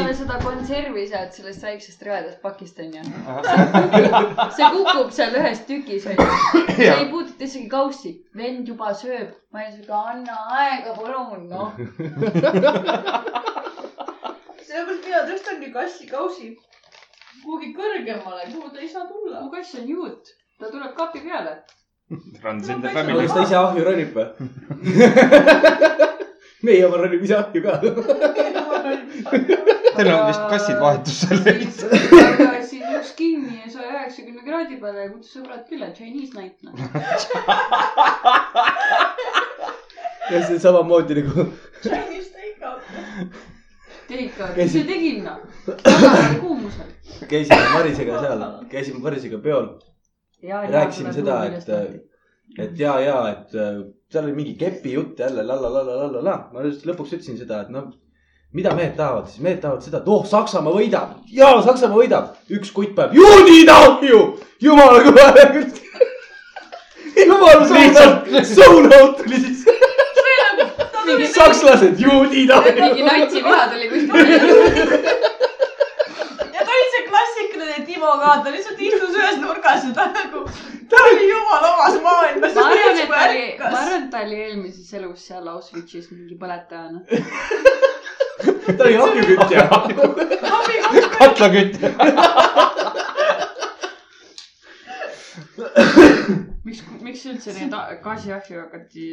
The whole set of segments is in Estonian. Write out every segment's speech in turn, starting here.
talle seda konservi sealt sellest väiksest rõvedast pakist onju. see kukub seal ühes tükis onju. see ei puuduta isegi kaussi. vend juba sööb. ma olin siuke, anna aega, palun noh. sellepärast mina tõstangi kassi kausi kuhugi kõrgemale, kuhu ta ei saa tulla mu. kass on juut, ta tuleb kapi peale. Runs in the family kas. ta ise ahju ronib või? meie oma ronib ise ahju ka. Teil on vist kassid vahetusel. aga siis üks kinni saja üheksakümne kraadi peale ja kutsus sõbrad külla, Chinese night noh. ja see samamoodi nagu Chinese take-out. Deika, Käisid- mis sa tegid noh? kuumusel. käisime Marisega seal, käisime Marisega peol, ja rääkisime seda, et, et ja, ja, et äh, seal oli mingi kepi jutt jälle la la la la la la la. ma just lõpuks ütlesin seda, et noh, mida mehed tahavad, siis mehed tahavad seda, et oh, Saksamaa võidab. ja Saksamaa võidab, üks kutt paneb juudid ahju, jumala kõva. jumala Lihtsalt- suunaut, suunaut tuli siis. sakslased, juudid ahju. mingi natsiviha tuli kuskilt. ja ta oli see klassikaline Timo ka, ta lihtsalt istus ühes nurgas ja ta nagu, ta oli jumala omas maailmas. ma arvan, et ta oli, ma arvan, et ta oli eelmises elus seal Auschwitzis mingi põletajana. ta oli ahjukütja. arvan. katlakütt. miks, miks üldse neid gaasiahju hakati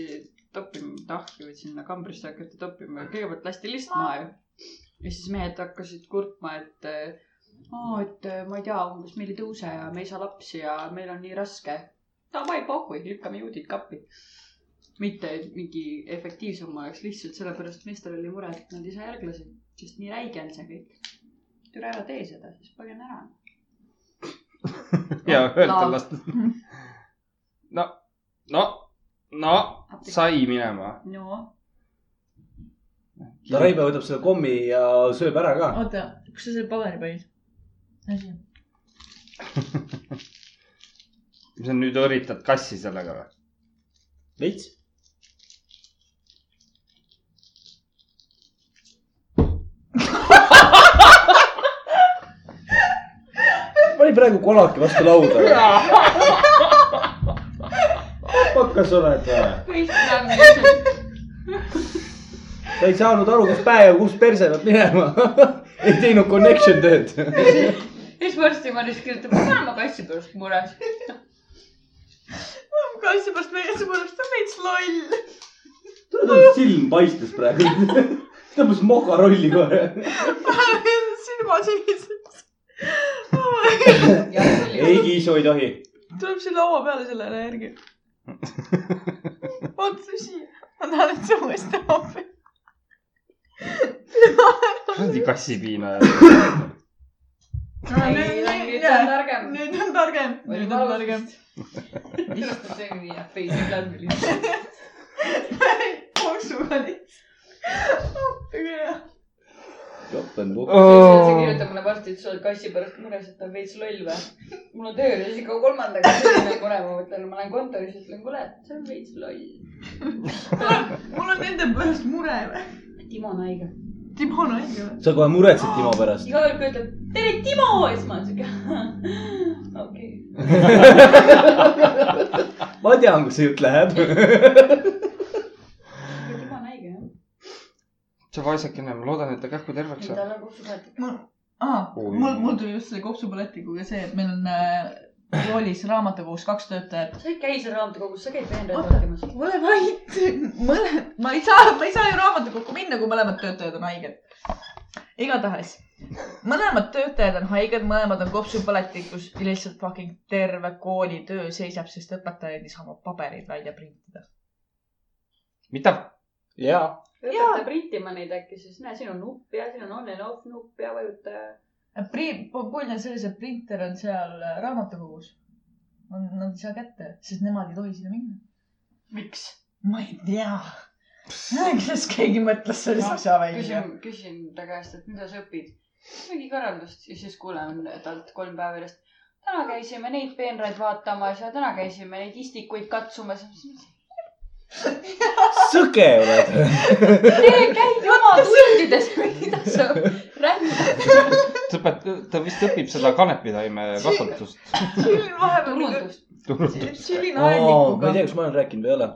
toppima, mitte ahju, vaid sinna kambrisse hakati toppima, kõigepealt lasti list maha ju. ja siis mehed hakkasid kurtma, et aa, et äh, ma ei tea, umbes meil ei tõuse ja me ei saa lapsi ja meil on nii raske. Davai pohhui, lükkame juudid kappi. Mitte mingi efektiivsem oleks, lihtsalt sellepärast meestel oli mure, et nad ei saa järglasi, sest nii räige on see kõik. türa ära tee seda, siis põgene ära. ja öelda lasta. no, no, no sai minema. no ta Raivo võtab selle kommi ja sööb ära ka. oota, kus sa selle paberi panid? asi. sa nüüd õritad kassi sellega või? veits. Pani praegu kolaki vastu lauda. pakas oled või? ta ei saanud aru, kus päe ja kus perse peab minema. ei teinud connection tööd. siis varsti Maris kirjutab, ma olen kassi pärast mures. kassi pärast meie sõbrast on veits loll. tal silm paistes praegu. tõmbas mokarolli kohe. silmad sinised. ei, Kiisu ei tohi. tuleb siia laua peale sellele järgi. vaata siia, ma tahan, et see uuesti appi. kuradi kassipiina. Ei, nüüd on targem. nüüd on targem, nüüd on targem. istud selline ja face läbi lihtsalt. jooksuga lihtsalt. appi küll. jopen see kirjutab mulle varsti, et sa oled kassi pärast mures, et ta on veits loll või. mul on tööl ja siis ikka kolmandaga selline mure, ma mõtlen, ma lähen kontoris ja ütlen, kuule, see on veits loll. mul on nende pärast mure või? Timo on haige. Timo on haige või? sa kohe muretsed Timo pärast. iga kord, kui ütleb tere, Timo, siis ma olen siuke, okei. ma tean, kus see jutt läheb. Timo on haige jah. See vaesakene, ma loodan, et ta kähku terveks saab. tal on kopsupõletik. mul, mul, mul tuli just selle kopsupõletikuga see, et meil on äh, koolis raamatukogus kaks töötajat. sa ei käi seal raamatukogus, sa käid Oota. vaatamas. ole vait, mõlemad, ma ei saa, ma ei saa ju raamatukokku minna, kui mõlemad töötajad on haiged. igatahes, mõlemad töötajad on haiged, mõlemad on kopsupõletikus ja lihtsalt fucking terve koolitöö seisab, sest õpetaja ei saa oma paberid välja printida. mida? jaa. Õpeta printima neid äkki, siis näe, siin on nupp ja siin on on and off nupp ja vajuta ja. Pri-, pull on selles, et printer on seal äh, raamatukogus. Nad ei saa kätte, sest nemad ei tohi sinna minna. miks? ma ei tea. kuidas keegi mõtles selle asja välja? küsin, küsin ta käest, et mida sa õpid. mingi korraldust ja siis kuulen talt kolm päeva järjest. täna käisime neid peenraid vaatamas ja täna käisime neid istikuid katsumas. Sõge oled. Te käite oma tundides või mida sa sa pead, ta vist õpib seda kanepitaime kasvatust. tšillin vahepeal turundust. tšillin ma ei tea, aednikuga. kas ma olen rääkinud või ei ole.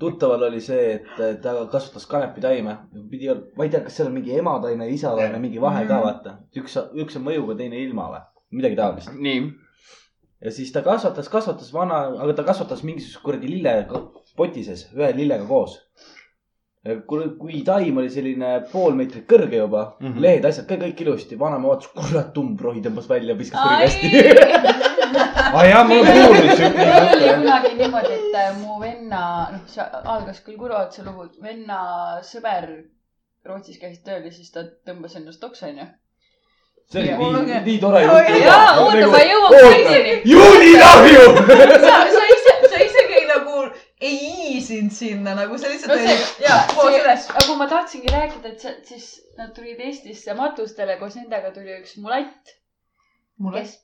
tuttaval oli see, et ta kasvatas kanepitaime. pidi, ma ei tea, kas seal on mingi emataime ja isataime mingi vahe ka Mhm. vaata. üks, üks on mõjuga, teine ilma või, midagi taolist. nii. ja siis ta kasvatas, kasvatas vana, aga ta kasvatas mingisuguses kuradi lillepoti sees, ühe lillega koos. kui, kui taim oli selline pool meetrit kõrge juba mm. -hmm. lehed, asjad ka kõik ilusti, vanaema vaatas, kurat, umbrohi tõmbas välja, viskas prügikasti. aa jaa, mul on kuulnud siuke mul oli kunagi niimoodi, et äh, mu venna, noh, see algas küll Kurvatsa lugu, venna sõber Rootsis käis tööl ja siis ta tõmbas ennast oksa, onju. see oli Ja- nii, nii tore jutt. jaa, oota, ma jõuan kaitseni. juulilahju. sa, sa nagu ei iisinud sinna nagu sa lihtsalt No see- olid, jaa, koos üles. aga ma tahtsingi rääkida, et see, siis nad tulid Eestisse matustele, koos nendega tuli üks mulatt, mulle. kes,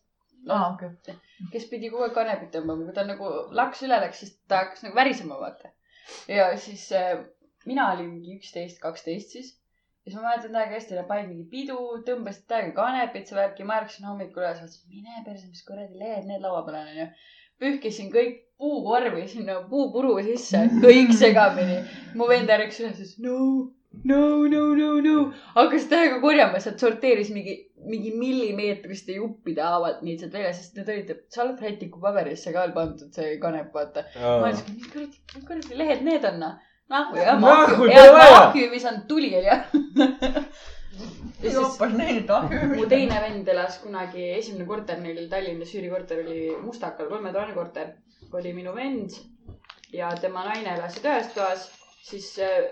aa, okei. kes pidi kogu aeg kanepit tõmbama, kui ta nagu laks üle läks, siis ta hakkas nagu värisema, vaata. ja siis äh, mina olin mingi üksteist, kaksteist siis. ja siis ma mäletan täiega hästi, nad panid mingi pidu, tõmbasid täiega kanepit, see värk ja ma ärkasin hommikul üles, mõtlesin, mine perse, mis kuradi lehed need laua peal on, onju. Pühkisin kõik puukorvi sinna puupuru sisse, kõik segamini. mu vend ärkas üles, ütles no, no, no, no, no. hakkas täiega korjama, sealt sorteeris mingi, mingi millimeetriste juppide haavalt neid sealt välja, sest need olid salvrätikupaberisse ka pandud, see kanep, vaata. ma ütlesin, mis kuradi, mis kuradi lehed need on, noh. nahku ja Nahku vaja. mahku ei visanud tuli, onju. joppas neid mu teine vend elas kunagi, esimene korter neil Tallinnas, üürikorter oli Mustakal, kolmetoaline korter. oli minu vend ja tema naine elasid ühes toas, siis äh,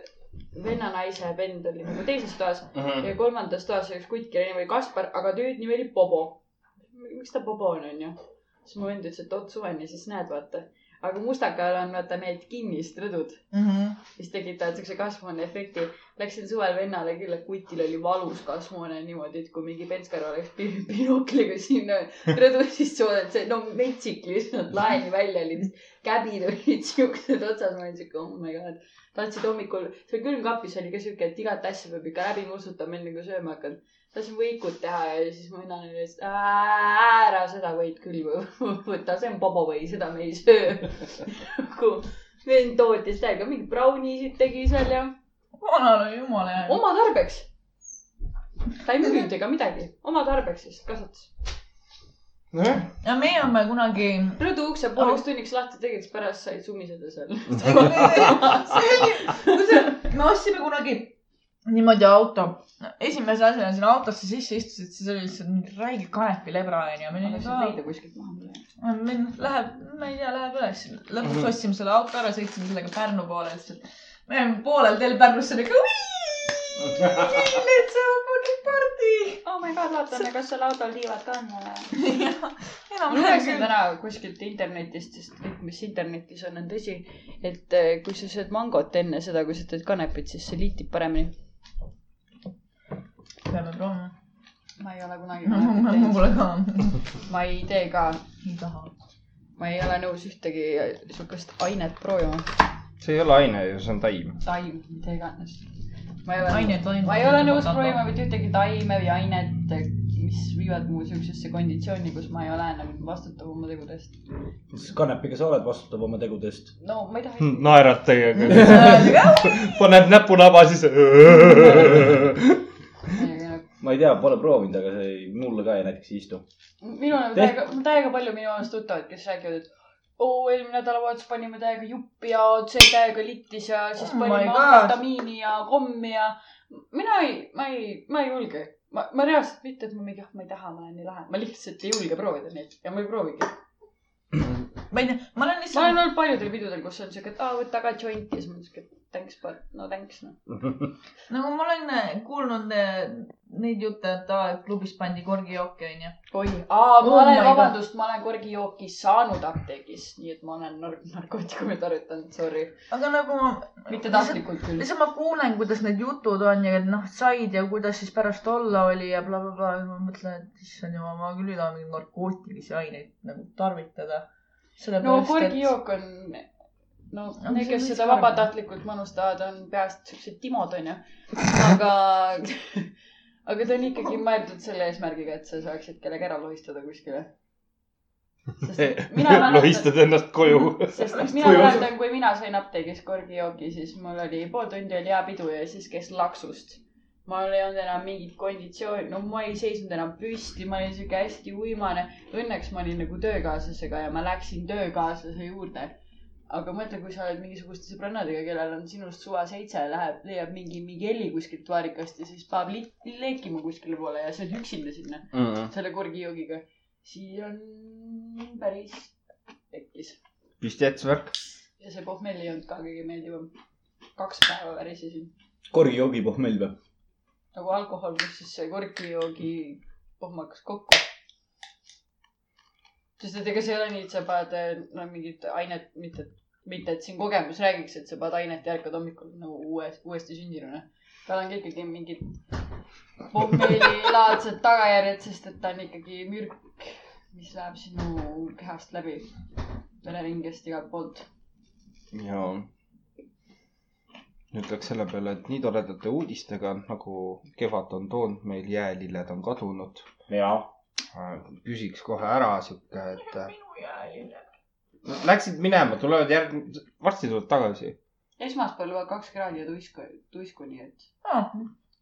venna naise vend oli nagu teises toas ja kolmandas toas oli üks kutt, kelle nimi oli Kaspar, aga tüüd nimi oli Bobo. miks ta Bobo on, onju? siis mu vend ütles, et oot suven ja siis näed, vaata. Aga Mustakal on vaata need kinnised rõdud, mis tekitavad siukse kasvuhooneefekti. Läksin suvel vennale külla, kutil oli valus kasvuhoone niimoodi, et kui mingi penskar oleks binokliga sinna rõdu sisse oodanud, see no metsik lihtsalt laeni välja oli, käbid olid siuksed otsas, ma olin siuke oh my god. tahtsid hommikul, seal külmkapis oli ka siuke, et igat asja peab ikka läbi nuusutama, enne kui sööma hakkad. Tahtsin võikut teha ja siis mu vennal oli, et ära seda võid küll võtta, see on babavõi, seda me ei söö. nagu vend tootis täiega mingeid braunisid tegi seal ja vanal oli jumala hea. oma tarbeks. ta ei müünud ega midagi, oma tarbeks siis kasvatas. nojah, ja meie oleme kunagi, rõdu ukse pooleks tunniks lahti tegid, siis pärast said sumiseda seal. me ostsime kunagi niimoodi auto. esimese asjana sinna autosse sisse istusid, siis oli lihtsalt mingi räige kanepilebra onju. meil oli ka leida kuskilt maha meil läheb, ma ei tea, läheb üles. lõpuks Mhm. ostsime selle auto ära, sõitsime sellega Pärnu poole, lihtsalt. me olime poolel teel Pärnusse nagu. Let's have a fucking party. oh my god, vaatame, kas seal autol tiivad ka on. jah, enam-vähem lugesin täna kuskilt internetist, sest kõik, mis internetis on, on tõsi, et eh, kui sa sööd mangot enne seda, kui sa teed kanepit, siis see liitib paremini. Peame proovima. ma ei ole kunagi mul kanepit pole teinud, ka, ma ei tee ka, ei taha. ma ei ole nõus ühtegi siukest ainet proovima. see ei ole aine ju, see on taim. taim, mida iganes. ma ei ole ma ei ole nõus proovima mitte ühtegi taime või ainet, mis viivad mu siuksesse konditsiooni, kus ma ei ole enam vastutav oma tegude eest. kanepiga sa oled vastutav oma tegudest. no ma ei taha. naerad teiega, paned näpu naba sisse. Ma ei tea, pole proovinud, aga see ei, mulle ka ei näiteks ei istu. minul on täiega, täiega palju minu arust tuttavad, kes räägivad, et oo, eelmine nädalavahetus panime täiega juppi ja see täiega littis ja siis Oh panime amfetamiini ja kommi ja mina ei, ma ei, ma ei julge. ma, ma reaalselt mitte, et ma mingi, ah, ma ei taha, ma olen nii lahe, ma lihtsalt ei julge proovida neid ja ma ei proovigi. ma ei tea, ma olen ma olen lihtsalt, olnud paljudel pidudel, kus on siuke, et aa, võta ka jointi ja siis ma olen siuke, et thanks, but no thanks noh. nagu ma olen äh, kuulnud äh, neid jutte, et et klubis pandi korgijooki onju. oi, aa, ma Oh olen vabandust, ma olen korgijooki saanud apteegis, nii et ma olen nar- narkootikumid tarvitanud, sorry. aga nagu ma. mitte tahtlikult küll. lihtsalt ma kuulen, kuidas need jutud on ja et noh, said ja kuidas siis pärast olla oli ja blablabla bla,. ma mõtlen, et issand jumal, ma küll ei taha mingeid narkootilisi aineid nagu tarvitada. no korgijook on, no Aga need, on kes seda vabatahtlikult manustavad, on peast siuksed timod onju. aga, aga ta on ikkagi mõeldud selle eesmärgiga, et sa saaksid kellegi ära lohistada kuskile. sest et lohistad ennast koju. sest et mina mäletan, kui mina sain apteegis korgijoogi, siis mul oli pool tundi oli hea pidu ja siis käis laksust. mul ei olnud enam mingit konditsiooni, no ma ei seisnud enam püsti, ma olin siuke hästi uimane. Õnneks ma olin nagu töökaaslasega ja ma läksin töökaaslase juurde. Aga mõtle, kui sa oled mingisuguste sõbrannadega, kellel on sinust suva seitse, läheb, leiab mingi Migueli kuskilt vaarikast ja siis paneb li- leekima kuskile poole ja sa oled üksinda sinna selle korgijoogiga, siis on päris tekkis. püstjätsvärk. ja see pohmell ei olnud ka kõige meeldivam. kaks päeva värisesin. korgijoogi pohmell või? nagu alkohol pluss siis see korgijoogi pohm hakkas kokku. Sest et ega see ei ole nii, et sa paned eh, no mingit ainet, mitte, mitte et siin kogemus räägiks, et sa paned ainet ja ärkad hommikul nagu uuesti, uuesti sündinuna. tal on ka ikkagi mingid pommelilaadsed tagajärjed, sest et ta on ikkagi mürk, mis läheb sinu kehast läbi, vereringest igalt poolt. ja nüüd läks selle peale, et nii toredate uudistega nagu kevad on toonud meil, jäälilled on kadunud. jaa. Küsiks kohe ära sihuke, et äh, läksid minema, tulevad järg-, varsti tulevad tagasi. esmaspäeval juba kaks kraadi ja tuisku, tuisku, nii et Ah,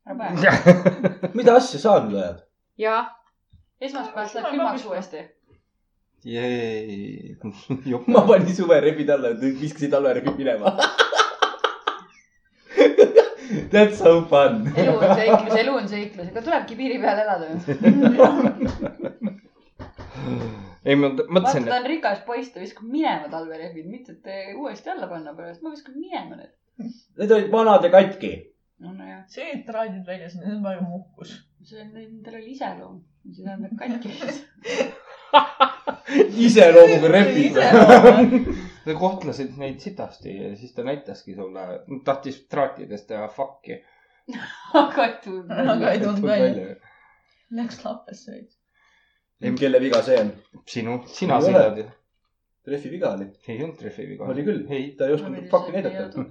ära pane. mida asja sa nüüd ajad? jaa, esmaspäevast läheb külmaks uuesti. Jee, ma panin suverebid alla, viskasin talverebid minema. That's so fun. elu on seiklus, elu on seiklus, ega tulebki piiri peal elada. ei, ma vaata, mõtlesin, ta et on rikas poiss, ta viskab minema talverehvid, mitte et uuesti alla panna pärast, ma viskan minema need. Need olid vanad ja katki. no nojah, see, et traadid väljas, see on väga muhkus. see on, nendel oli iseloom, mis tähendab katki. iseloomuga repid. Ta kohtlesid neid sitasti ja siis ta näitaski sulle, tahtis traatidest teha fuck'i. aga ei tulnud. aga ei tulnud välja. Läks lappesse veits. kelle viga see on? sinu, sina sõidad ju. Refi viga oli. ei olnud rehvi viga. oli küll. ei, ta ei osanud fuck'i näidata.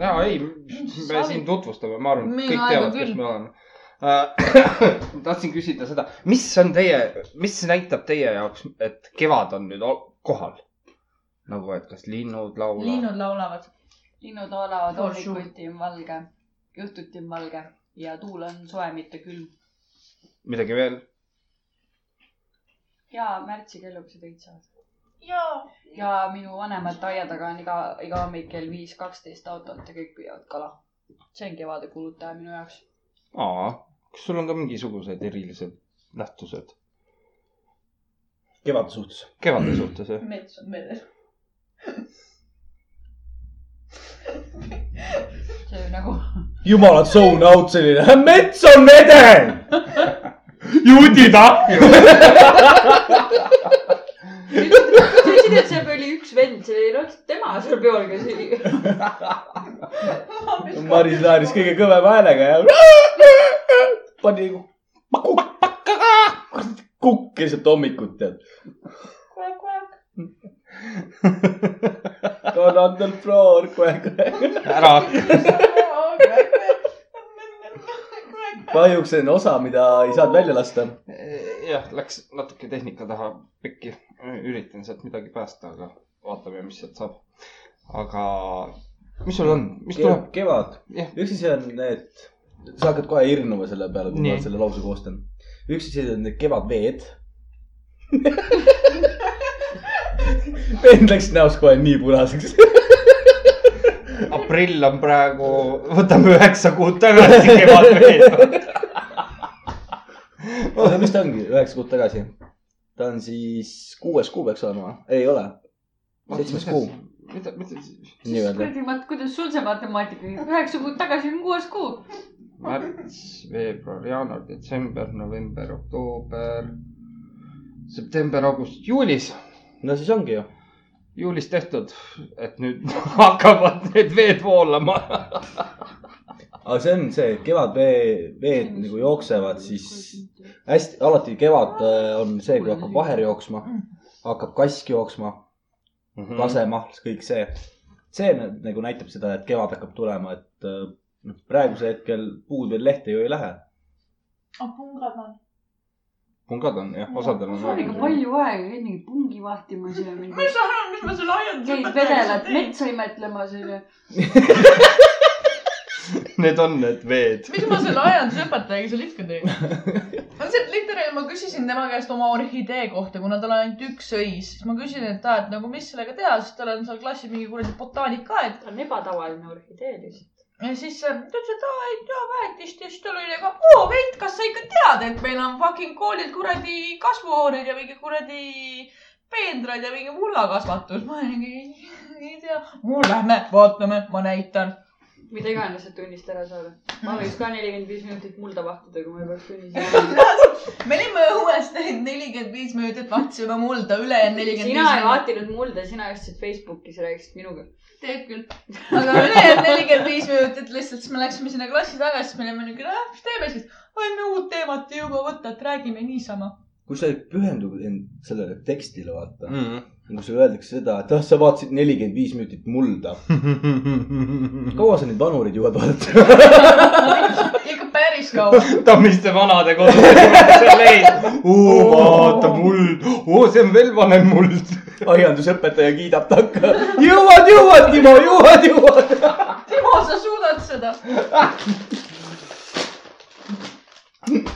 ja ei, me siin tutvustame, ma arvan, kõik teavad, kes me oleme. tahtsin küsida seda, mis on teie, mis näitab teie jaoks, et kevad on nüüd kohal? nagu, et kas linnud laulavad? linnud laulavad. linnud laulavad, hommikuti on valge, õhtuti on valge ja tuul on soe, mitte külm. midagi veel? ja märtsi kellukesed õitsevad. jaa. ja minu vanemate aia taga on iga, iga hommik kell viis kaksteist autot ja kõik püüavad kala. see on kevade kulutaja minu jaoks. aa, kas sul on ka mingisugused erilised nähtused kevade suhtes. kevade suhtes, jah? mets on veres. see nagu, jumalad zone out selline, mets on vede. juudid ahju. sa ütlesid, et seal oli üks vend, see oli noh, tema seal peol, kes oli. Maris naeris kõige kõvema häälega ja pani kukk keset hommikut tead. on on the floor, ära hakka. kahjuks see on osa, mida ei saanud välja lasta. jah, läks natuke tehnika taha pekki. üritan sealt midagi päästa, aga vaatame, mis sealt saab. aga mis sul on, mis tuleb? kevad, jah, üks asi on need, sa hakkad kohe hirmuma selle peale, kui Nii. ma selle lause koostan. Üks asi on need kevadveed. vend läks näost kohe nii punaseks. aprill on praegu, võtame üheksa kuud tagasi kevadveed. oota, mis ta ongi, üheksa kuud tagasi? ta on siis kuues kuu peaks olema, ei ole, seitsmes kuu. mida, mida siis? kuradi, kuidas sul see matemaatika üheksa kuud tagasi on kuues kuu. märts, veebruar, jaanuar, detsember, november, oktoober, september, august, juulis, no siis ongi ju. juulis tehtud, et nüüd hakkavad need veed voolama. aga see on see, et kevadvee, veed nagu jooksevad, siis hästi, alati kevad äh, on see, kui hakkab vaher jooksma, hakkab kask jooksma, Mhm. kasemahl, kõik see. see nagu näitab seda, et kevad hakkab tulema, et äh, noh, praegusel hetkel puud veel lehte ju ei lähe. ah, pungad on. pungad on jah, osadel sul on ikka on. palju aega, mingi pungi vahtimas ja mingi mis sa arvad, mis ma selle aianduse käid vedelat metsa imetlemas onju. Need on need veed. mis ma selle aiandusõpetajaga seal ikka teen? on see, literaali ma küsisin tema käest oma orhidee kohta, kuna tal on ainult üks õis, siis ma küsin, et aa, et nagu mis sellega teha, sest tal on seal klassis mingi kuradi botaanikaaed. ta on ebatavaline orhidee lihtsalt. Ja siis äh, ta ütles, et aa, ei tea väetist ja siis tal oli nagu, oo veit, kas sa ikka tead, et meil on fucking koolil kuradi kasvuhoorid ja mingi kuradi peenrad ja mingi mullakasvatus. ma olingi, ei tea. Lähme vaatame, ma näitan. Mida iganes, et tunnist ära saada. ma võiks ka nelikümmend viis minutit mulda vahtida, kui ma ei peaks tunnis jääma. me olime õues teinud nelikümmend viis minutit, vahtisime mulda, ülejäänud nelikümmend sina viis ei minutit. vaatinud mulda, sina istusid Facebookis ja rääkisid minuga. teed küll. aga ülejäänud nelikümmend viis minutit lihtsalt, siis me läksime sinna klassi tagasi, siis me olime niuke, noh, mis teeme siis. võime uut teemat ei jõua võtta, et räägime niisama. kui sa pühendud end sellele tekstile, vaata mm., Mm. Kui sulle öeldakse seda, et ah, sa vaatasid nelikümmend viis minutit mulda. kaua sa neid vanureid jõuad vaadata? ikka päris kaua. Tammiste vanade kodus vaata muld, see on veel vanem muld. aiandusõpetaja kiidab takka. jõuad, jõuad, Timo, jõuad, jõuad. Timo, sa suudad seda.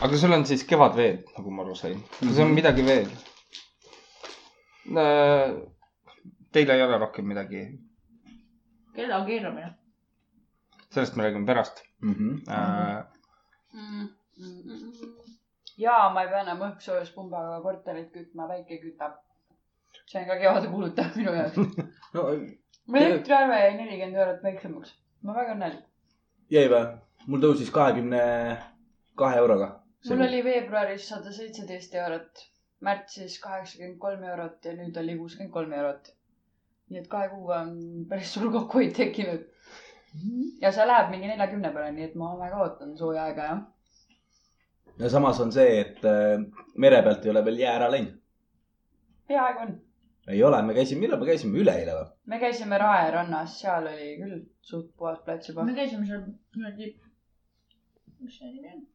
aga sul on siis kevadveed, nagu ma aru sain. kas on midagi veel? Teil ei ole rohkem midagi, keda keeramine? sellest me räägime pärast. Mhm. Äh, ja ma ei pea enam õhksoojuspumbaga korterit kütma, päike kütab. see on ka kevade kuulutav minu jaoks. no mul elektriarve jäi nelikümmend eurot väiksemaks. ma väga õnnelik. jäi või? mul tõusis kahekümne kahe euroga. mul oli veebruaris sada seitseteist eurot, märtsis kaheksakümmend kolm eurot ja nüüd oli kuuskümmend kolm eurot. nii et kahe kuuga on päris suur kokkuhoid tekkinud. ja see läheb mingi neljakümne peale, nii et ma väga ootan sooja aega, jah. ja samas on see, et äh, mere pealt ei ole veel jää ära läinud. peaaegu on. ei ole, me käisime, millal me käisime, üleeile või? me käisime Rae rannas, seal oli küll suht puhas plats juba me. käisime seal kuradi, mis see nimi on?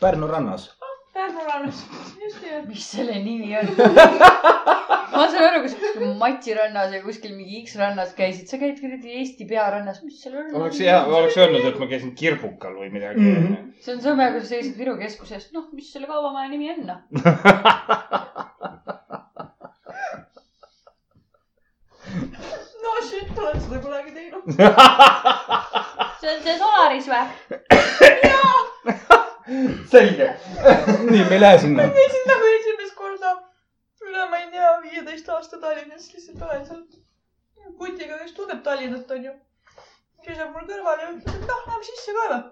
Pärnu rannas. Pärnu rannas, just nimelt. mis selle nimi on? ma saan aru, kus kuskil Matsi rannas ja kuskil mingi X rannas käisid, sa käid kuradi Eesti pearannas, mis seal on? oleks hea, oleks öelnud, et ma käisin Kirbukal või midagi mm. -hmm. see on sõme, kui sa seisid Viru keskuses, noh, mis selle kaubamaja nimi on, noh. no shit, olen seda kunagi teinud. see on see Solaris või? selge. nii, me ei lähe sinna. käisin nagu esimest korda üle, ma ei tea, viieteist aasta Tallinnas, lihtsalt olen seal kutiga, kes tunneb Tallinnat, onju. seisab mul kõrval ja ütleb, et noh, lähme sisse ka või.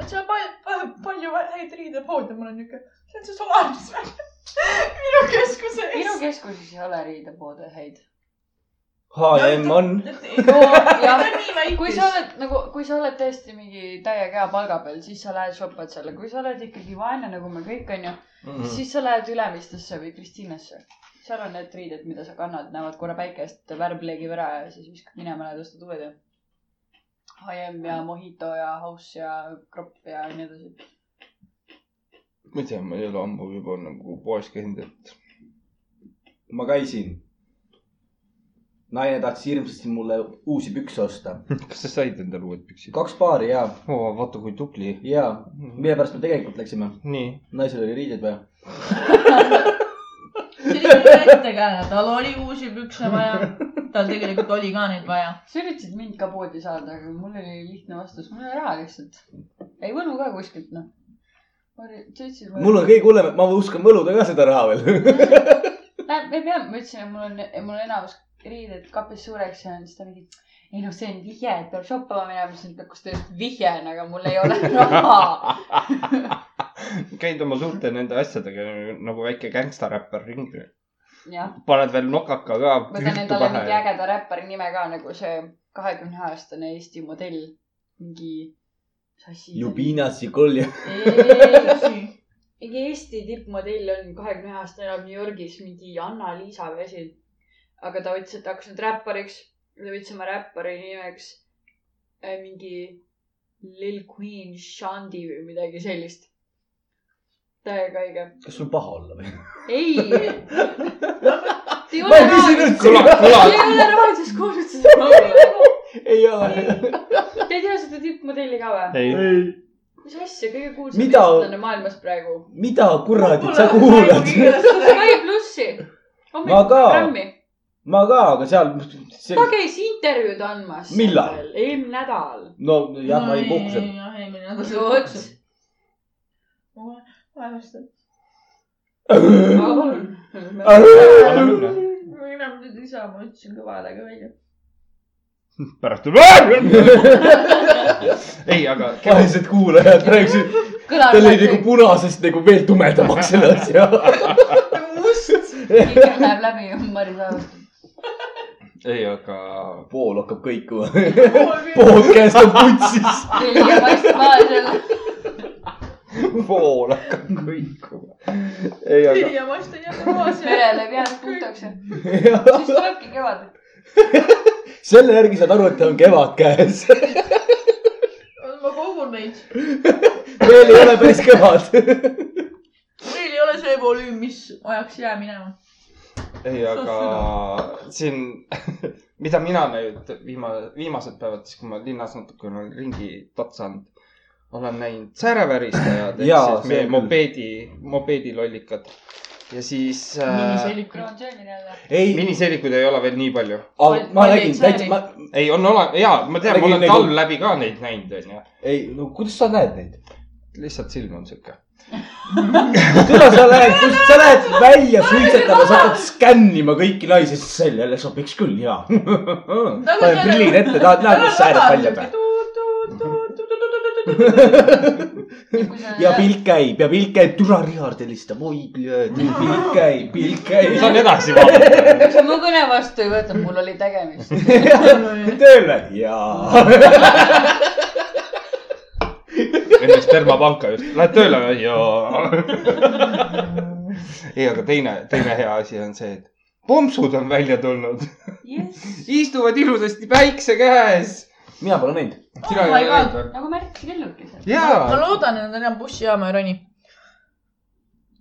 et seal palju, palju häid riidepoode, mul on niuke, see on see Solaris või? minu keskuse ees. keskuses ei ole riidepoode häid. H&M on. kui sa. oled nagu, kui sa oled tõesti mingi täiega hea palga peal, siis sa lähed shoppad seal, kui sa oled ikkagi vaene, nagu me kõik onju, Mhm. siis sa lähed Ülemistesse või Kristiinasse. seal on need riided, mida sa kannad, näevad korra päikest, värv leegib ära ja siis viskad minema ja tõstad uued ja. H&M ja Mojito ja House ja Kropp ja nii edasi. ma ei tea, ma ei ole ammu juba nagu poes käinud, et ma käisin. Naine tahtis hirmsasti mulle uusi pükse osta. kas sa said endale uued püksid? kaks paari ja, oo, vaata kui tubli. ja mille pärast me tegelikult läksime? nii, naisel oli riideid vaja. selline ettekääne, tal oli uusi pükse vaja. tal tegelikult oli ka neid vaja. sa üritasid mind ka poodi saada, aga mul oli lihtne vastus, mul ei ole raha lihtsalt. ei võlu ka kuskilt noh. mul on kõige hullem, et ma oskan võluda ka seda raha veel. Näed, me peame, ma ütlesin, et mul on, mul on enamus riided kapis suureks ja siis ta mingi. ei noh, see on vihje, et peab shoppama minema, siis ütles, et kus tõesti vihje on, aga mul ei ole raha. käid oma suurte nende asjadega nagu väike gängstaräppar ringi. paned veel nokaka ka võtan endale mingi. ägeda räppari nime ka nagu see kahekümne aastane Eesti modell. mingi? Ljubina Sikolja. ei, mingi Eesti tippmodell on kahekümne aastane, elab New Yorgis, mingi Anna-Liisa või asi. Aga ta ütles, et hakkas nüüd räppariks. ta võttis oma räppari nimeks äh, mingi Lil Queen Shandi või midagi sellist. täiega õige. kas sul paha olla või? ei. Ma ei kõlab, sinu. te kõlab. ei ole seda laulu. ei ole. Te ei tea seda tippmodelli ka või? ei, mis asja, kõige kuulsam Mida- eestlane maailmas praegu. mida kuradit sa kuulad? Sky plussi. Ma ka. Ma ka, aga seal, see ta, käis intervjuud andmas. Millal? eelmine nädal. no jah, ma olin puhkusel. jah, eelmine nädal. vot. ma enam nüüd ei saa, ma ütlesin kõva häälega välja. pärast tuleb. ei, aga vaesed kuulajad rääkisid, ta lõi nagu punasest nagu veel tumedamaks selle asja. must. kõik läheb läbi Maris Aavast. ei, aga pool hakkab kõikuma. podcast on putsis. selge paistab maasel. pool hakkab kõikuma. ei, aga ma istun jälle maas ja. verele pead puhtaks ja siis tulebki kevad. selle järgi saad aru, et on kevad käes. ma kogun neid. veel ei ole päris kevad. meil ei ole see volüüm, mis ajaks jää minema. ei, aga siin, mida mina nüüd viima-, viimased päevad, siis kui ma linnas natukene olen ringi tatsanud, olen näinud sääreväristajad ehk siis see meie küll. mopeedi, mopeedilollikad. ja siis äh, miniseelik. kroon selline jälle. ei, miniseelikuid ei ole veel nii palju. ma nägin täitsa, ma, ei, on ole-, jaa, ma tean, ma olen nagu- talv läbi ka neid näinud, onju. ei, no kuidas sa näed neid? lihtsalt silm on sihuke. tule, sa lähed, sa lähed välja suitsetama, sa hakkad skännima kõiki naisi, siis sel jälle sobiks küll, jaa. panen prillid ette, tahad näha, kuidas sääred välja või? ja pilt käib ja pilt käib, türa Richard helistab, oi, pilt käib, pilt käib. saan edasi vaadata. sa mu kõne vastu ei võta, mul oli tegemist. tööle, jaa. Enne spermapanka just, lähed tööle või? jaa. ei, aga teine, teine hea asi on see, et pompsud on välja tulnud. jess, istuvad ilusasti päikse käes. mina pole näinud. Oh my God. nagu Märk Lillukesed. ma jaa, loodan, et nad enam bussijaama ei roni.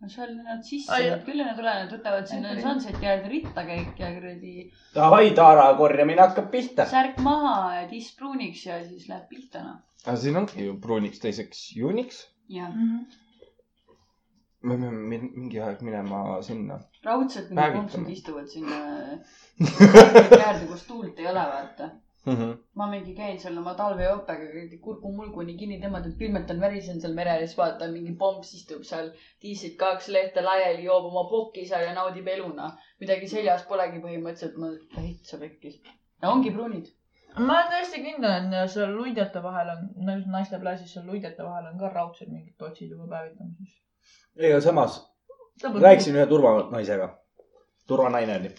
seal nad sisse küll nad tulevad, võtavad sinna Sunseti äärde rittakäik ja kuradi davai, Taara korjamine hakkab pihta. särk maha ja tiss pruuniks ja siis läheb pihta noh. Aga siin ongi ju pruuniks, teiseks juuniks. ja me peame min- mingi aeg minema sinna. raudselt mingid kompsud istuvad sinna äärde, kus tuult ei ole, vaata. ma mingi käin seal oma talveõppega, kurgumulguni kinni tõmmatud, külmetan, värisen seal mere ääres, vaatan mingi pomps istub seal, diislid kaks lehte laiali, joob oma pokki seal ja naudib eluna. midagi seljas polegi põhimõtteliselt, ma täitsa pekkis. ongi pruunid. Ma olen täiesti kindel, et seal luidete vahel on, nagu naiste plaasis seal luidete vahel on ka raudselt mingid totsid juba päevitamises. ega samas rääkisin ühe turvanaisega, turvanaine oli.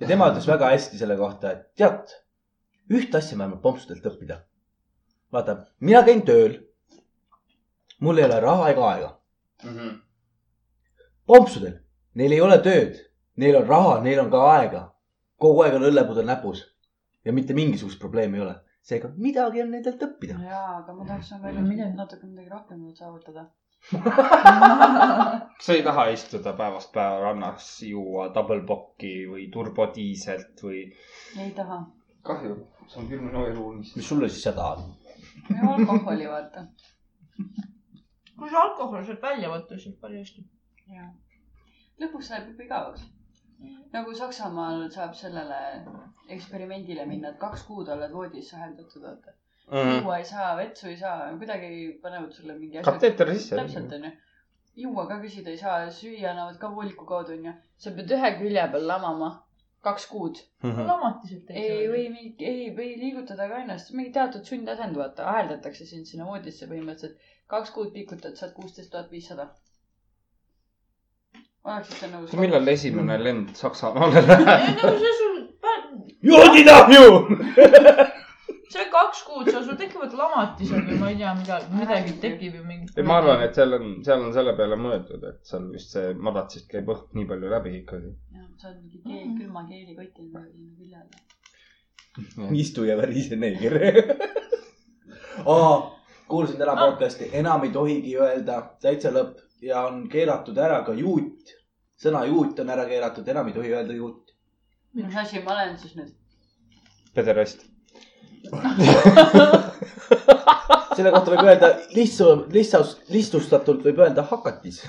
ja tema ütles väga hästi selle kohta, et tead, ühte asja me võime pompsudelt õppida. vaata, mina käin tööl. mul ei ole raha ega aega. pompsudel, neil ei ole tööd, neil on raha, neil on ka aega. kogu aeg on õllepudel näpus ja mitte mingisugust probleemi ei ole. seega midagi on nendelt õppida. jaa, aga ma tahaks nagu Midagi. natuke midagi rohkemat saavutada. sa ei taha istuda päevast päeva rannas, juua double bocki või turbodiiselt või? ei taha. kahju, see on küll minu elu unistus. mis sulle siis häda on? ole alkoholi, vaata. kui sa alkohol sealt välja võtta, siis palju hästi. jaa. lõpuks läheb juba igavaks. Nagu Saksamaal saab sellele eksperimendile minna, et kaks kuud oled voodis saheldatud, vaata. juua ei saa, vetsu ei saa, kuidagi panevad sulle mingi asja. kateeter sisse. täpselt onju. juua ka küsida ei saa, süüa annavad ka vooliku kaudu onju. sa pead ühe külje peal lamama kaks kuud. lamatiselt ei, või mingi, ei, või liigutada ka ennast, mingi teatud sundasend, vaata, aheldatakse sind sinna voodisse põhimõtteliselt. kaks kuud pikutad, saad kuusteist tuhat viissada. Oleksid sa nõus? millal esimene lend Saksamaale läheb? ei, nagu see sul, joodinahju. see kaks kuud, seal sul tekivad lamatised või ma ei tea, midagi, midagi tekib ju mingi. ma arvan, et seal on, seal on selle peale mõeldud, et seal vist see madatsist käib õhk nii palju läbi ikkagi. saad mingi keel, külma keelikoti endale sinna külje alla. istu ja värise neeger. oh,. kuulsin täna podcast'i, enam ei tohigi öelda täitsa lõpp ja on keelatud ära ka juut. sõna juut on ära keelatud, enam ei tohi öelda juut. mis asi ma olen siis nüüd? pederast. selle kohta võib öelda lihtsu, lihtsus, lihtsustatult võib öelda hakatis.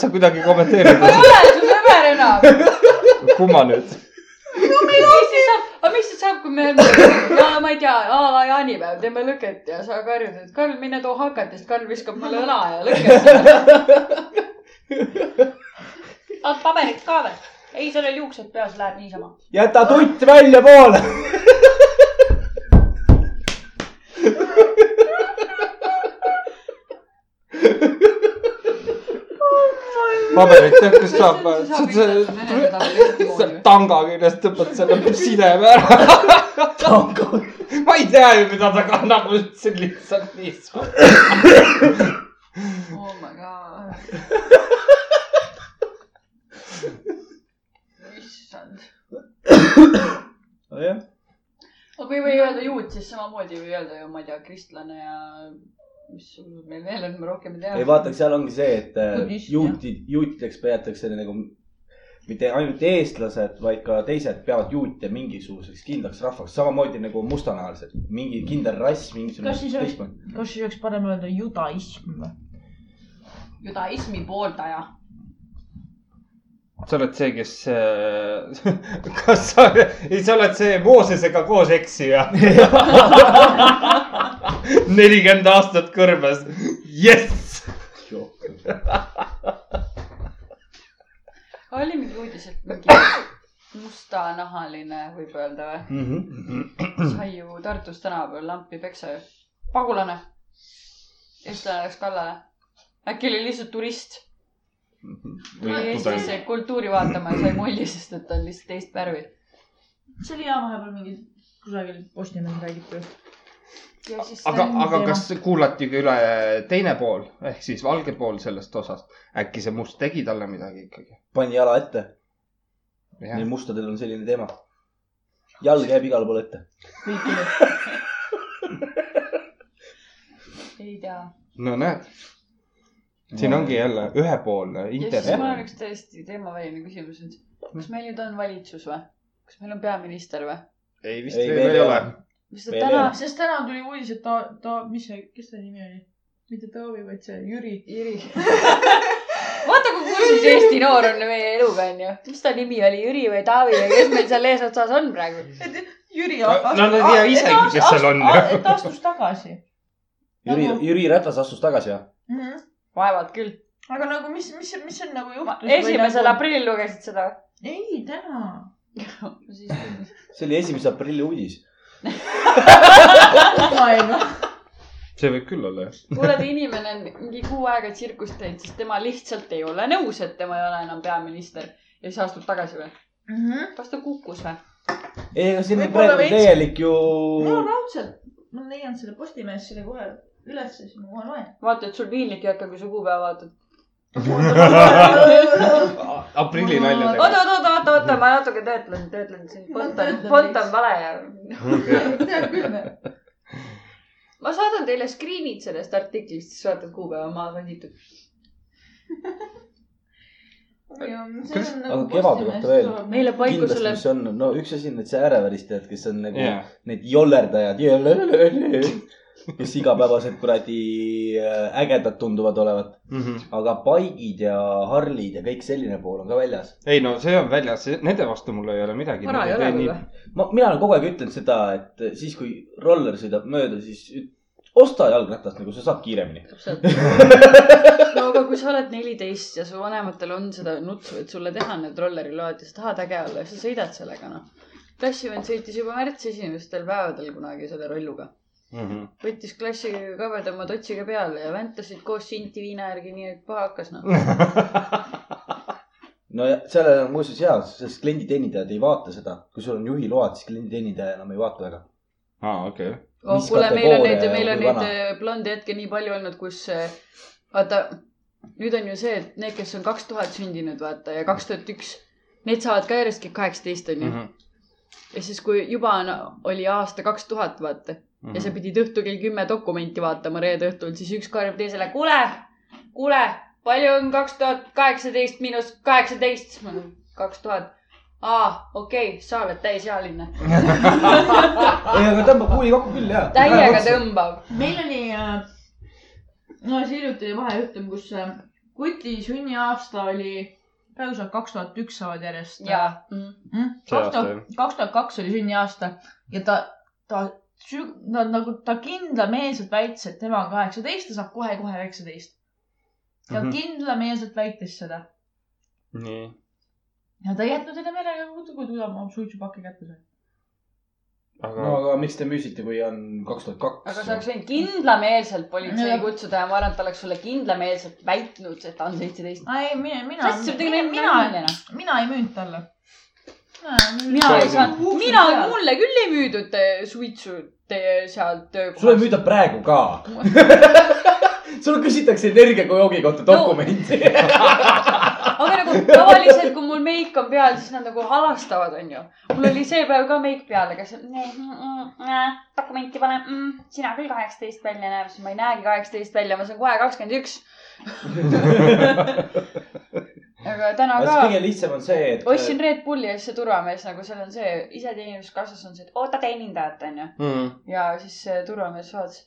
tahad sa kuidagi kommenteerida ma ei ole su sõber enam. kumma nüüd? mis siis saab, aga mis siis saab, kui me, ma ei tea, a la jaanipäev, teeme lõket ja sa karjud, et Karl, mine too hakatist, Karl viskab mulle õla ja lõket. tahad paberit ka või? ei, sellel juuksed peas läheb niisama. jäta tutt väljapoole. Paberit tead, kus saab, tanga küljest tõmbad selle sideme ära. ma ei tea ju, mida ta kannab, ma ütlesin lihtsalt niisama. oh my god. issand. nojah, aga kui ei või öelda juut, siis samamoodi ei või öelda ju, ma ei tea, kristlane ja mis sul meil veel on, ma rohkem ei tea. ei vaata, seal ongi see, et äh, juutid, juutideks peetakse nagu mitte ainult eestlased, vaid ka teised peavad juute mingisuguseks kindlaks rahvaks, samamoodi nagu mustanahalised, mingi kindel rass, mingisugune Kas siis oleks- kas siis oleks parem öelda judaism või? judaismi pooldaja. sa oled see, kes, kas sa, ei, sa oled see Moosesega koos eksija. nelikümmend aastat kõrbes, jess. oli mingi uudis, et mingi mustanahaline võib öelda või? Mhm. sai ju Tartus tänaval lampi peksa ju. pagulane. eestlane läks kallale. äkki oli lihtsalt turist. tuli Eestisse kultuuri vaatama ja sai mulli, sest et ta on lihtsalt teist värvi. see oli jaa vahepeal mingi kusagil Postimehis räägiti. ja aga, aga kas kuulati ka üle teine pool ehk siis valge pool sellest osast? äkki see must tegi talle midagi ikkagi? pani jala ette, neil mustadel on selline teema. jalg jääb igale poole ette. ei tea. no näed, siin ongi jälle ühepoolne ja siis mul on. üks täiesti teemaväline küsimus nüüd. kas meil nüüd on valitsus või? kas meil on peaminister või? ei vist Ei, veel ei ole ole.. Sest täna sest täna tuli uudis, et ta, ta, mis see, kes ta nimi oli? mitte Taavi, vaid see Jüri. Jüri. vaata, kui kursis Eesti noor on meie eluga, onju. mis ta nimi oli, Jüri või Taavi või kes meil seal eesotsas on praegu? Jüri. No nad ei tea isegi, kes seal on ta astus tagasi Jüri Nagu-, Jüri Ratas astus tagasi, jah? mm. -hmm. vaevalt küll. aga nagu, mis, mis, mis seal nagu juhtus? esimesel. aprillil lugesid seda ei, täna. see oli esimese aprilli uudis. maailma. see võib küll olla jah. kuule, kui inimene on mingi kuu aega tsirkust teinud, siis tema lihtsalt ei ole nõus, et tema ei ole enam peaminister ja siis astub tagasi või? kas ta kukkus või? ei, ega siin on praegu veits- täielik ju. no raudselt, ma leian selle Postimehes selle kohe ülesse, siis ma kohe loen. vaata, et sul piinlik ei hakka, kui sa kuupäeva vaatad. aprilli oota, naljadega. oota, oota, oota, oota, ma natuke töötlen, töötlen siin. fond on, fond on vale ja. tead küll ma saadan teile screen'id sellest artiklist, siis vaatad kuupäeva maha kanditud. aga kevade kohta veel. meile paiku kindlasti, selle mis on, no üks asi on need sääreväristajad, kes on nagu Jaa. need jollerdajad, kes igapäevaselt kuradi äh, ägedad tunduvad olevat. aga paigid ja Harlid ja kõik selline pool on ka väljas. ei no see on väljas, nende vastu mul ei ole midagi. vara ei ole või? ma, mina olen kogu aeg ütlenud seda, et siis, kui roller sõidab mööda, siis osta jalgratast, nagu sa saad kiiremini. no aga kui sa oled neliteist ja su vanematel on seda nutsu, et sulle teha need rolleriload ja sa tahad äge olla ja sa sõidad sellega, noh. klassivend sõitis juba märtsi esimestel päevadel kunagi selle rolluga. Võttis klassi kabedama totsiga peale ja väntasid koos Sinti viina järgi, nii et paha hakkas, noh. no ja sellel on muuseas hea, sest klienditeenindajad ei vaata seda. kui sul on juhiload, siis klienditeenindaja enam ei vaata väga. aa, okei. oh Mis kuule, meil on neid, meil on neid eh, blonde hetki nii palju olnud, kus eh, vaata, nüüd on ju see, et need, kes on kaks tuhat sündinud, vaata ja kaks tuhat üks, need saavad ka järjest kõik kaheksateist, onju. Mhm. ja siis, kui juba on, oli aasta kaks tuhat, vaata Mhm. ja sa pidid õhtul kell kümme dokumenti vaatama reede õhtul, siis üks karjub teisele, kuule, kuule, palju on kaks tuhat kaheksateist miinus kaheksateist? kaks tuhat. aa, okei okay,, sa oled täisealine. ei, aga tõmbab kuuli kokku küll, jaa. täiega. tõmbab. meil oli, no see hiljuti oli vahejuhtum, kus äh, kuti sünniaasta oli, praegu saab kaks tuhat üks saavad järjest. jaa. See kaks aasta, tuhat jah., kaks tuhat kaks oli sünniaasta ja ta, ta, ta nagu, ta kindlameelselt väitis, et tema on kaheksateist, ta saab kohe-kohe üheksateist. ta Mhm. kindlameelselt väitis seda nii. ja ta ei jätnud enne meelega kodu, kui ta oma suitsupaki kätte sai. aga no aga miks te müüsite, kui on kaks tuhat aga sa kaks? oleks võinud kindlameelselt politsei Jah. kutsuda ja ma arvan, et ta oleks sulle kindlameelselt väitnud, et ta on seitseteist. ei, mina, mina, mina, mina, mina ei müünud talle. Mina ei saanud, mina, mulle küll ei müüdud suitsu teie seal töökohas. sulle müüdab praegu ka. sulle küsitakse energiajoogi kohta dokumenti aga nagu tavaliselt, kui mul meik on peal, siis nad nagu halastavad, onju. mul oli see päev ka meik peal, aga mm, dokumenti pane mm,, sina küll kaheksateist välja näeb, siis ma ei näegi kaheksateist välja, ma saan kohe kakskümmend üks. aga täna aga ka kõige lihtsam on see, et. ostsin Red Bulli ja siis see turvamees nagu seal on see iseteeninduskassas on see, et oota teenindajat onju. mm.. ja siis see turvamees vaatas.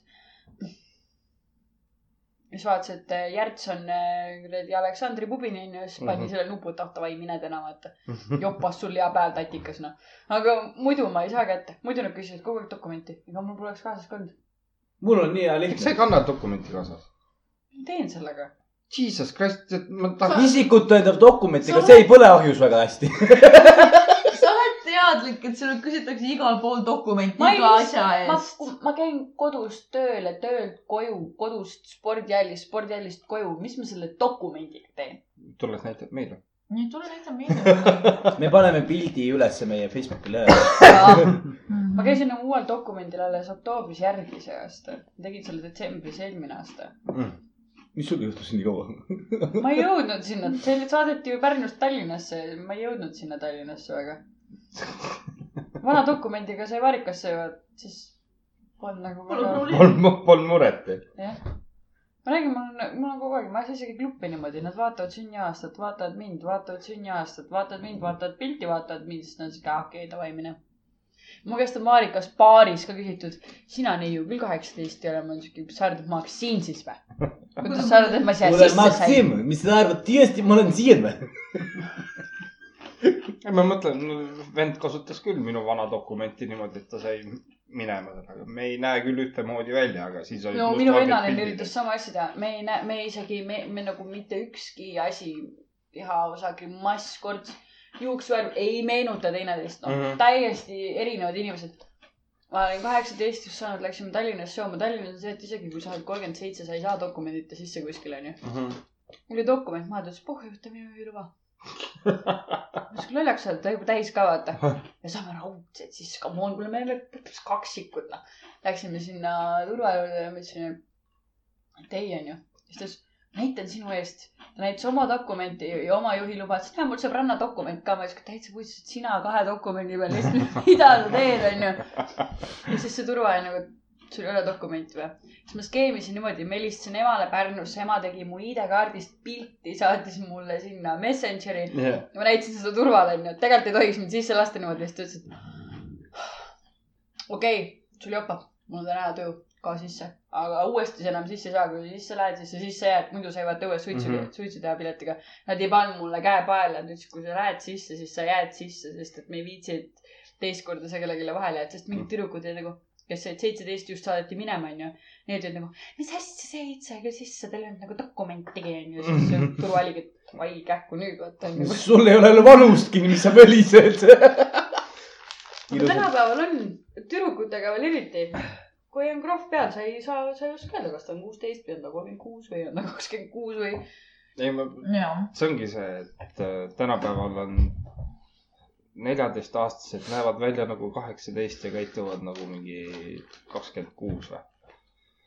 siis vaatas, et eh, Järts on eh, kuradi Aleksandri pubin onju, siis pani Mhm. selle nupu, et ah davai, mine täna vaata. jopas sul hea päev, tatikas noh. aga muidu ma ei saa kätte, muidu nad küsivad kogu aeg dokumenti, ega mul poleks kaasas ka olnud. mul on nii hea miks sa lihtne ei. kanna dokumenti kaasas? teen sellega. Jesus Christ, et ma tahan. isikut tõendav dokument, ega see ei põle ahjus väga hästi. sa oled teadlik, et sinult küsitakse igal pool dokumenti Ma iga asja ma eest., ma käin kodust tööle, töölt koju, kodust spordihallist, spordihallist koju, mis ma selle dokumendiga teen? tulles näitad meile. nii, tule näita meile. me paneme pildi ülesse meie Facebooki lehele. Ma käisin nagu uuel dokumendil alles oktoobris järgi see aasta. tegin selle detsembris eelmine aasta. Mis sul juhtus nii kaua? ma ei jõudnud sinna, see saadeti ju Pärnust Tallinnasse, ma ei jõudnud sinna Tallinnasse väga. vana dokumendiga sai varikasse ju, siis polnud nagu. Polnud, polnud muret. jah. ma räägin, mul on, mul on kogu aeg, ma ei saa isegi klubi niimoodi, nad vaatavad sünniaastat, vaatavad mind, vaatavad sünniaastat, vaatavad mind, vaatavad pilti, vaatavad mind, siis nad on siuke, okei, davai, mine. Mu käest on Marikas baaris ka küsitud, sina neiu küll kaheksateist ei ole, ma olen siuke, sa arvad, et ma oleks siin siis või? kuidas sa arvad, et ma siia sisse sain? Maksim, mis sa arvad, tõesti ma olen siin või? ma mõtlen, vend kasutas küll minu vana dokumenti niimoodi, et ta sai minema sellega. me ei näe küll ühtemoodi välja, aga siis olid no minu vennal üritas sama asja teha, me ei näe, me isegi, me, me nagu mitte ükski asi keha osagi masskord, juuksvärv ei meenuta teineteist, noh mm Mhm. -hmm. täiesti erinevad inimesed. ma olin kaheksateist just saanud, läksime Tallinnasse jooma, Tallinnas on see, et isegi kui sa oled kolmkümmend seitse, sa ei saa dokumendita sisse kuskile, onju. Mhm. mul oli dokument maha, ta ütles, pohhu, võta minu juhiluba. ma ütlesin, lollaks sa oled, ta juba täis ka vaata. ja saame raudselt sisse, come on, kuule, me oleme kaksikud, noh. Läksime sinna turva juurde ja ma ütlesin, et ei, onju. siis ta ütles, näitan sinu eest. ta näitas oma dokumenti ja oma juhiluba, ütles, näe, mul sõbranna dokument ka. ma ütlesin, täitsa puitsus, et sina kahe dokumendi peal, mida sa teed, onju. ja siis see turvaline nagu, sul ei ole dokumenti või? siis ma skeemisin niimoodi, ma helistasin emale Pärnusse, ema tegi mu ID-kaardist pilti, saatis mulle sinna Messengeri ja ma näitasin seda turvale, onju, et tegelikult ei tohiks mind sisse lasta niimoodi, siis ta ütles, et okei okay,, sul jopab, mul on täna töö, ka sisse, aga uuesti sa enam sisse ei saa, kui sisse lähed, siis sa sisse jääd, muidu sa jääd õues suitsu mm, Mhm. -hmm. suitsu teha piletiga. Nad ei pannud mulle käe paela, nad ütlesid, kui sa lähed sisse, siis sa jääd sisse, sest et me ei viitsi, et teist korda sa kellelegi vahele jääd, sest mingid tüdrukud olid nagu, kes said seitseteist just saadeti minema, onju. Need olid nagu, mis asja seitse küll sisse, teil ei olnud nagu dokumentigi, onju. siis see turva oligi, et vai kähku nüüd, vaata sul ei ole vanustki, mis sa mölised. aga tänapäeval on tüdrukutega veel eriti. kui on krohv peal, sa ei saa, sa ei oska öelda, kas ta on kuusteist või on ta kolmkümmend kuus või on ta kakskümmend kuus või. ei, ma, see ongi see, et äh, tänapäeval on neljateistaastased näevad välja nagu kaheksateist ja käituvad nagu mingi kakskümmend kuus või?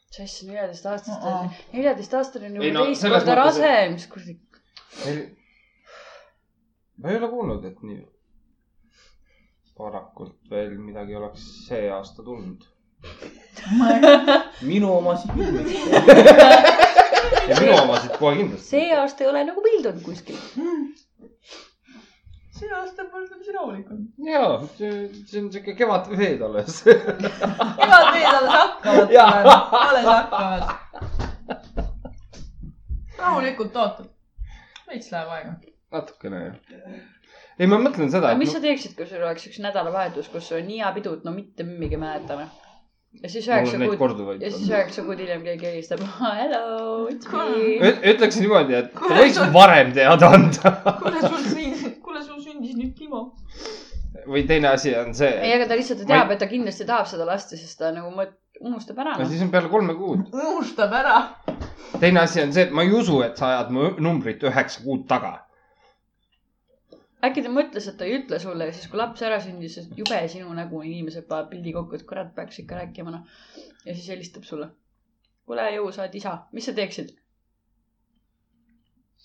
mis asja, neljateistaastast Aa., neljateistaastane on juba no teist korda mõttes, rase, mis kuradi. ma ei ole kuulnud, et nii varakult veel midagi oleks see aasta tulnud. minu omasid küll ja minu omasid kohe kindlasti. see aasta ei ole nagu pildunud kuskil. see aasta on võrdlemisi rahulik olnud. ja, see see on siuke kevadveed alles. kevadveed alles hakkavad alles hakkavad. rahulikult ootad. veits läheb aega. natukene jah. ei, ma mõtlen seda, aga mis sa teeksid, kui sul oleks üks nädalavahetus, kus sul on nii hea pidu, et no mitte mimmigi mäletame. ja siis üheksa kuud, ja siis. üheksa kuud hiljem keegi helistab. Hello, it's me. ütleks niimoodi, et ta võiks varem teada anda. kuule, sul sündis, kuule, sul sündis nüüd Timo. või teine asi on ei, see, aga ta lihtsalt Ma ei- teab, et ta kindlasti tahab seda lasta, sest ta nagu mõt-, unustab ära no noh. siis on peale kolme kuud. unustab ära. teine asi on see, et ma ei usu, et sa ajad mu numbrit üheksa kuud taga. Äkki ta mõtles, et ta ei ütle sulle ja siis, kui laps ära sündis, siis jube sinu nägu, inimesed panevad pildi kokku, et kurat, peaks ikka rääkima noh. ja siis helistab sulle. kuule, jõu, sa oled isa, mis sa teeksid?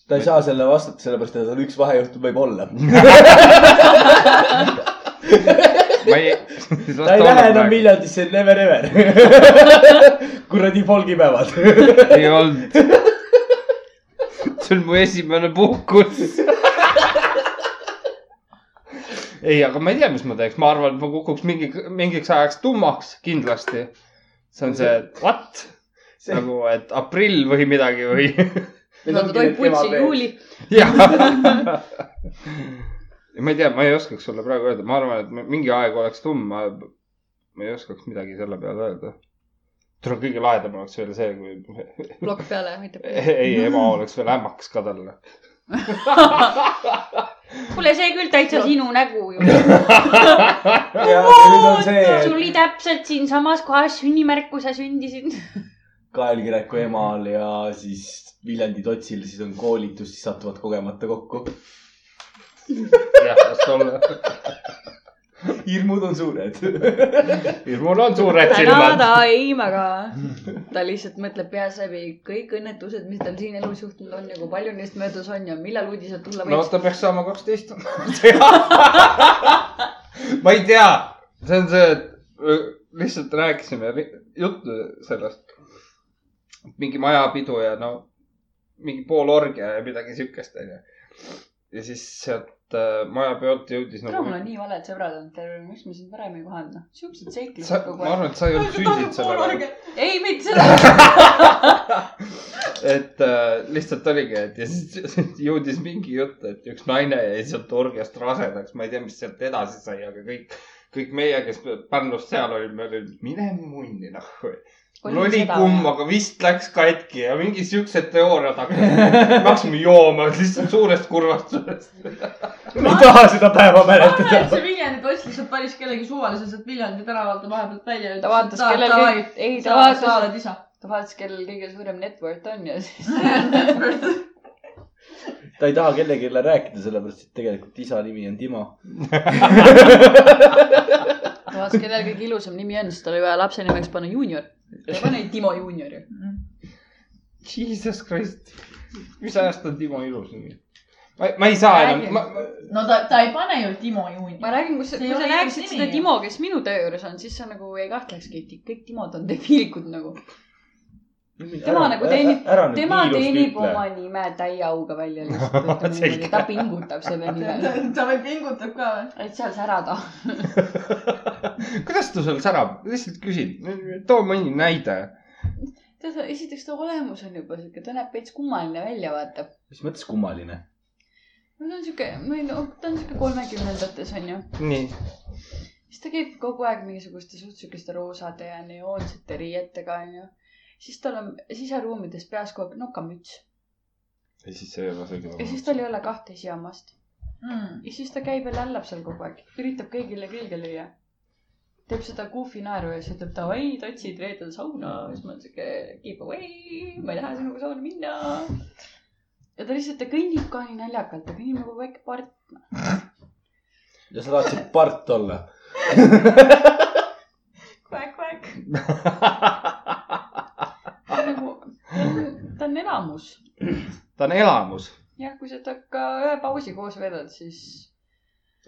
ta ei saa selle vastata, sellepärast et tal üks vahejuhtum võib olla. ma ei. ta ei lähe enam. Viljandisse, never ever. kuradi folgipäevad. ei olnud. see on mu esimene puhkus. ei, aga ma ei tea, mis ma teeks, ma arvan, et ma kukuks mingi, mingiks ajaks tummaks kindlasti. see on see, what? nagu, et aprill või midagi või? no ta tohib putsi juuli. jah. ma ei tea, ma ei oskaks sulle praegu öelda, ma arvan, et mingi aeg oleks tumm, ma, ma ei oskaks midagi selle peale öelda. tule kõige lahedam oleks veel see, kui plokk peale, aitab. ei, ema oleks veel ämmakas ka talle. kuule, see küll täitsa sinu nägu ju. sul oli täpselt siinsamas kohas sünnimärk, kui sa sündisid. kaelkireku emal ja siis Viljandi Totsil siis on koolitus, siis satuvad kogemata kokku. jah, las olla. hirmud on suured. mul on suured täna silmad. ta ei maga. ta lihtsalt mõtleb peas läbi kõik õnnetused, mis tal siin elus juhtunud on ja kui palju neist möödas on ja millal uudised tulla no võiks. ta peaks saama kaksteist. ma ei tea, see on see, et öö, lihtsalt rääkisime juttu sellest. mingi majapidu ja no mingi pool orgia ja midagi siukest onju. ja siis sealt äh, majapeolt jõudis tere, mul nagu on. nii valed sõbrad olnud terve, miks me sind varem ei kohanud, noh. siuksed sa seiklused, kogu ma aeg. arvan, et sa ei olnud sündinud sellel ajal. ei, mitte seda. et äh, lihtsalt oligi, et ja siis jõudis mingi jutt, et üks naine jäi sealt orgiast rasedaks, ma ei tea, mis sealt edasi sai, aga kõik, kõik meie, kes Pärnust seal olime, olid mine munni noh. Mul oli kumm, aga vist läks katki ja mingi siuksed teooriad hakkasid. me hakkasime jooma lihtsalt suurest kurvastusest. ma ei taha seda päeva mäletada. see Viljandi Tots lihtsalt päris kellegi suvalise sealt Viljandi tänavalt vahepealt välja. ta vaatas, kellel kõik, ei ta sa vaatas, oled isa. ta vaatas, kellel kõige suurem net worth on ja siis ta ei taha kellelegi rääkida, sellepärast et tegelikult isa nimi on Timo. ta vaatas, kellel kõige ilusam nimi on, siis tal oli vaja lapse nimeks panna juunior. Pane Timo juunior ju. Jesus Christ, mis ajast on Timo ilus nimi? ma, ma ei saa enam, ma, no ta, ta ei pane ju Timo juuni. ma räägin, kus, kui sa näeksid seda. Timo, kes minu töö juures on, siis sa nagu ei kahtlekski, et kõik Timod on debiilikud nagu. Tema nagu teenib, tema teenib oma nime täie auga välja lihtsalt, ütleme Selge. niimoodi, ta pingutab selle nimel, ta veel pingutab ka või? et seal särada. kuidas ta sul särab, lihtsalt küsin, too mõni näide. tead, esiteks ta olemus on juba siuke, ta näeb veits kummaline välja, vaata. mis mõttes kummaline? no ta on siuke, ei tea, ta on siuke kolmekümnendates onju. nii, siis ta käib kogu aeg mingisuguste suht siukeste roosade ja neoonsete riietega onju. Siis tal on siseruumides peas kogu aeg nokamüts ja siis see ei ole see, ja siis tal ei ole kahte esihammast Mm. ja siis ta käib ja lällab seal kogu aeg, üritab kõigile külge lüüa. teeb seda goofy naeru ja siis ütleb davai, totsid reedel sauna, siis ma olen siuke keep away, ma ei taha sinuga sauna minna. ja ta lihtsalt, ta kõnnib ka nii naljakalt, ta kõnnib nagu väike part. ja sa tahtsid part olla. nagu, ta on elamus. ta on elamus. jah, kui sa temaga ühe pausi koos veedad, siis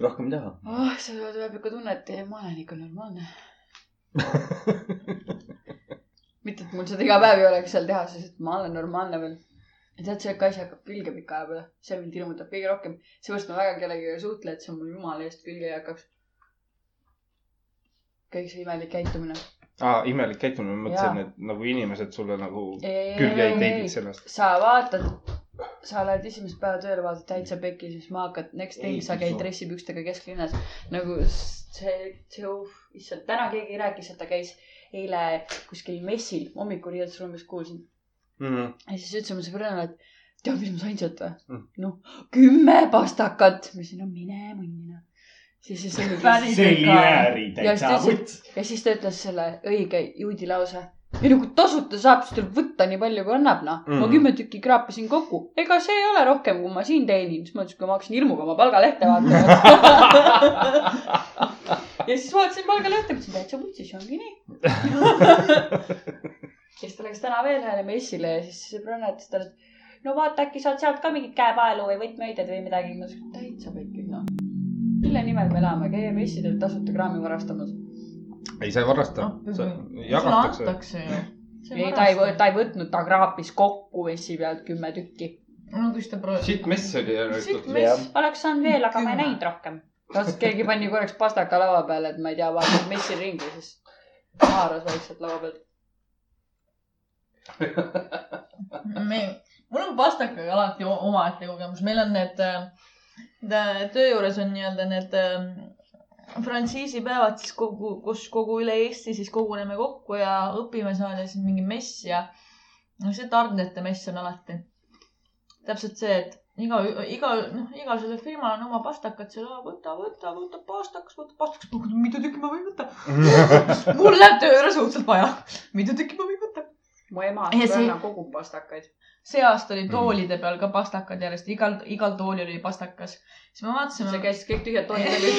rohkem ei taha. oh, sul tuleb ikka tunne, et ma olen ikka normaalne. mitte, et mul seda iga päev ei oleks seal teha, sest ma olen normaalne veel. ja tead, see asi hakkab külge pika aja peale, see mind hirmutab kõige rohkem. seepärast ma väga kellegagi ei suhtle, et see mul jumala eest külge ei hakkaks. kõik see imelik käitumine. aa, imelik käitumine, ma mõtlesin, et nagu inimesed sulle nagu külge ei teibiks sellest. sa vaatad, sa lähed esimest päeva tööle, vaatad täitsa pekki, siis ma hakkan, next thing Ei, sa käid dressipükstega kesklinnas. nagu see, see, issand, täna keegi rääkis, et ta käis eile kuskil messil hommikuriietusruumis kuulsin. Mhm. ja siis ütles oma sõbrannale, et tead, mis ma sain sealt või Mm.? noh, kümme pastakat. ma ütlesin, no mine munni noh. siis, siis see Päris- see jääri Ja siis ta ütles- ja siis ta ütles selle õige juudi lause. ei no kui tasuta saab, siis tuleb võtta nii palju, kui annab noh. ma Mhm. kümme tükki kraapisin kokku. ega see ei ole rohkem, kui ma siin teenin. siis ma ütlesin, kui ma hakkasin hirmuga oma palgalehte vaatama. ja siis vaatasin palgalehte, mõtlesin täitsa vutsis, ongi nii. siis ta läks täna veel ühele messile ja siis sõbranna ütles talle, et no vaata, äkki saad sealt ka mingit käepaelu või võtmeõided või midagi. ma ütlesin, täitsa pekki noh. Mille nimel me elame, käia messidel tasuta kraami varastamas. ei, sa ei varasta, sa jagatakse. antakse ju. ei, ta ei, ta ei võtnud, ta kraapis kokku messi pealt kümme tükki. no kus ta proovis. siit mess oli siit järelikult. oleks saanud veel, aga ma ei näinud rohkem. kas keegi pani korraks pastaka laua peale, et ma ei tea, vaatas messil ringi, siis haaras vaikselt laua pealt. me, mul on pastakaga alati omaette kogemus, meil on need äh,, töö juures on nii-öelda need äh, frantsiisipäevad siis kogu, kus kogu üle Eesti siis koguneme kokku ja õpime seal ja siis mingi mess ja no see tarnete mess on alati täpselt see, et iga, iga, noh, igal sellel firmal on oma pastakad seal, võta, võta, võta pastakas, võta pastakas, mitu tükki ma võin võtta. mul läheb töö juures õudselt vaja, mitu tükki ma võin võtta. Mu ema Ja see- sõbranna kogub pastakaid. see aasta oli toolide peal ka pastakad järjest, igal, igal toolil oli pastakas. siis me sa vaatasime, käisid kõik tühjad toolid läbi.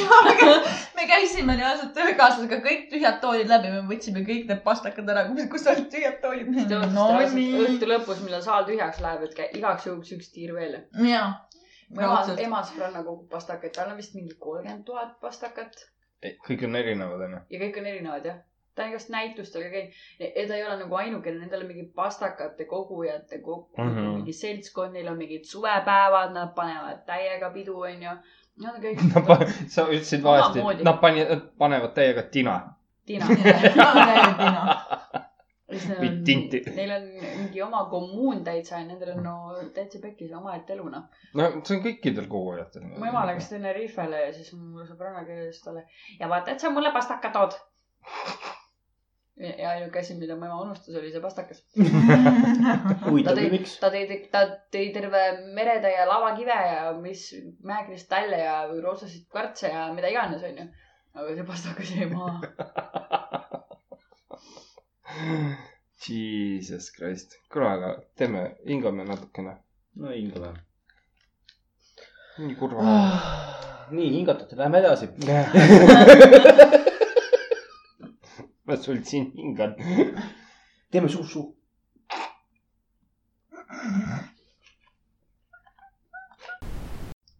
me käisime reaalselt töökaaslasega kõik tühjad toolid läbi, me võtsime kõik need pastakad ära, kus olid tühjad toolid. no nii, õhtu lõpus, millal saal tühjaks läheb, et igaks juhuks üks tiir veel. jaa. mu ema, ema sõbranna kogub pastakaid, tal on vist mingi kolmkümmend tuhat pastakat kõik on erinevad, onju. ja kõik on erinevad jah. Ta on igast näitustel ka käinud ja ta ei ole nagu ainukene, nendel on mingi pastakate kogujate kokku mm. -hmm. mingi seltskond, neil on mingid suvepäevad, nad panevad täiega pidu, onju. Nad on kõik sa ütlesid valesti nad pani-, panevad täiega tina. tina. Või tinti. Neil on mingi oma kommuun täitsa ja nendel on no täitsa pekkis omaette elu noh. no see on kõikidel kogujatel. mu ema läks Tenerifele ja siis mu sõbranna kirjutas talle ja vaata, et sa mulle pastaka tood. ja ainuke asi, mida mu ema unustas, oli see pastakas. ta tõi ta tõi, ta tõi terve meretäie lavakive ja mis mäekristalle ja roosasid kvartse ja mida iganes, onju. aga see pastakas jäi maha. Jesus Christ, kuule, aga teeme, hingame natukene. no hingame. nii kurva. nii, hingatud, lähme edasi. ma sul siin hingan. teeme suhu-suhu.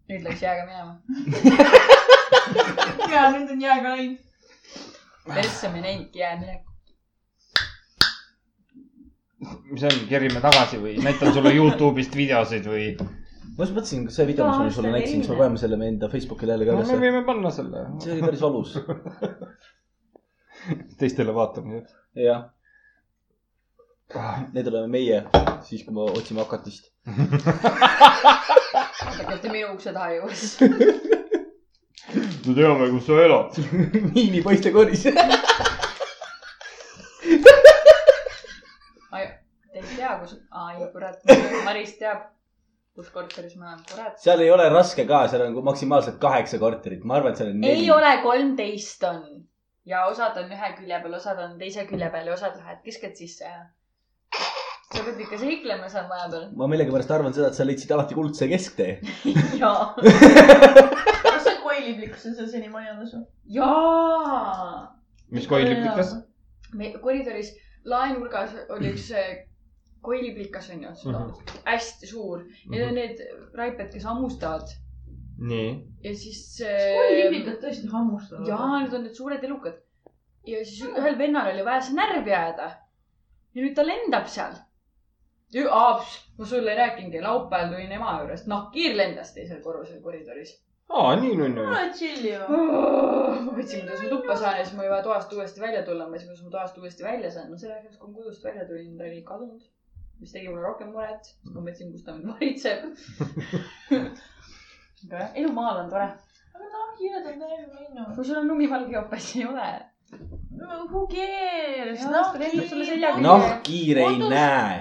nüüd läks jääga minema. ja nüüd on jääga läinud. persse me näinudki jäämineku. mis on, kerime tagasi või näitan sulle Youtube'ist videosid või? ma just mõtlesin, kas see video, mis ma sulle näitasin, kas me paneme selle me enda Facebookile jälle ka no me ülesse. võime panna selle see oli päris valus. teistele vaatamiseks. jah, need oleme meie, siis kui me otsime hakatist. vaadake, et te minu ukse taha ei jõuaks. me teame, kus sa elad. Niini poistekoris. Te ei tea, kus, ai kurat, Maris teab, kus korteris me oleme, kurat. seal ei ole raske ka, seal on maksimaalselt kaheksa korterit, ma arvan, et seal on neli ei. ole, kolmteist on ja osad on ühe külje peal, osad on teise külje peal ja osad lähed kisked sisse ja. sa pead ikka seiklema seal maja peal. ma millegipärast arvan seda, et sa leidsid alati kuldse kesktee. jaa. kas see koiliplikus on seal senimaani alles või? jaa. mis koiliplikas?? me koridoris laenurgas oli üks see koiliplikas onju, Mhm. hästi suur. Need on need raiped, kes hammustavad nii. ja siis. koiliplikad tõesti hammustavad. jaa, need on need suured elukad. ja siis ühel vennal oli vaja see närvi ajada. ja nüüd ta lendab seal. ma sulle ei rääkinudki, laupäeval tulin ema juurest, nahkhiir lendas teisel korrusel koridoris. aa, nii nunnu. ole chill ju. ma võtsin, kuidas ma tuppa saan ja siis ma ei vaja toast uuesti välja tulla, ma ei tea, kuidas ma toast uuesti välja saan. no selle hetkeks, kui ma kodust välja tulin, ta oli kadunud. mis tegi mulle rohkem muret, ma mõtlesin, kus ta mind varitseb. aga jah, elu maal on tore. aga nahkhiired on täiega minnud. kui sul on lumivalge jopas, ei ole. Who cares? Nahkhiir ei näe.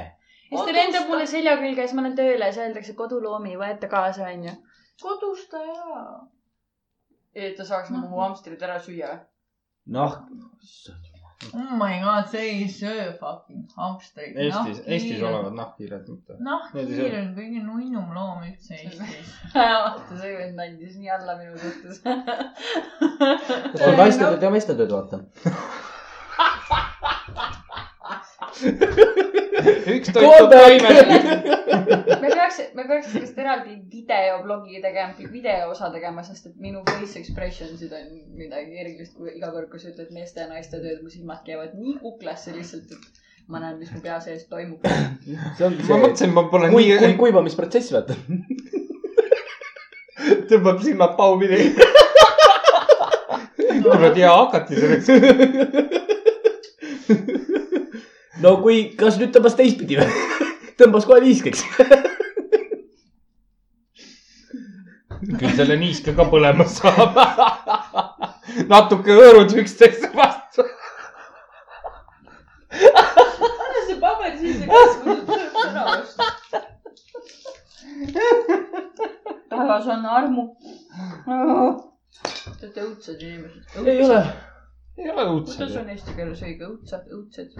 ja siis ta lendab mulle selja külge ja siis ma lähen tööle ja siis öeldakse koduloomi, võeta kaasa, onju. kodus ta ära. et ta saaks nagu mu hamstrid ära süüa. nahk, Oh my god, see ei söö fucking hamstreid. Eestis, Eestis olevad nahkhiired mitte. nahkhiir on kõige nunnum loom üldse Eestis. vaata, see vend andis nii alla minu suhtes. on naistööd ja meestetööd, vaata. üks toitub taimet. me peaks, me peaks sellest eraldi videoblogi tegema, videoosa tegema, sest et minu face expressions'id on midagi erilist, kui iga kord, kui sa ütled meeste ja naiste tööd, mu silmad käivad nii kuklasse lihtsalt, et ma näen, mis mu pea sees toimub. see ongi ma see mõtlesin, ma pole kui, kui nii, kuivamisprotsess, vaata. tõmbab silmad paupidi. kuradi hea hakati selleks. No kui, kas nüüd tõmbas teistpidi või? tõmbas kohe viiskeks. küll selle niiske ka põlema saab. natuke hõõrud üksteise vastu. anna see paber sisse kasvu, sööb ära vastu. taevas on armu. Te olete õudsed inimesed. ei ole. ei ole kuidas õudsed. on eesti keeles õige, õudsad, õudsed?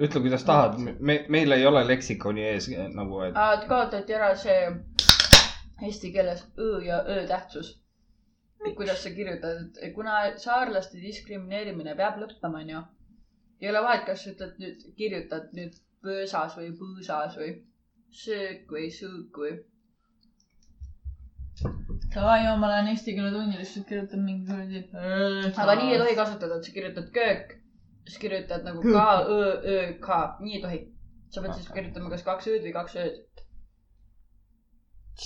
ütle, kuidas tahad. me, meil ei ole leksikoni ees nagu, et kaotati ära see eesti keeles õ ja ö tähtsus. kuidas sa kirjutad, et kuna saarlaste diskrimineerimine peab lõppema, onju. ei ole vahet, kas sa ütled nüüd, kirjutad nüüd põõsas või põõsas või söök või sõõk või. Davai, ma lähen eesti keele tundi, lihtsalt kirjutan mingi kuradi. aga nii ei tohi kasutada, et sa kirjutad köök, siis kirjutad nagu ka õ, ö, ka, nii ei tohi. sa pead siis kirjutama kas kaks ööd või kaks ööd.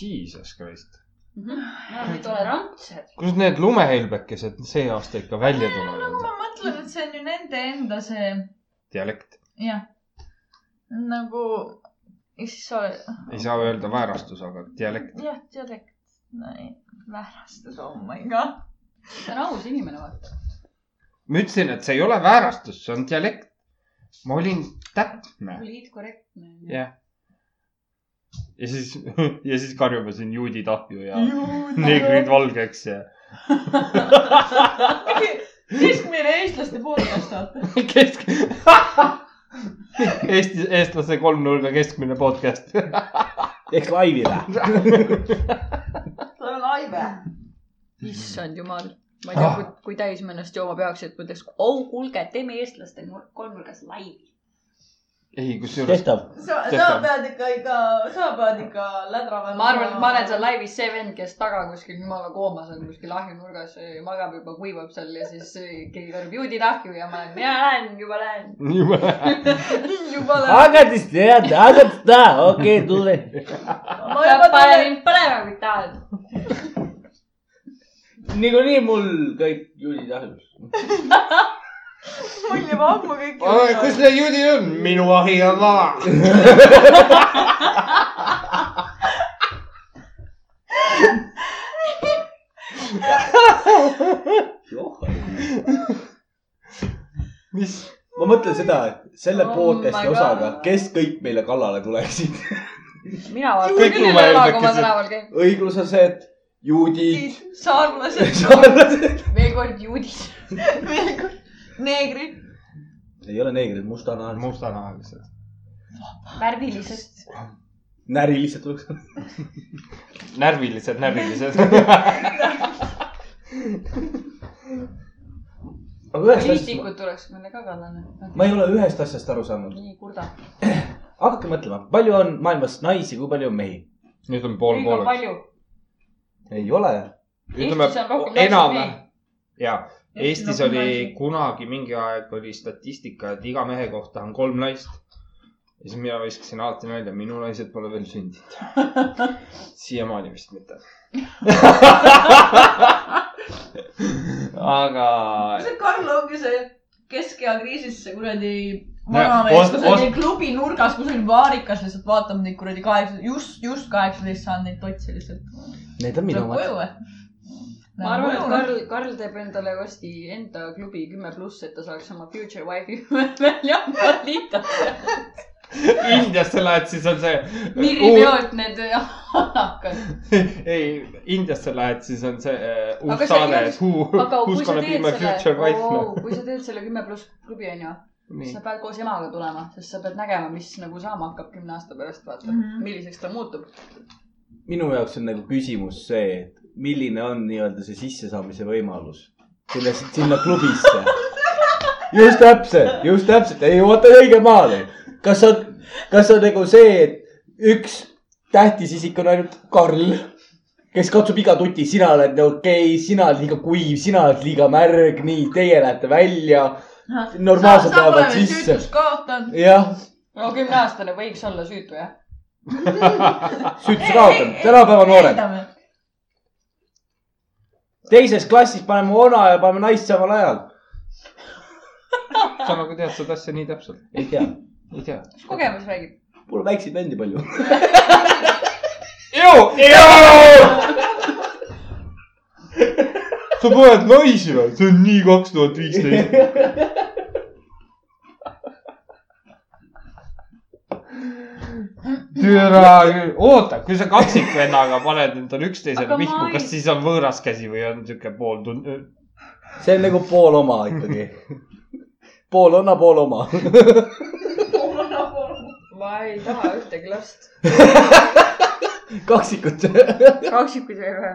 jesus christ. me oleme tolerantsed. kus need lumehelbekesed see aasta ikka välja nagu tulevad? ma mõtlen, et see on ju nende enda see, dialekt. jah. nagu, issand, ei saa öelda väärastus, aga dialekt. jah, dialekt, väärastus, oh my god. ta on aus inimene, vaata. Ma ütlesin, et see ei ole väärastus, see on dialekt. ma olin täpne. poliitkorrektne. jah. ja siis, ja siis karjume siin juudi tahju ja neegrid valgeks ja keskmine eestlaste podcast, vaata. kesk-. Eesti, eestlase kolmnurga keskmine podcast. eks laivi või? see on laive. issand jumal. Ma ei tea, kui, kui täis ma ennast jooma peaks, et ma ütleks, oh kuulge, teeme eestlaste kolmnurgas laivi. ei, kusjuures tehtav. sa, sa pead ikka, ikka, sa pead ikka lädrama. ma arvan, et ma olen seal laivis see vend, kes taga kuskil jumala koomas on kuskil ahjunurgas, magab juba, kuivab seal ja siis keegi karjub juudi tahju ja ma olen, mina lähen, juba lähen. juba lähen. hakkasid teada, hakkasid teada, okei, tule. ma juba pane tulen. mind põlema, kui tahad. niikuinii mul kõik juudid ahjus. mul juba ammu kõik. kus need juudid on? minu ahi on vaba. mis? ma mõtlen seda, et selle Oh podcast'i osaga, kes kõik meile kallale tuleksid. mina vaatan küll üle õla, kui ma tänaval käin. õigluslased, juudid, saarlased, saarlased. veel kord juudid. veel kord neegrid. ei ole neegrid, mustanahalised. mustanahalised. värvilised. närilised tuleks. närvilised, närvilised. aga ühest asjast, poliitikud tuleks meile ka kallale. ma ei ole ühest asjast aru saanud. nii kurda. hakake mõtlema, palju on maailmas naisi, kui palju on mehi? nüüd on pool liiga pooleks. palju. Ei ole. ütleme Eestis on rohkem naisi enam kui mehi.. ja Eestis on oli naisi. kunagi mingi aeg oli statistika, et iga mehe kohta on kolm naist. ja siis mina viskasin alati nalja, minu naised pole veel sündinud. siiamaani vist mitte. aga see Karl ongi see keskea kriisis see kuradi vanamees kusagil osta- klubi nurgas, kusagil vaarikas lihtsalt vaatab neid kuradi kaheksa, just, just kaheksateist saanud neid totse lihtsalt. Need on minu omad. ma arvan, et Karl, Karl teeb endale varsti enda klubi kümme pluss, et ta saaks oma future wife'i välja valida. Indiasse lähed, siis on see. Mirri peolt need annakad. ei, Indiasse lähed, siis on see uh, uus saade, et who, aga who's gonna be my future selle wife oh,, noh. kui sa teed selle kümme pluss klubi onju, siis nii sa, pead koos emaga tulema, sest sa pead nägema, mis nagu saama hakkab kümne aasta pärast, vaata mm. -hmm. milliseks ta muutub. Minu jaoks on nagu küsimus see, et milline on nii-öelda see sissesaamise võimalus sinna, sinna klubisse. just täpselt, just täpselt, ei jõuata õige maale. kas on, kas on nagu see, et üks tähtis isik on ainult Karl, kes katsub iga tuti, sina oled nagu okei okay,, sina oled liiga kuiv, sina oled liiga märg, nii, teie lähete välja. sa pole lähevad sisse. jah, no kümneaastane võiks olla süütu jah. süütus kaotanud, tänapäeva noored. teises klassis paneme ona ja paneme naist samal ajal. sa nagu tead seda asja nii täpselt, ei tea, ei tea. mis kogemus räägib? pole väikseid vendi palju. sa paned naisi või? see on nii kaks tuhat viisteist. türa oota, kui sa kaksikvennaga paned endale üksteisele ei- kas siis on võõras käsi või on siuke pool tund-? see on nagu pool oma ikkagi. pool onna, pool oma. ma ei taha ühtegi last. kaksikut. kaksikuid ei ole.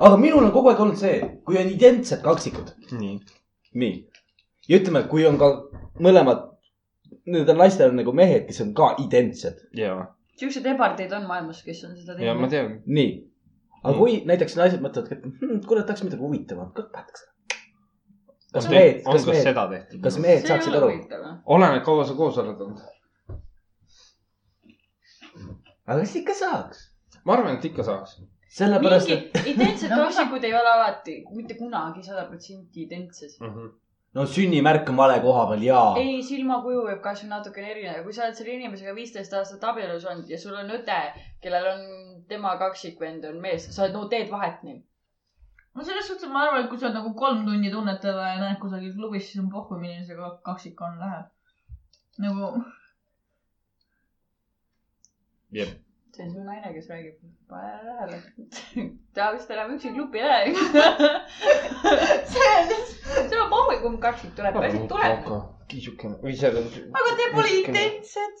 aga minul on kogu aeg olnud see, kui on identsed kaksikud, nii. nii. ja ütleme, kui on ka mõlemad, nendel naistel on nagu mehed, kes on ka identsed, siukseid ebardeid on maailmas, kes on seda ja ma teinud. tean. nii. aga Mm. kui näiteks naised mõtlevad, et hm, kuule, tahaks midagi huvitavat, kas tahaks? kas on mehed, kas ka mehed, kas mehed saaksid aru? oleneb, kaua sa koos oled olnud. aga kas ikka saaks? ma arvan, et ikka saaks. sellepärast, et identsed No kaksikud ei ole alati, mitte kunagi sada protsenti identsed. No sünnimärk on vale koha peal ja. ei, silmakuju võib kasvõi natukene erinev, kui sa oled selle inimesega viisteist aastat abielus olnud ja sul on õde, kellel on tema kaksikvend on mees, sa oled, no teed vahet neil. no selles suhtes ma arvan, et kui sa oled nagu kolm tundi tunned teda ja näed kusagil klubis, siis on pohhu, milline see kaksik on, läheb. nagu, jep. See on su naine, kes räägib. pane tähele. ta vist enam üksi klubi ei lähe. see on, see on pohhu, kumb kaksik tuleb, päriselt tuleb. kiisukene või seal aga te pole identsed.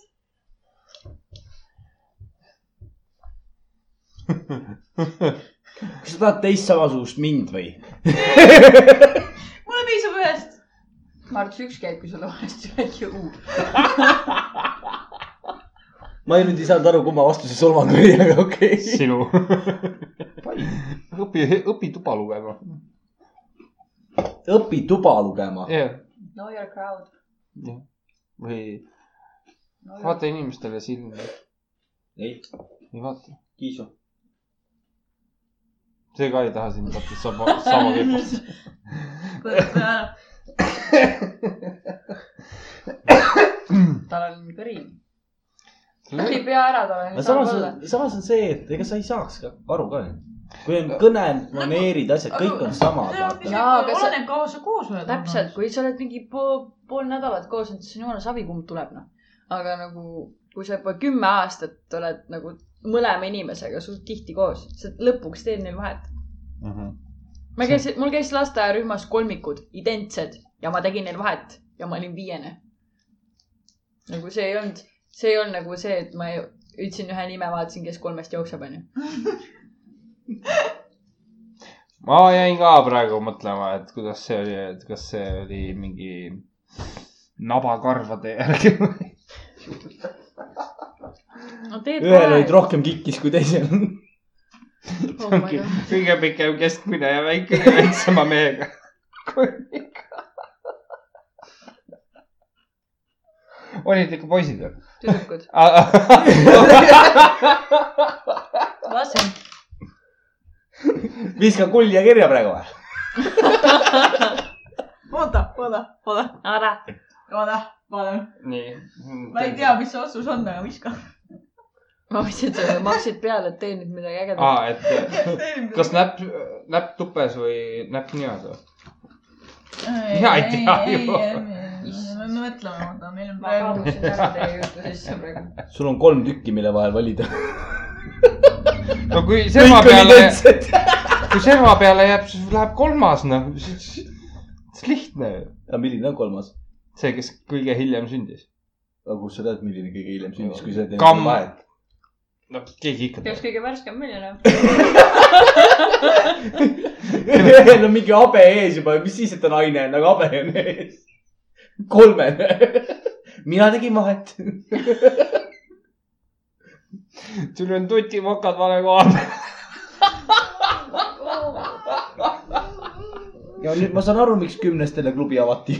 kas sa tahad teist samasugust mind või? mulle piisab ühest. Marts, üks käib, kui sulle valesti väike uu. Ma ei nüüd ei saanud aru, kumma vastu see solvang oli, aga okei okay.. sinu. õpi, õpi tuba lugema. õpi tuba lugema. jah, Know your crowd. jah. või vaata inimestele silma. ei, ei vaata. Kiisu. see ka ei taha sind vaata sama, sama kehvasti. tal on kõrin. Ei pea ära aga samas, samas on see, et ega sa ei saaks ka aru ka. kui on kõne, maneerid, asjad, kõik on samad. Jaa, aga sa- oleneb, kaua sa koos oled. täpselt, kui sa oled mingi pool, pool nädalat koos olnud, siis on jumala savi, kumb tuleb noh. aga nagu, kui sa juba kümme aastat oled nagu mõlema inimesega suht tihti koos, sa lõpuks teed neil vahet. ma käisin, mul käis lasteaiarühmas kolmikud, identsed ja ma tegin neil vahet ja ma olin viiene. nagu see ei olnud, see ei olnud nagu see, et ma ütlesin ühe nime, vaatasin, kes kolmest jookseb, onju. ma jäin ka praegu mõtlema, et kuidas see oli, et kas see oli mingi nabakarvade järgi või? no ühel olid rohkem kikkis kui teisel. oh kõige pikem, keskmine ja väike, väiksema mehega. Olid ikka poisid või? tüdrukud. lasen. viska kulja kirja praegu või? oota, oota, oota, ära. oota, palun. nii. ma ei tea, mis see otsus on, aga viska. ma mõtlesin, et sa maksid peale, et teenid midagi ägedat. aa, et kas näpp, näpp tupes või näpp või? Mina ei tea ju. Me mõtleme, oota, meil on ma praegu. kadusin ära teie jutu sisse praegu. sul on kolm tükki, mille vahel valida. no kui serva peale, kui serva peale jääb, siis läheb kolmas, noh. see on lihtne aga milline on kolmas? see, kes kõige hiljem sündis. aga kust sa tead, milline kõige hiljem sündis, kui sa teed Kamm. vahet? no keegi ikka kes teab. kõige värskem, milline? ühel on mingi habe ees juba, mis siis, et ta naine on, aga habe on ees. kolmene. mina tegin vahet. sul on tutimokad vale koha peal. ja nüüd ma saan aru, miks kümnestele klubi avati.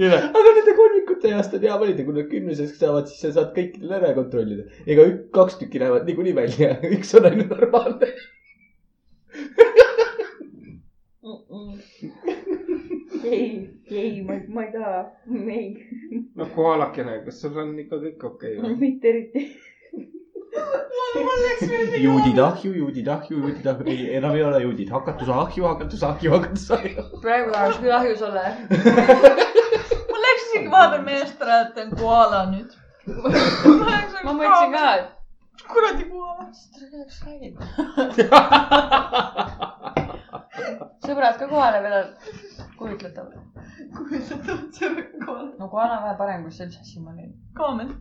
aga nende kolmikute east on hea valida, kui nad kümneseks saavad, siis sa saad kõikidele ära kontrollida. ega ük- kaks tükki näevad niikuinii välja, üks on ainult normaalne. ei, ei, ma, ma ei taha, ei, no kohalakene, kas sul on ikka kõik okei okay, või? mitte eriti. juudid ahju, juudid ahju, juudid ahju, ei, enam ei ole juudid, hakatus ahju, hakatus ahju, hakatus ahju. praegu tahaks küll ahjus olla. mul läks isegi vahepeal meelest ära, et on koala nüüd. ma mõtlesin ka, et kuradi koala. sõbrad ka kohale on. kujutletav. kujutatav, et see on koala. no kohe on vähe parem, kui see üldse siiamaani. kaamen.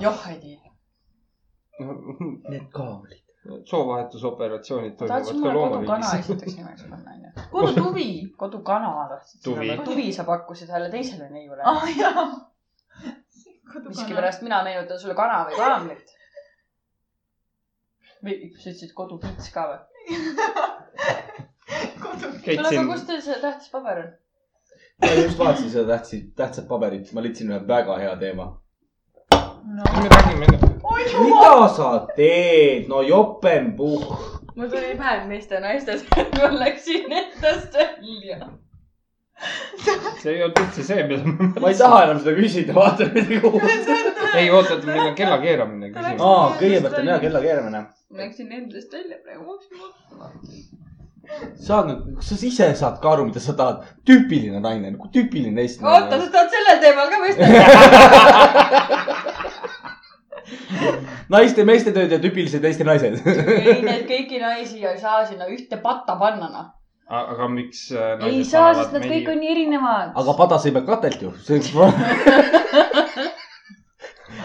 joh, ei tea. Need ka olid. soovahetusoperatsioonid toimuvad ka mulle kodukana loomariigis. esiteks nimeks panna, onju? kodutuvi. kodukana tahtsid Tuvi. seda, tuvi sa pakkusid ühele teisele neiule. ah jaa. miskipärast mina meenutan sulle kana või kaamlit. või sa ütlesid kodupits ka või? kuule, aga kus teil see tähtis paber on? ma just vaatasin seda tähtsi, tähtsat paberit, ma leidsin ühe väga hea teema. no.. me räägime enne. mida sa teed, no jopenpuhh. mul tuli päev meeste ja naiste, ma läksin endast välja. See ei olnud üldse see, mida me. ma ei taha enam seda küsida, vaata nüüd kuhu. ei oota, meil on kella keeramine küsimus. aa, kõigepealt on hea kella keeramine. ma läksin endast välja praegu, ma hakkasin mõtlema. saad nüüd, kas sa ise saad ka aru, mida sa tahad? tüüpiline naine, nagu tüüpiline Eesti oota, sa tahad sellel teemal ka vestelda? naiste, meeste tööd ja tüüpilised Eesti naised. ei, need kõiki naisi ei saa sinna ühte patta panna, noh. Aga miks äh, ei saa, sest nad kõik on nii erinevad. aga padas ei pea katelt ju.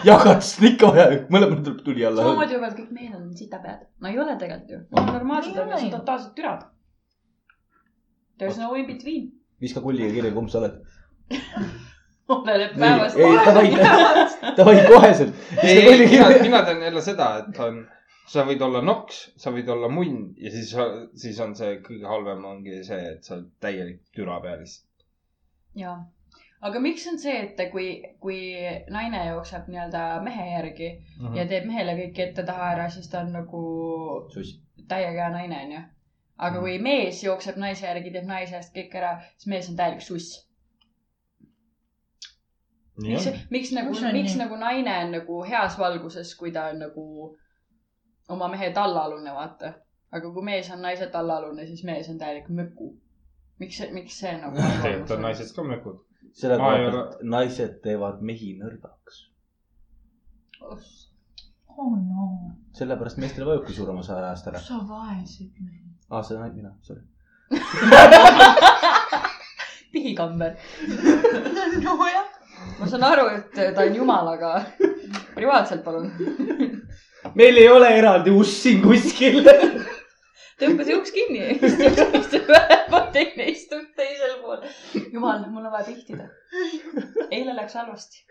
jagatust on ikka vaja, mõlemal tuleb tuli alla. samamoodi võivad kõik mehed on sitapead. no ei ole tegelikult ju. Nad on normaalsed, on ole ju ju. totaalsed türad. There is no in between. viska kulliga kirja, kumb sa oled. oleneb päevast. ei, davai, davai koheselt. ei, ei, mina, mina tean jälle seda, et on, sa võid olla noks, sa võid olla munn ja siis, siis on see kõige halvem ongi see, et sa oled täielik türa peal lihtsalt. jaa, aga miks on see, et kui, kui naine jookseb nii-öelda mehe järgi Mhm. ja teeb mehele kõik ette-taha ära, siis ta on nagu suss. täiega hea naine, onju. aga kui mees jookseb naise järgi, teeb naise eest kõik ära, siis mees on täielik suss. miks miks nagu miks nii? nagu naine on nagu heas valguses, kui ta on nagu oma mehe tallaalune, vaata. aga kui mees on naise tallaalune, siis mees on täielik möku. miks see, miks see nagu tegelikult on naised ka mökud. selle koha pealt naised teevad mehi nõrgaks. oh no, sellepärast meestel vajubki suurem osa ajast ära. sa vaesid mehi. aa, see olen mina, sorry. pihikamber. nojah. ma saan aru, et ta on jumal, aga privaatselt palun. meil ei ole eraldi ust siin kuskil. tõmba see uks kinni, istub, istub ühel pool, teine istub teisel pool. jumal, mul on vaja pihtida. eile läks halvasti.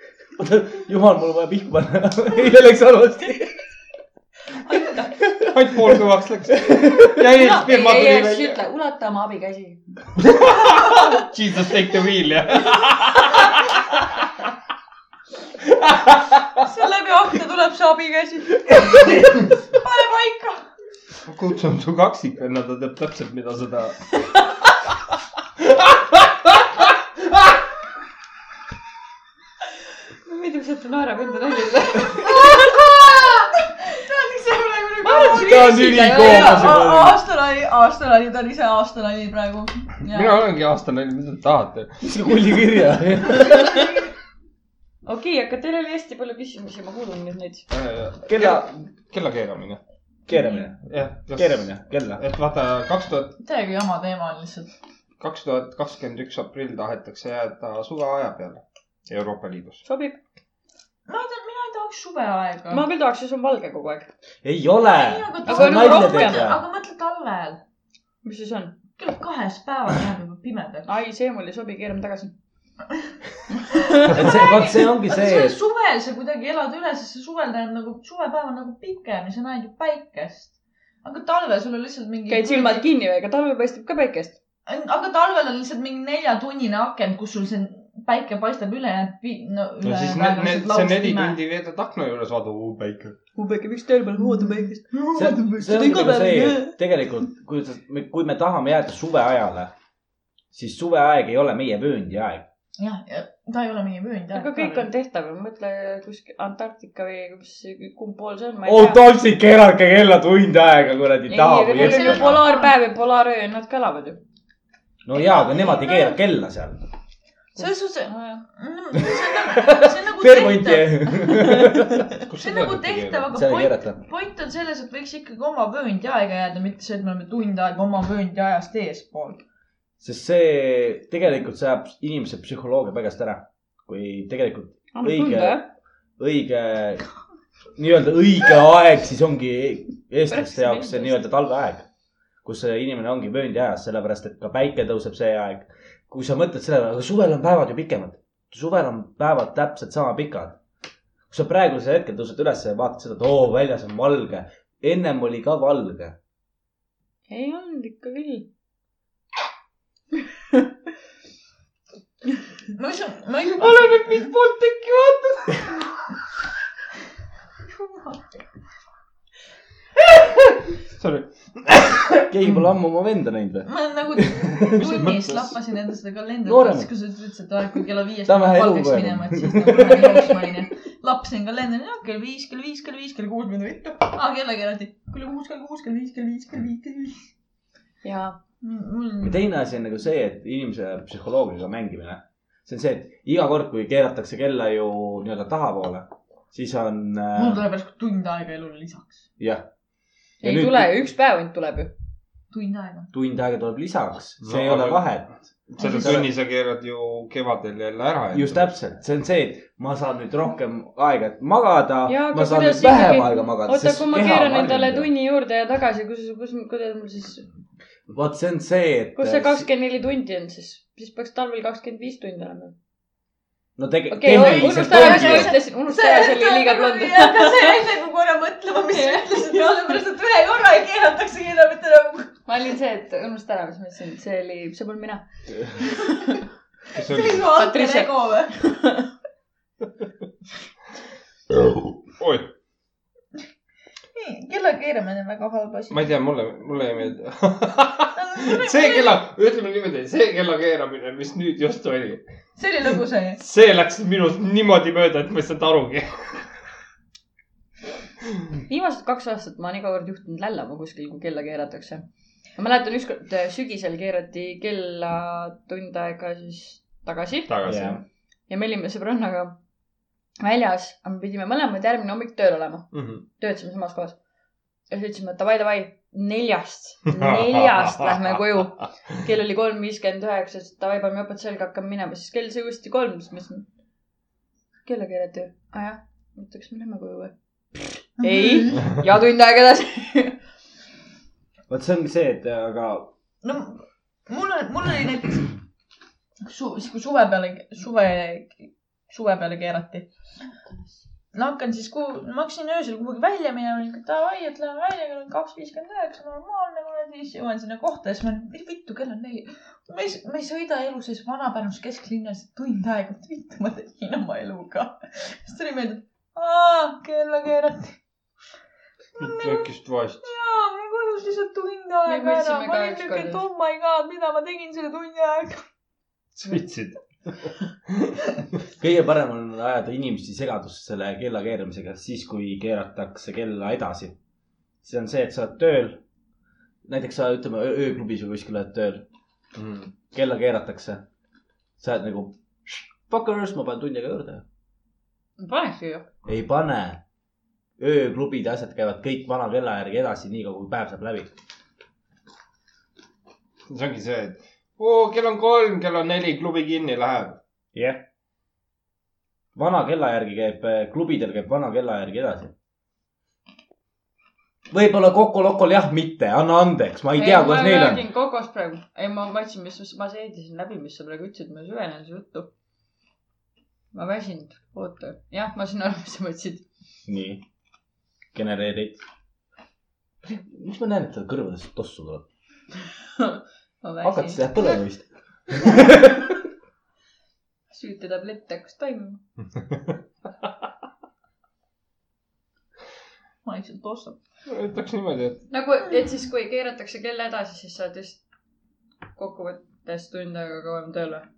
jumal, mul on vaja pihku panna. eile läks halvasti. aita. ainult pool kõvaks läks. ja ei, ei, firma ei, tuli siis välja. ütle, ulata oma abikäsi. Jesus take the wheel ja. läbi akna tuleb see abikäsi. pane paika. kutsun su kaksikvenna, ta teab täpselt, mida sa tahad. mulle meeldib see, et ta naerab enda naljadele. ta on ma see ülikoomas juba. aastanali, aastanali, ta on ise aastanali praegu. mina olengi aastane, mida te tahate. viska kulli kirja. okei, aga teil oli hästi palju küsimusi, ma kuulan nüüd neid. kella, kella keeramine. keeramine, jah, keeramine, kella. et vaata, kaks tuhat, täiega jama teema on lihtsalt. kaks tuhat kakskümmend üks aprill tahetakse jääda suveaja peale Euroopa Liidus. sobib. ma ei tea, mina ei tahaks suveaega. ma küll tahaks, et see on valge kogu aeg. ei ole. aga, Aga rohkem. aga mõtle talvel. mis siis on? kell kahest päevast läheb juba pimedaks. ai, see mul ei sobi, keerame tagasi. Et see, vot see ongi see see, suvel sa kuidagi elad üle, sest see suvel tähendab nagu, suvepäev on nagu pikem ja sa näed ju päikest. aga talvel sul on lihtsalt mingi. käid silmad kinni või, ega talvel paistab ka päikest. aga talvel on lihtsalt mingi neljatunnine aken, kus sul see päike paistab ülejäänud, no no siis need, need, see neli tundi veedad akna juures, vaata, uu päike. mu päike, miks teil peal hooda päikest? see, ongi nagu see, et tegelikult, kui, kui me tahame jääda suveajale, siis suveaeg ei ole meie vööndiaeg. jah, ja ta ei ole meie vöönd. aga kõik on tehtav, mõtle kuskil Antarktika või kus, kumb pool see on, oh ei, tantsid, keerake kella tund aega kuradi ei, taha aga neil on ju. polaarpäev ja polaaröö, nad ka elavad ju. no jaa, aga nemad ei keera kella seal. selles suhtes, nojah, see on nagu Fairpointi tehtav, see on nagu tehtav, aga ei point, point on selles, et võiks ikkagi oma vööndiaega jääda, mitte see, et me oleme tund aega oma vööndiajast eespool. Sest see tegelikult sajab inimese psühholoogia paigast ära. kui tegelikult annab Õige. õige, nii-öelda õige aeg, siis ongi eestlaste jaoks see nii-öelda talveaeg. kus see inimene ongi vööndiajas, sellepärast et ka päike tõuseb see aeg. kui sa mõtled selle peale, aga suvel on päevad ju pikemad. suvel on päevad täpselt sama pikad. kui sa praegusel hetkel tõused üles ja vaatad seda, et oo, väljas on valge. ennem oli ka valge. ei olnud ikka küll. Ma usun, ma ei. oleneb, mis poolt äkki vaatad. Sorry, keegi pole ammu oma venda näinud või? ma nagu tunnist lappasin enda seda kalendrit, kui sa ütlesid, et aeg, kui kella viiest elukogenud. minema, et siis nagu lähen jooksma onju. lappasin kalendrit, noh kell viis, kell viis, kell viis, kell kuus mind võtta. aa, kella keerati. kell kuus, kell kuus, kell viis, kell viis, kell viis, kell viis. Ja mul teine asi on nagu see, et inimese psühholoogiaga mängimine. see on see, et iga kord, kui keeratakse kella ju nii-öelda tahapoole, siis on mul äh, tuleb järsku tund aega elule lisaks. jah. ei nüüd... tule üks päev ainult tuleb ju. tund aega. tund aega tuleb lisaks, see No, ei ole vahet. selle tunni sa keerad ju kevadel jälle ära. just. täpselt, see on see, et ma saan nüüd rohkem aega, et magada ma saan nüüd vähem ikkagi- aega magada. oota, kui ma keeran endale. tunni juurde ja tagasi, kus, kus, kuidas mul siis, vot see on see, et. kus see kakskümmend neli tundi on siis? siis peaks talvel kakskümmend viis tundi olema. no tege-. okei okay,, unusta ära, mis ma ütlesin, unusta ära, see oli liiga blond. aga see jäi nagu korra mõtlema, mis sa ütlesid, sellepärast et ühe korra ei keeratakse kella, mitte nagu. ma olin see, et unusta ära, mis ma ütlesin, see oli, see polnud mina. see oli su alter ego või? oi, keeramine on väga halb asi ma. ei tea, mulle, mulle ei meeldi. see kella, ütleme niimoodi, see kella keeramine, mis nüüd just oli, see oli nagu see. see läks minust niimoodi mööda, et ma ei saanud arugi. viimased kaks aastat ma olen iga kord juhtunud lällama kuskil, kui kella keeratakse. ma mäletan ükskord äh, sügisel keerati kella tund aega siis tagasi tagasi Jah. ja me olime sõbrannaga väljas, aga me pidime mõlemad järgmine hommik tööl olema, mm. -hmm. töötasime samas kohas. Ja siis ütlesime, et davai, davai, neljast, neljast lähme koju. kell oli kolm viiskümmend üheksa, siis davai, paneme joped selga, hakkame minema, siis kell sai uuesti kolm, siis mõtlesime. kella keerati ju? aa jah, oota, kas me lähme koju või? ei, ja tund aega edasi. vot see ongi see, et aga no mul on, mul oli näiteks su,, kui suve peale, suve, suve peale keerati. No hakkan siis, ma hakkasin öösel kuhugi välja minema, olin davai, et lähme välja, kell on kaks viiskümmend üheksa, normaalne kuradi, siis jõuan sinna kohta ja siis ma olen, vittu, kell on neli. ma ei, ma ei sõida elu sees Vana-Pärnus kesklinnas tund aega, vittu, ma tegin oma eluga. siis tuli meelde, et aa, kella keerati. väikest vaest. jaa, ma olin kodus lihtsalt tund Me aega ära, ma olin niuke, et oh my god, mida ma tegin selle tundi aega. sõitsid. kõige parem on ajada inimesi segadusse selle kella keeramisega siis, kui keeratakse kella edasi. see on see, et sa oled tööl. näiteks sa ütleme öö- ööklubis või kuskil oled tööl, kella keeratakse. sa oled nagu, fuckers, ma panen tund aega juurde. panekski ju. ei pane. ööklubid ja asjad käivad kõik vana kella järgi edasi, niikaua kui päev saab läbi. see ongi see, et oo, kell on kolm, kell on neli, klubi kinni läheb. jah yeah.. vana kella järgi käib, klubidel käib vana kella järgi edasi. võib-olla Coco Locol jah, mitte, anna andeks, ma ei tea, kuidas neil ma on. räägin Kokost praegu. ei, ma mõtlesin, mis, ma seedisin läbi, mis sa praegu ütlesid, ma süvenen su juttu. ma väsinud, oota. jah, ma sain aru, mis sa mõtlesid. nii, genereerid. miks ma näen, et tal kõrvadest tossu tuleb? ma väsin. seda põlema vist. süütetablett hakkas toimima. vaikselt tossab. ütleks niimoodi, et nagu, et siis, kui keeratakse kell edasi, siis sa oled just kokkuvõttes tund aega kauem tööl või?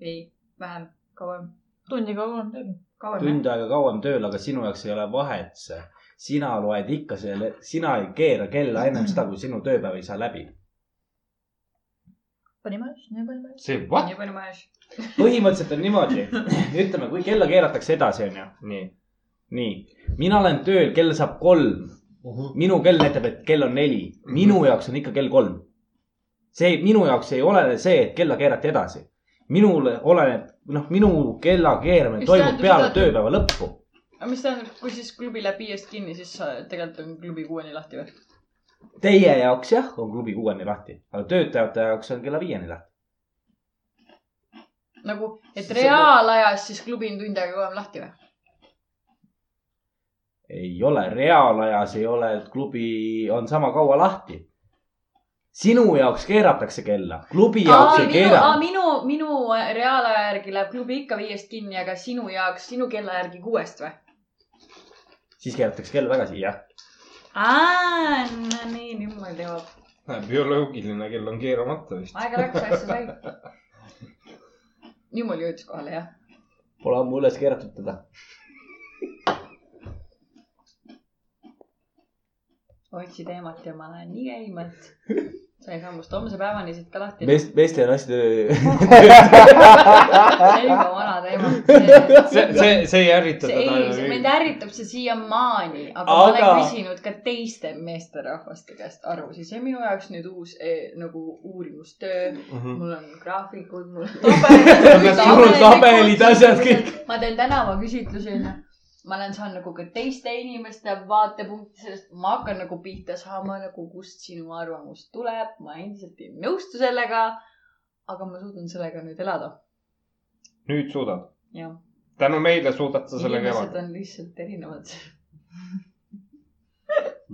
ei, vähem, kauem, tundi kauem tööl. kauem jah? tund aega kauem tööl, aga sinu jaoks ei ole vahet see. sina loed ikka selle, sina ei keera kella ennem seda, kui sinu tööpäev ei saa läbi. Nii panime üles. see what? palju majas. põhimõtteliselt on niimoodi, ütleme, kui kella keeratakse edasi, onju, nii, nii, mina olen tööl, kell saab kolm, minu kell näitab, et kell on neli, minu jaoks on ikka kell kolm. see, minu jaoks ei olene see, et kella keerati edasi. minule oleneb, noh, minu kella keeramine toimub peale tööpäeva lõppu. aga mis tähendab, kui siis klubi läheb viiest kinni, siis tegelikult on klubi kuueni lahti või? Teie jaoks jah, on klubi kuueni lahti, aga töötajate jaoks on kella viieni lahti. nagu, et reaalajas siis klubi on tund aega kauem lahti või? ei ole, reaalajas ei ole, et klubi on sama kaua lahti. sinu jaoks keeratakse kella, klubi jaoks ei minu, keerata. minu, minu reaalaja järgi läheb klubi ikka viiest kinni, aga sinu jaoks, sinu kella järgi kuuest või? siis keeratakse kell tagasi, jah. aa, no nii, nüüd mul jõuab. bioloogiline kell on keeramata vist. aega läks, asja sai. nüüd mul jõudis kohale, jah. Pole ammu üles keeratud teda. otsi teemat ja ma lähen nii käima, et sa ei sammust homse päevani siit ka lahti. meest, meeste ja naiste. see on juba vana teema. see, see, see ei ärrita see ei, teda mind. ärritab see siiamaani, aga, ma olen küsinud ka teiste meesterahvaste käest arvamusi, see on minu jaoks nüüd uus eh, nagu uurimustöö. Mhm. mul on graafikud, mul on on tabelid, asjad kõik. ma teen tänavaküsitlusi onju. Ma olen saanud nagu ka teiste inimeste vaatepunkti sellest, ma hakkan nagu pihta saama nagu, kust sinu arvamus tuleb, ma endiselt ei nõustu sellega. aga ma suudan sellega nüüd elada, nüüd suudad. tänu meile suudad sa sellega inimesed elada. on lihtsalt erinevad.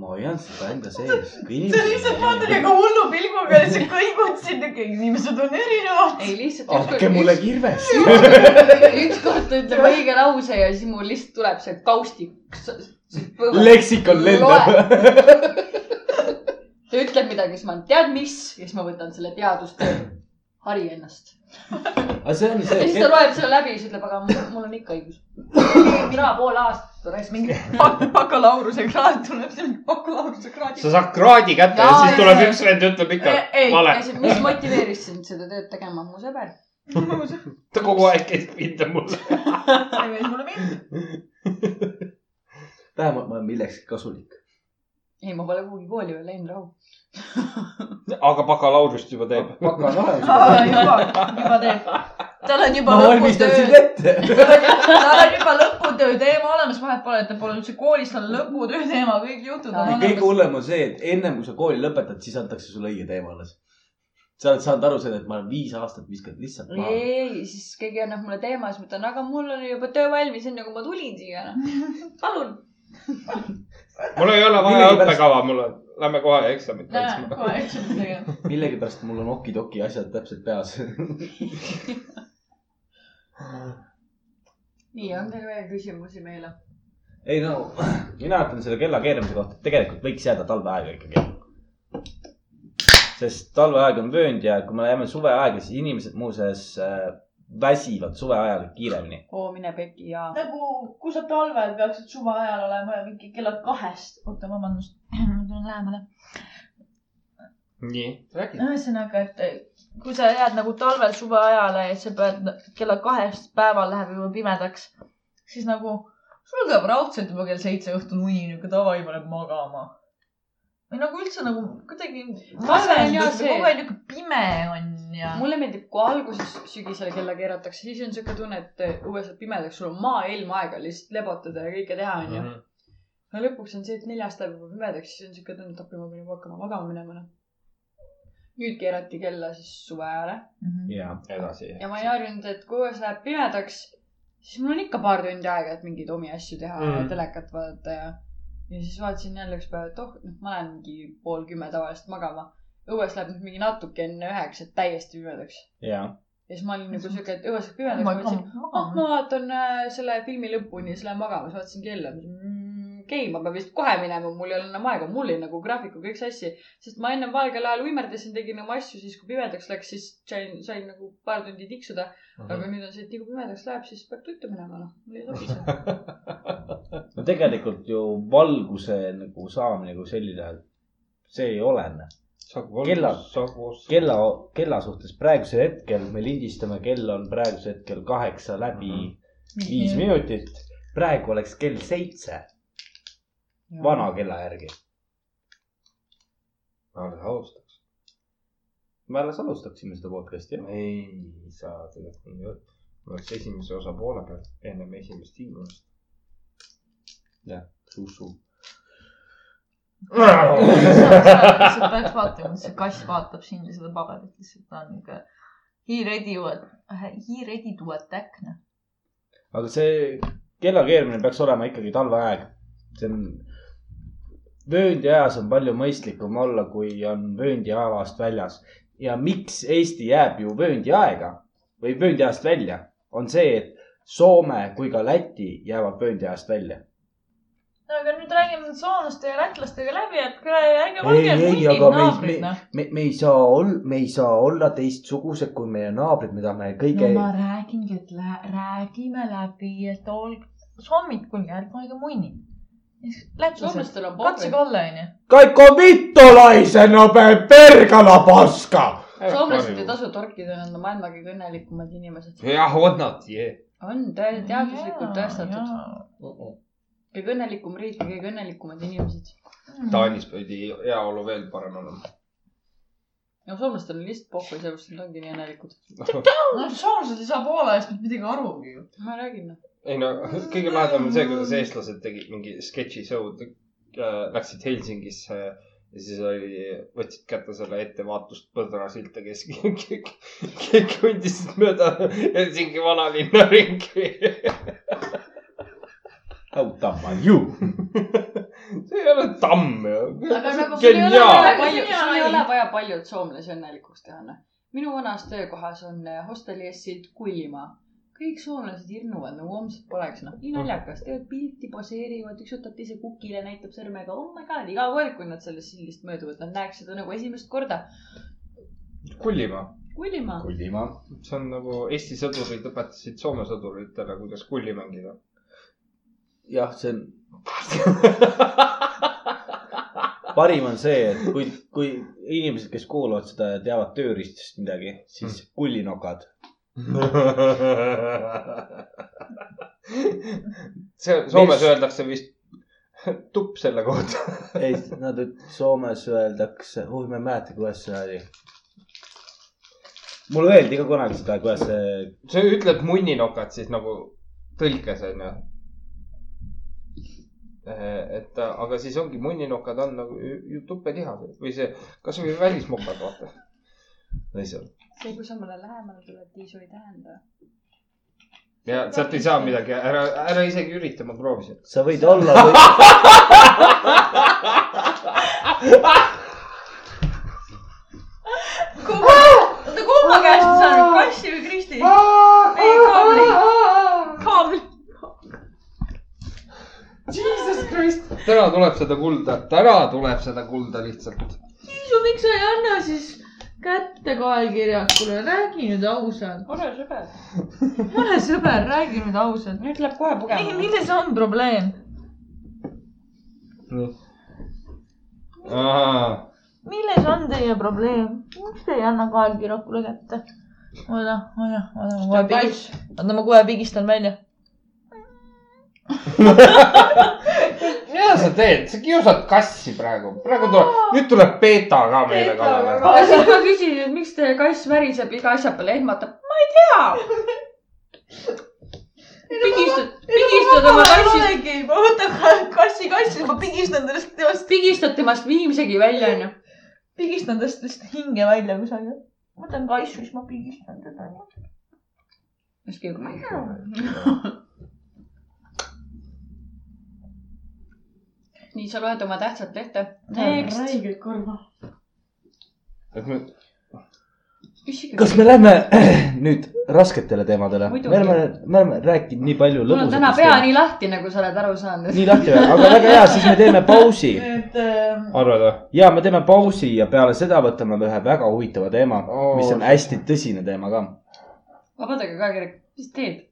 ma hoian seda enda sees. sa lihtsalt vaatad nagu hullu pilguga ja sa kõigud siin, inimesed on erinevad. ei lihtsalt andke mulle kirves. ükskord ta ütleb õige lause ja siis mul lihtsalt tuleb see kaustik. leksikon lendab. ta ütleb midagi, siis ma olen, tead mis, ja siis ma võtan selle teadustöö, hari ennast. aga see on ja see siis ta, loeb selle läbi ja siis ütleb, aga mul, on ikka õigus. mina pool aastat raisk mingi. bak-, bakalaureuse kraad tuleb, see on bakalaureuse kraadi. sa saad kraadi kätte ja, ja siis tuleb üks vend ja ütleb ikka ei, vale. mis motiveeris sind seda tööd tegema, mu sõber? ta kogu aeg käib pinda mulle. see mees mulle meeldib. vähemalt ma olen millekski kasulik. ei, ma pole kuhugi kooli veel läinud, rahu. aga bakalaureust juba teeb. baka on olemas. juba, juba teeb. tal on juba ma valmistan sind ette. tal on juba lõputöö teema olemas, vahet pole, et ta pole üldse koolis, tal on lõputöö teema, kõik jutud on kõige olemas. hullem on see, et ennem kui sa kooli lõpetad, siis antakse sulle õige teema alles. sa oled saanud aru seda, et ma olen viis aastat viskanud lihtsalt maha. ei, siis keegi annab mulle teema, siis ma ütlen, aga mul oli juba töö valmis, enne kui ma tulin siia. palun. Mul ei ole vaja õppekava, mul on, lähme kohe eksamit kaitsma. kohe eksamit tegema. millegipärast mul on okidoki asjad täpselt peas. nii, on teil veel küsimusi meile? ei no, mina ütlen selle kella keeramise kohta, et tegelikult võiks jääda talveaega ikkagi. sest talveaeg on vöönd ja kui me läheme suveaega, siis inimesed muuseas äh, väsivad suve ajal kiiremini. oo, mine peki ja. nagu, kui sa talvel peaksid suve ajal olema ja mingi kella kahest, oota, vabandust, ma tulen lähemale. nii, räägi. ühesõnaga, et kui sa jääd nagu talvel suve ajale ja sa pead kella kahest päeval läheb juba pimedaks, siis nagu sul tuleb raudselt juba kell seitse õhtul uni, niuke davai paneb magama. või nagu üldse nagu kuidagi kogu aeg niuke pime on ja. mulle meeldib, kui alguses sügisel kella keeratakse, siis on siuke tunne, et õues saab pimedaks, sul on maailm aega lihtsalt lepotada ja kõike teha, onju. Mhm. no lõpuks on see, et neljast läheb juba pimedaks, siis on siuke tunne, et appi ma pean juba hakkama magama minema, noh. nüüd keerati kella siis suve ajale ja, edasi. ja ma olin harjunud, et kui õues läheb pimedaks, siis mul on ikka paar tundi aega, et mingeid omi asju teha mm. ja Mhm. telekat vaadata ja, ja siis vaatasin jälle üks päev, et oh, noh, ma lähen mingi pool kümme tavaliselt magama. Õues läheb nüüd mingi natuke enne üheksat täiesti pimedaks. ja. siis ma olin nagu siuke, et õues läheb pimedaks, ma ma mõtlesin, oh, ma vaatan äh, selle filmi lõpuni, siis lähen magama, siis vaatasin kella mm,. okei okay,, ma pean vist kohe minema, mul ei ole enam aega, mul oli nagu graafikuga kõik sassi, sest ma ennem valgel ajal uimerdasin, tegin oma asju, siis kui pimedaks läks, siis sain, sain nagu paar tundi tiksuda. Mhm. aga nüüd on see, et nii kui pimedaks läheb, siis peab tuttu minema, noh, mul ei sobi see. no tegelikult ju valguse nagu saamine kui selline, see ei olene. Kella- kella, kella suhtes praegusel hetkel me lindistame, kell on praegusel hetkel kaheksa läbi viis minutit. praegu oleks kell seitse vana kella järgi. alles alustaks. me alles alustaksime seda podcast'i, jah. ei saa telefoni võtta. ma oleks esimese osa poole peal, ennem esimest hingumist. susu. Lihtsalt peaks vaatama, see kass vaatab sind ja seda paberit lihtsalt ta on niuke. He ready he ready to attack, noh. aga see kella keeramine peaks olema ikkagi talveaeg. see on, vööndiajas on palju mõistlikum olla, kui on vööndiajast väljas. ja miks Eesti jääb ju vööndiaega või vööndiajast välja, on see, et Soome kui ka Läti jäävad vööndiajast välja. Aga nüüd räägime soomlaste ja lätlastega läbi, et kuule, ärge Ei, olge me- naabrid, me- noh. me, me ei saa ol-, me ei saa olla teistsugused kui meie naabrid, mida me kõige no ma räägingi, et lä- räägime läbi, et olge, soomid, kuulge, ärge olge munnid. lätlased, on popi. olla, onju. Kaikko vittolaisen nope perkala paska. soomlased ei tasu torkida, nad on maailma kõige õnnelikumad inimesed. jah, on nad, jee. on teaduslikult tõestatud. Kõige õnnelikum riik ja kõige õnnelikumad inimesed. Taanis pidi heaolu veel parem olema. no soomlastel on lihtsalt pohhu, sellepärast nad ongi nii õnnelikud. no soomlased ei saa Poola eest mitte midagi arugi ju. ma räägin, noh. ei no kõige lahedam on see, kuidas eestlased tegid mingi sketši show'd, läksid Helsingisse ja siis oli, võtsid kätte selle ettevaatust põdrasilte, kes kõik kõndisid mööda Helsingi vanalinna ringi. How dumb are you? see ei ole tamm ju. aga nagu sul ei ole vaja palju, sul ei ole vaja paljud soomlasi õnnelikuks teha, noh. minu vanas töökohas on eh, hostelli ees silt Kullimaa. kõik soomlased hirmuvad nagu homset poleks, noh. nii naljakas, teevad pilti, poseerivad, üks võtab teise kukile, näitab sõrmega, oh my god, iga kord, kui nad sellest sildist mööduvad, nad näeks seda nagu esimest korda. Kullimaa, Kullimaa. Kullimaa. see on nagu Eesti sõdurid õpetasid Soome sõduritele, kuidas kulli mängida. jah, see on, parim on see, et kui, kui inimesed, kes kuulavad seda ja teavad tööriistast midagi, siis kullinokad. see Soomes Mis- öeldakse vist tupp selle kohta. ei, nad, Soomes öeldakse, oh ma ei mäleta, kuidas see oli. mulle öeldi ka kunagi seda, kuidas see, sa ütled munninokad siis nagu tõlkes onju. Et aga siis ongi munninokad on nagu tupelihased või see kasvõi välismokad, vaata. see, kui sa mulle lähemale tuled, tiisu ei tähenda. ja sealt ei saa midagi, ära, ära isegi ürita, ma proovisin. sa võid olla või.... oota, kumma käest sa saanud, kassi või Kristi? ei, kaamli, Jesus Christ. täna tuleb seda kulda, täna tuleb seda kulda lihtsalt. Tiisu, miks sa ei anna siis kätte kaelkirjakule, räägi nüüd ausalt. ole sõber. ole sõber, räägi nüüd ausalt. nüüd läheb kohe ei, pugema. milles on probleem? milles on teie probleem? miks te ei anna kaelkirjakule kätte? oota, oota, oota, ma kohe pigistan, oota, ma kohe pigistan välja. mida sa teed, sa kiusad kassi praegu, praegu tuleb, nüüd tuleb beeta ka meile kallale. siis ma küsin, et miks teie kass väriseb iga asja peale, ehmatab. ma ei tea. pigistad, pigistad oma kassi, ma võtan kassi kassi, ma pigistan tast temast, pigistad temast viimsegi välja, onju. pigistan tast lihtsalt hinge välja kusagil. võtan kassi, siis ma pigistan teda. mis keegi. nii, sa loed oma tähtsat lehte. Next. räigelt korva. kas me lähme nüüd rasketele teemadele? Me oleme, me oleme rääkinud nii palju mul on täna pea nii lahti, nagu sa oled aru saanud. nii lahti või, aga väga hea, siis me teeme pausi nüüd äh, arvad või? ja me teeme pausi ja peale seda võtame me ühe väga huvitava teema Oo, mis on hästi tõsine teema ka. vabandage ka, Kirek, mis teed?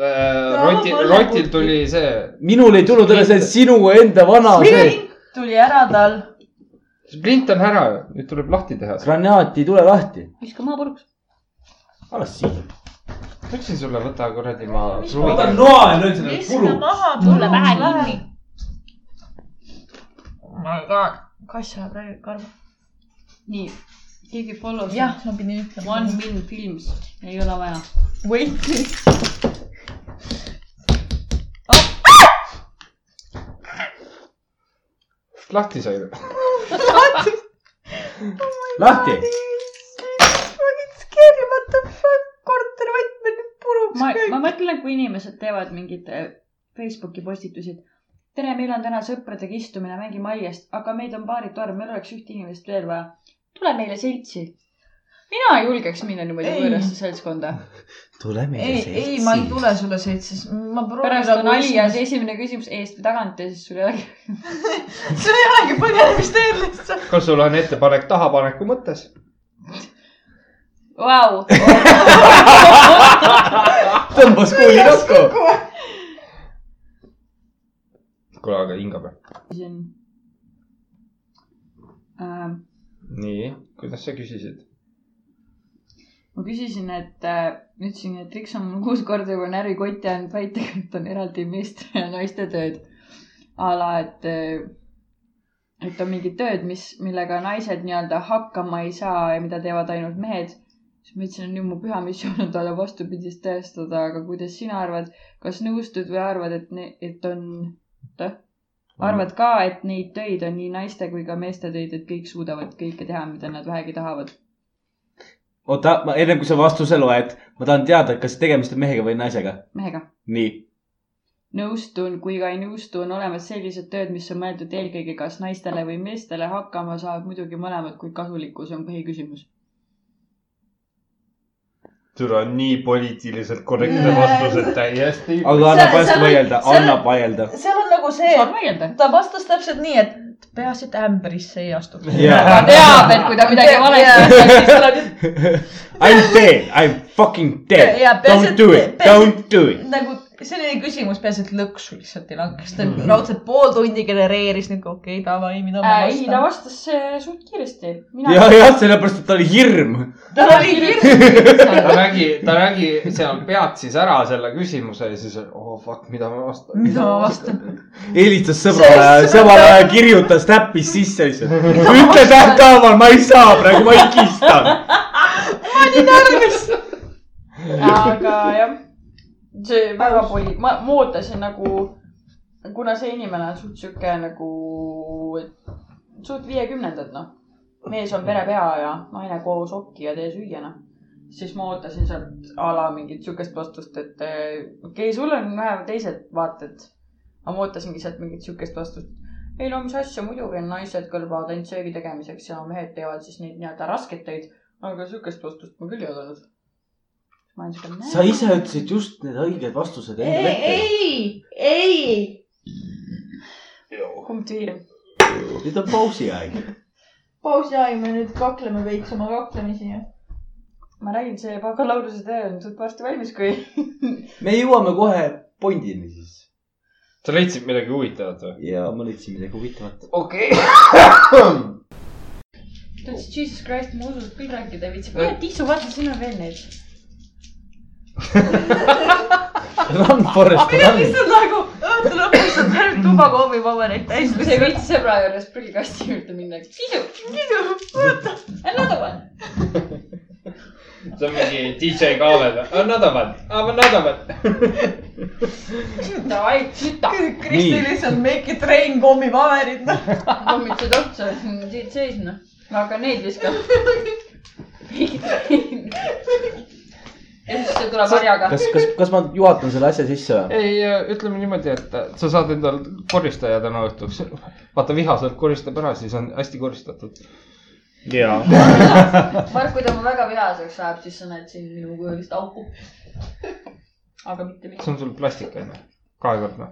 Roti, Rotil tuli see, minul ei tulnud üle see sinu enda vana see tuli ära tal. splint on ära, nüüd tuleb lahti teha. granaat ei tule lahti. viska maa puruks. alles siin. ma ütlesin sulle, võta kuradi ma Mis kruvi ma-. noa ja löön selle viska maha, mulle pähe kinni. oh my god, kass ajab räigelt karva. nii, keegi follow's. jah, ma pidin ütlema. One Min Films, ei ole vaja. Wait. Lahti sai. lahti. Scary, what the fuck, korteri võtmed nüüd puruks ma, ma mõtlen, kui inimesed teevad mingeid äh, Facebooki postitusi, et tere, meil on täna sõpradega istumine, mängime aiast, aga meid on paaritu arv, meil oleks ühte inimest veel vaja. tule meile seltsi. Mina ei julgeks minna niimoodi Ei. võõrasse seltskonda. tule meile ei, ei, ma ei tule sulle seitses, ma proovin. pärast on alias esimene küsimus eest või tagant ja siis sul ei olegi. sul ei olegi põgenemisteed lihtsalt. kas sul on ettepanek tahapaneku mõttes? Vau, tõmbas kuuli kokku. kuule, aga hingab. siin äh,. nii, kuidas sa küsisid? Ma küsisin, et äh, ütlesin, et Riks on mul kuus korda juba närvikoti andnud väitega, et on eraldi meeste ja naiste tööd. a la, et, et on mingid tööd, mis, millega naised nii-öelda hakkama ei saa ja mida teevad ainult mehed. siis ma ütlesin, et nüüd mu püha missioon on talle vastupidist tõestada, aga kuidas sina arvad, kas nõustud või arvad, et, et on, arvad ka, et neid töid on nii naiste kui ka meeste töid, et kõik suudavad kõike teha, mida nad vähegi tahavad? oota, ma enne kui sa vastuse loed, ma tahan teada, kas tegemist on mehega või naisega. mehega nii, nõustun, kui ka ei nõustu, on olemas sellised tööd, mis on mõeldud eelkõige kas naistele või meestele, hakkama saavad muidugi mõlemad, kuid kasulikkus on põhiküsimus. On nii poliitiliselt korrektne vastus, et täiesti. aga annab see- vaielda, annab vaielda. seal on nagu see, ta vastas täpselt nii, et peaasi, et ämbrisse ei astu. ta jaa, teab, et kui ta midagi valesti ütleb, siis tuleb I m dead, I m fucking dead ja. peaasi, Don't do it, don't do it. nagu see oli küsimus, peaasi, et lõksu lihtsalt ei langeks. ta raudselt pool tundi genereeris nagu okei okay,, davai, mida ma äh,. ei, ta vastan. vastas äh, suht kiiresti. ja, jah, sellepärast, et ta oli hirm. tal oli hirm. ta nägi, ta nägi seal peatsis ära selle küsimuse ja siis, oh fuck, mida ma vastan. mida ma vastan? helistas sõbrale, ajal kirjutas, täppis sisse lihtsalt. ütle tähthaaval, ma ei saa praegu, ma higistan. aga jah, see väga poli-, ma, ma ootasin nagu, kuna see inimene on suht sihuke nagu, suht viiekümnendad noh. mees on perepea ja naine koos okki ja tee süüa noh. siis ma ootasin sealt a la mingit sihukest vastust, et eh, okei okay,, sul on vähe teised vaated. aga ma ootasingi sealt mingit sihukest vastust. ei no mis asja, muidugi naised kõlbavad ainult söögi tegemiseks ja mehed teevad siis neid nii-öelda raskeid töid. aga sihukest vastust ma küll ei oodanud. Ma olen siuke. sa ise ütlesid just need õiged vastused ette. ei, ei. kumb tühi? nüüd on pausi aeg. pausi aeg, me nüüd kakleme veits oma kaklemisi. ma räägin, see bakalaureuse töö on suht varsti valmis, kui. me jõuame kohe Bondini siis. sa leidsid midagi huvitavat või? ja ma leidsin midagi huvitavat. okei. ta ütles, Jesus Christ, ma usust küll rääkida ei viitsi. kuule, Tiisu, vaata, siin on veel neid. Run Forest Run. lihtsalt nagu õhtu lõpus on terve tuba koomipabereid täis. kui sa ei viitsi sõbra juures prügikasti juurde minna. Tiisu, vaata. another one. see on mingi DJ Kaaled. Another one, another one. Davai, süta. Kristi lihtsalt make it rain kommipaberid, noh. kommitsid otsa, siit seis noh. aga neid viskab. see tuleb harjaga. kas, kas, kas ma juhatan selle asja sisse või? ei, ütleme niimoodi, et sa saad endal koristaja täna õhtuks. vaata, vihaselt koristab ära, siis on hästi koristatud. jaa. Mark, kui ta mu väga vihaseks läheb, siis sa näed siin minu kujulist auku. aga mitte mind. see on sul plastik on ju, kahekordne.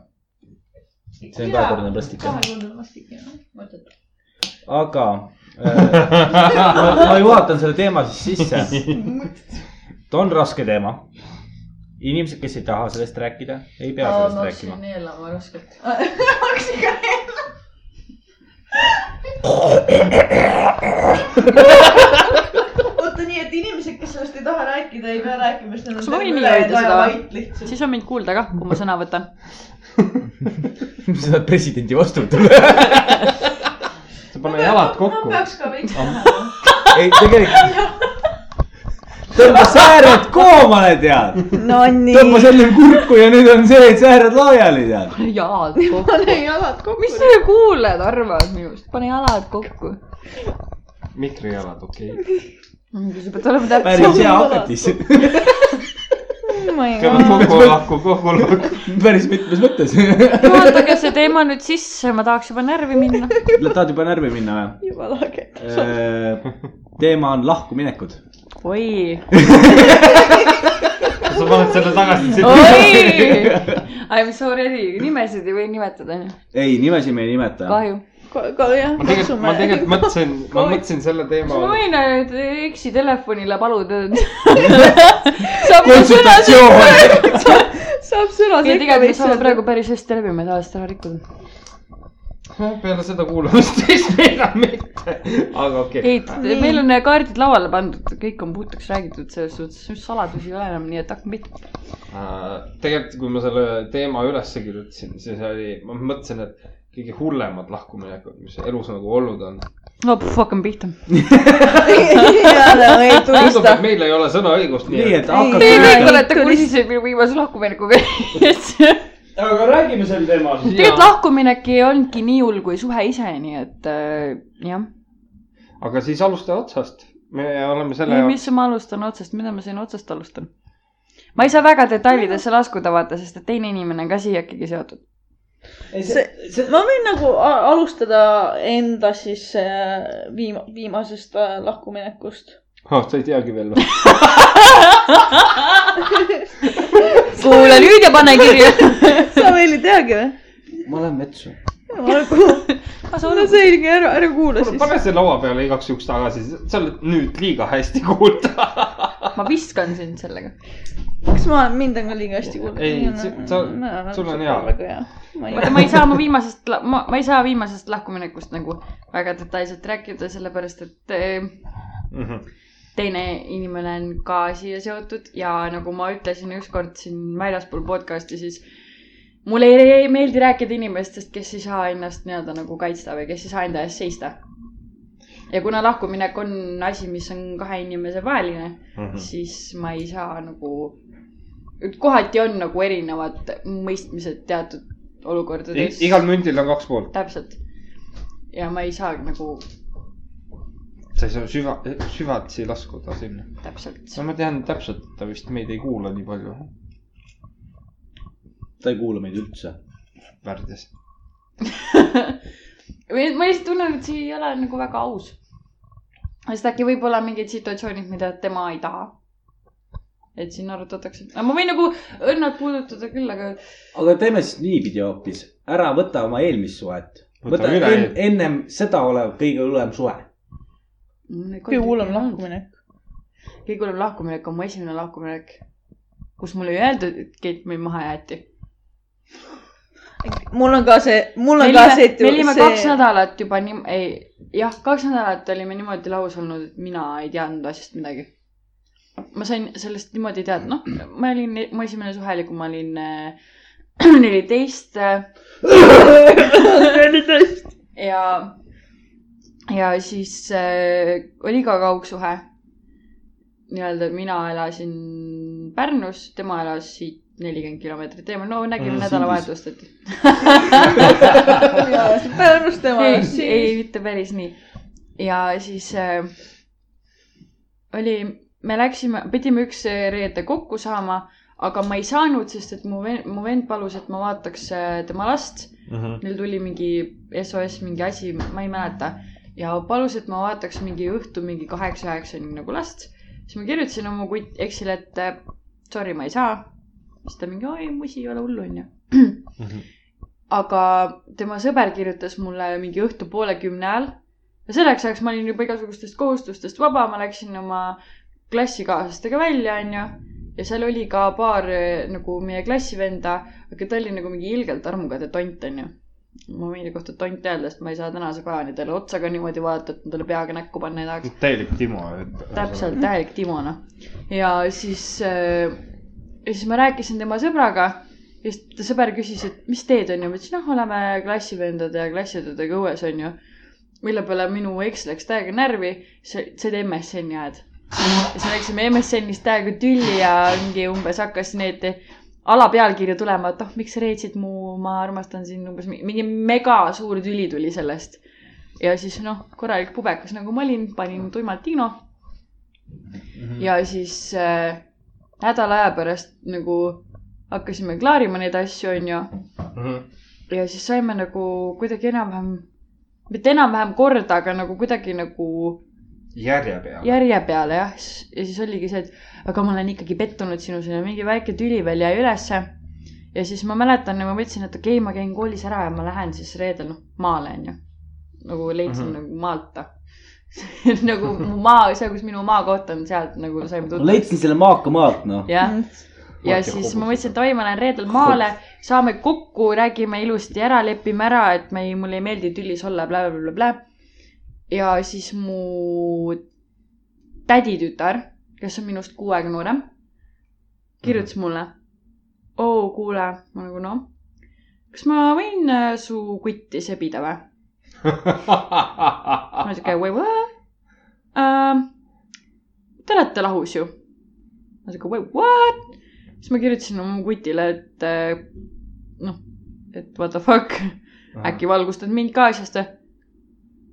see on kahekordne plastik kahekordne plastik, jah. mõttetu. aga äh, ma, ma juhatan selle teema siis sisse. ta on raske teema. inimesed, kes ei taha sellest rääkida, ei pea ma sellest rääkima hakkasin. neelama raskelt. hakkasin ka oota nii, et inimesed, kes sellest ei taha rääkida, ei pea rääkima, sest neil on Kas ma võin nii öelda seda? siis on mind kuulda kah, kui ma sõna võtan. sa saad presidendi vastutule. sa pane jalad ma kokku. peaks ka veits ei, tegelikult. Tõmba sääred koomale, tead. no nii. tõmbas enne kurku ja nüüd on see, et sääred laiali, tead. jalad kokku. pane jalad kokku. mis teie kuulajad arvavad minust? pane jalad kokku. mikri jalad, okei okay.. sa pead olema päris täpselt. hea hakatis. kokku lahku, kokku lahku. päris mitmes mõttes. juhatage see teema nüüd sisse, ma tahaks juba närvi minna. tahad juba närvi minna või? jumala äge. teema on lahkuminekud. Oi, sa paned selle tagasi oi. I m sorry, nimesid ei või nimetada, ei, nimesid me ei nimeta. kahju. jah, ma tegelikult, ma tegelikult mõtlesin, ma mõtlesin selle teema kas ma. võin nüüd eksi telefonile paluda? saab sõna konsultatsioon. saab sõna saame praegu päris hästi läbi, ma ei taha seda ära rikkuda. Peale seda kuulamist vist enam mitte, aga okei okay.. ei, meil on kaardid lauale pandud, kõik on puhtaks räägitud selles suhtes, saladusi ei ole enam, nii et hakkame pihta. Äh, tegelikult, kui ma selle teema ülesse kirjutasin, siis oli, ma mõtlesin, et kõige hullemad lahkuminekud, mis elus nagu olnud on. no puh, hakkame pihta. ei tundub, et. meil ei ole sõnaõigust, nii, et Te hakkab kõik olete kursis minu viimase lahkuminekuga. aga räägime sel teemal. tegelikult lahkuminek ei olnudki nii hull kui suhe ise, nii et äh, jah. aga siis alusta otsast. me oleme selle mis ma alustan otsast, mida ma siin otsast alustan? ma ei saa väga detailidesse laskuda, vaata, sest et teine inimene on ka siia ikkagi seotud. ma võin nagu alustada enda siis äh, viima-, viimasest äh, lahkuminekust. oh,. sa ei teagi veel või? kuule nüüd ja pane kirja. sa veel ei teagi või? ma lähen metsa. no selge, ära, ära kuula siis. pane see laua peale igaks juhuks tagasi, sa oled nüüd liiga hästi kuulda. ma viskan sind sellega. kas ma, mind on ka liiga hästi kuulda? Ei, sa- sul on hea. vaata, ma ei saa oma viimasest, ma, ma ei saa viimasest lahkuminekust nagu väga detailselt rääkida, sellepärast et eh, Mhm. Teine inimene on ka siia seotud ja nagu ma ütlesin ükskord siin väljaspool podcast'i, siis mulle ei meeldi rääkida inimestest, kes ei saa ennast nii-öelda nagu kaitsta või kes ei saa enda eest seista. ja kuna lahkuminek on asi, mis on kahe inimese vaheline, Mhm. siis ma ei saa nagu, kohati on nagu erinevad mõistmised teatud olukordades. igal mündil on kaks poolt, täpselt. ja ma ei saa nagu sa ei saa süva, süvatsi laskuda sinna. täpselt. no ma tean täpselt, et ta vist meid ei kuula nii palju. ta ei kuula meid üldse. värdjas. või ma lihtsalt tunnen, et see ei ole nagu väga aus. sest äkki võib olla mingid situatsioonid, mida tema ei taha. et siin arutatakse, ma võin nagu õnnad puudutada küll, aga aga teeme siis niipidi hoopis, ära võta oma eelmist suhet. Võta võta üle- en, ennem seda olev kõige hullem suhe. Kõige hullem. lahkuminek. kõige hullem lahkuminek on mu esimene lahkuminek, kus mulle ei öeldud, et meid maha jäeti. mul on ka see, mul me on ka olime see, me olime kaks nädalat juba nii, ei, jah, kaks nädalat olime niimoodi lahus olnud, et mina ei teadnud asjast midagi. ma sain sellest niimoodi teada, noh, ma olin, mu esimene suhe oli, kui ma olin äh, neliteist neliteist. ja, ja siis äh, oli ka kaugsuhe. nii-öelda mina elasin Pärnus, tema elas siit nelikümmend kilomeetrit eemal, no nägime Mm, nädalavahetust, et Pärnust tema ei, siis ei, mitte päris nii. ja siis äh, oli, me läksime, pidime üks reede kokku saama, aga ma ei saanud, sest et mu vend, mu vend palus, et ma vaataks äh, tema last. Neil tuli mingi SOS, mingi asi, ma ei mäleta. Ja palus, et ma vaataks mingi õhtu mingi kaheksa-üheksani nagu last. siis ma kirjutasin oma kutt Exile, et äh, sorry, ma ei saa. siis ta mingi, oi, musi, ei ole hullu, onju aga tema sõber kirjutas mulle mingi õhtu poole kümne ajal. ja selleks ajaks ma olin juba igasugustest kohustustest vaba, ma läksin oma klassikaaslastega välja, onju. ja seal oli ka paar eh, nagu meie klassivenda, aga ta oli nagu mingi ilgelt armukade tont, onju. Ma võin kohta tont öelda, sest ma ei saa tänase päevani talle otsa ka niimoodi vaadata, et ma talle peaga näkku panna ei tahaks. täielik Timo. täpselt, täielik Timo, noh. ja siis äh,, ja siis ma rääkisin tema sõbraga ja siis ta sõber küsis, et mis teed, onju. ma ütlesin, noh, oleme klassivendade ja klassiõdedega õues, onju. mille peale minu eks läks täiega närvi, see, see oli MSN-i ajad. ja siis me läksime MSN-ist täiega tülli ja mingi umbes hakkas need alapealkirju tulema, et oh, miks sa reetsid mu, ma armastan sind, umbes mi- mingi mega suur tüli tuli sellest. ja siis noh, korralik pubekas nagu ma olin, panin tuimalt Tiino ja siis äh, nädala aja pärast nagu hakkasime klaarima neid asju, onju. ja siis saime nagu kuidagi enam-vähem, mitte enam-vähem korda, aga nagu kuidagi nagu järje peale. järje peale jah. ja siis oligi see, et aga ma olen ikkagi pettunud sinus ja mingi väike tüli veel jäi ülesse. ja siis ma mäletan, ma mõtlesin, et okei okay,, ma käin koolis ära ja ma lähen siis reedel noh maale onju. nagu leidsin mm Mhm. -hmm. nagu maalt nagu mu maa, see, kus minu maakoht on, sealt nagu saime tuttavaks. leidsin selle maaka maalt, noh. jah, ja Vaata siis ma mõtlesin, et oi, ma lähen reedel maale, saame kokku, räägime ilusti ära, lepime ära, et me ei, mulle ei meeldi tülis olla bla,, blablabla. Ja siis mu täditütar, kes on minust kuu aega noorem, kirjutas mulle. oo, kuule, ma nagu noh, kas ma võin äh, su kutti sebida või? ma siuke, wait what um,? Te olete lahus ju? ma siuke, wait what? siis ma kirjutasin oma kutile, et eh, noh, et what the fuck, äkki valgustad mind ka asjast või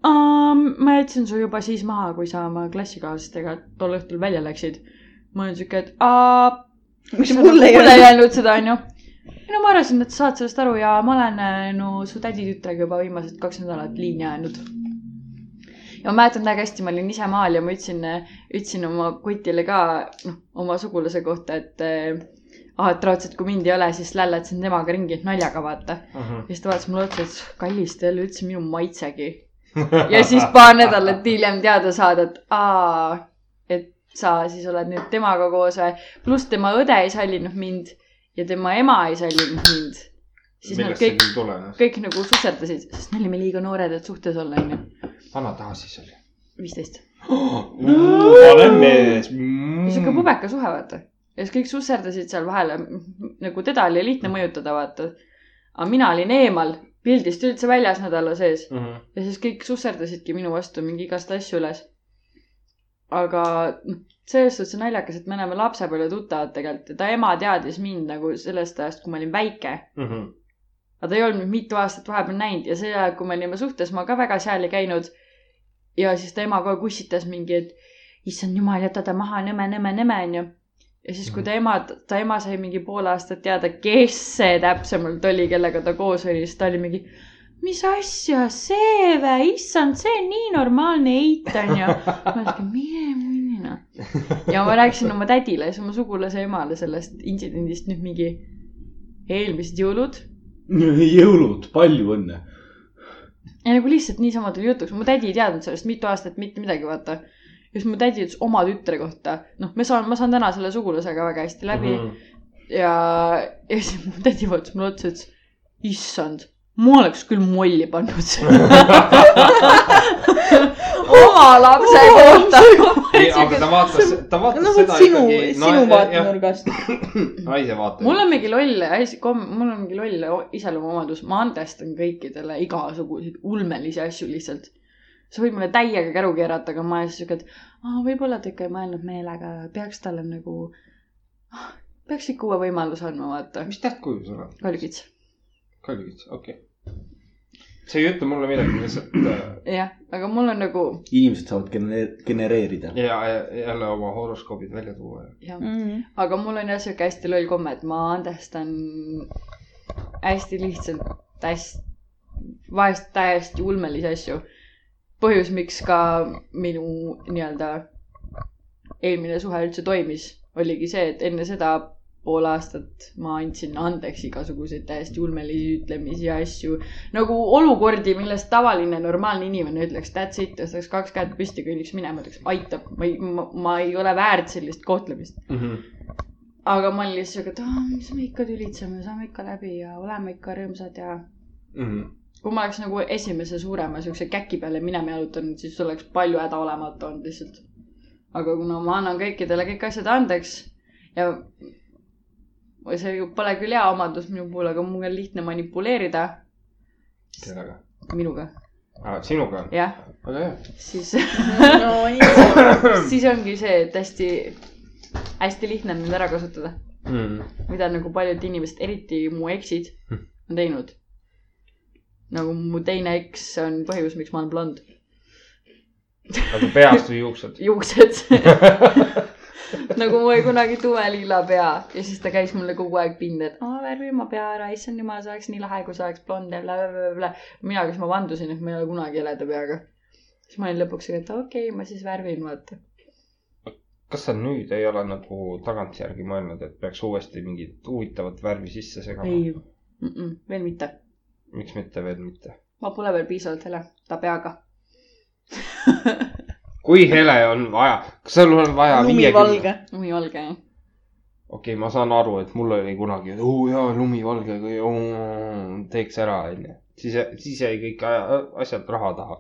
um,? ma jätsin su juba siis maha, kui sa oma klassikaaslastega tol õhtul välja läksid. ma olin siuke, et aa, mis sa mulle ei ole. öelnud seda, onju. ei no ma arvasin, et sa saad sellest aru ja ma olen eh, no su täditütrega juba viimased kaks nädalat liini ajanud. ja ma mäletan väga hästi, ma olin ise maal ja ma ütlesin, ütlesin oma kutile ka, noh, oma sugulase kohta, et ah,, et raudselt, kui mind ei ole, siis lällatasin temaga ringi naljaga, vaata. Mhm. ja siis ta vaatas mulle otsa, ütles, kallis, te ei ole üldse minu maitsegi. Ja siis paar nädalat hiljem teada saada, et aa, et sa siis oled nüüd temaga koos või. pluss tema õde ei sallinud mind ja tema ema ei sallinud mind. siis nad millest see kõik, kõik nagu susserdasid, sest me olime liiga noored, et suhtes olla, onju. vana ta siis oli? viisteist. vanem mees. sihuke pubeka suhe, vaata. ja siis kõik susserdasid seal vahele, nagu teda oli lihtne mõjutada, vaata. aga mina olin eemal, pildist üldse väljas nädala sees Mhm. ja siis kõik susserdasidki minu vastu mingi igast asju üles. aga noh, selles suhtes on naljakas, et me oleme lapsepõlve tuttavad tegelikult ja ta ema teadis mind nagu sellest ajast, kui ma olin väike. Mhm. aga ta ei olnud mind mitu aastat vahepeal näinud ja sel ajal, kui me olime suhtes, ma ka väga seal ei käinud. ja siis ta ema kogu aeg ussitas mingi, et issand jumal, jäta ta maha, nõme, nõme, nõme, onju. Ja siis, kui ta ema, ta ema sai mingi pool aastat teada, kes see täpsemalt oli, kellega ta koos oli, siis ta oli mingi, mis asja, see vä, issand, see on nii normaalne eit onju. ma ütlesin, mine, mine noh. ja ma rääkisin oma tädile, siis oma sugulase emale sellest intsidendist nüüd mingi eelmised jõulud jõulud, palju õnne. ja nagu lihtsalt niisama tuli jutuks, mu tädi ei teadnud sellest mitu aastat mitte midagi, vaata. Ja siis mu tädi ütles oma tütre kohta, noh, me saan, ma saan täna selle sugulasega väga hästi läbi mm. -hmm. ja, ja siis mu tädi vaatas mulle otsa, ütles, issand, ma oleks küll molli pannud oma lapse kohta. ei, aga ta vaatas, ta vaatas noh, seda sinu, ikkagi. sinu vaatenurgast. naise vaates. mul on mingi loll, mul on mingi loll iseloomuomadus, ma andestan kõikidele igasuguseid ulmelisi asju lihtsalt. Sa võid mulle täiega käru keerata, aga ma olen siis siuke, et aa, võib-olla ta ikka ei mõelnud meelega, peaks talle nagu, peaks ikka uue võimaluse andma, vaata. mis tähtkuju sul on? kaljukits, kallikits, okei okay.. see ei ütle mulle midagi, lihtsalt äh, jah, aga mul on nagu, inimesed saavad gene- genereerida. ja ja jälle oma horoskoobid välja tuua ja. jah, Mm. aga mul on jah siuke hästi loll komme, et ma andestan hästi lihtsalt hästi, vahest täiesti ulmelisi asju. põhjus, miks ka minu nii-öelda eelmine suhe üldse toimis, oligi see, et enne seda pool aastat ma andsin andeks igasuguseid täiesti ulmelisi ütlemisi ja asju. nagu olukordi, millest tavaline normaalne inimene ütleks that's it, tõstaks kaks kätt püsti, kõnniks minema, ütleks aitab, ma ei, ma ei ole väärt sellist kohtlemist. aga ma olin lihtsalt siuke, et mis me ikka tülitseme, saame ikka läbi ja oleme ikka rõõmsad ja kui ma oleks nagu esimese suurema siukse käki peale minema jalutanud, siis oleks palju häda olemata olnud lihtsalt. aga kuna ma annan kõikidele kõik asjad andeks ja või see pole küll hea omadus minu puhul, aga mul on lihtne manipuleerida kellega? minuga, sinuga? jah, väga hea. siis, no siis ongi see, et hästi, hästi lihtne on mind ära kasutada, mida nagu paljud inimesed, eriti mu eksid, on teinud. Nagu mu teine eks on põhjus, miks ma olen blond, aga peast või juuksed? juuksed nagu mul oli kunagi tumeliila pea ja siis ta käis mulle kogu aeg pinda, et aa värvi oma pea ära, issand jumal, see oleks nii lahe, kui sa oleks blond ja blablabla. mina, kes ma vandusin, et ma ei ole kunagi heleda peaga. siis ma olin lõpuks, et okei okay,, ma siis värvin, vaata. kas sa nüüd ei ole nagu tagantjärgi mõelnud, et peaks uuesti mingit huvitavat värvi sisse segama? ei, veel mitte. Miks mitte veel mitte? ma pole veel piisavalt hele, ta peaga. kui hele on vaja, kas sul on vaja lumivalge. lumivalge, jah. okei okay,, ma saan aru, et mul oli kunagi, et oo jaa, lumivalge, teeks ära, onju. siis, siis jäi kõik asjad raha taha.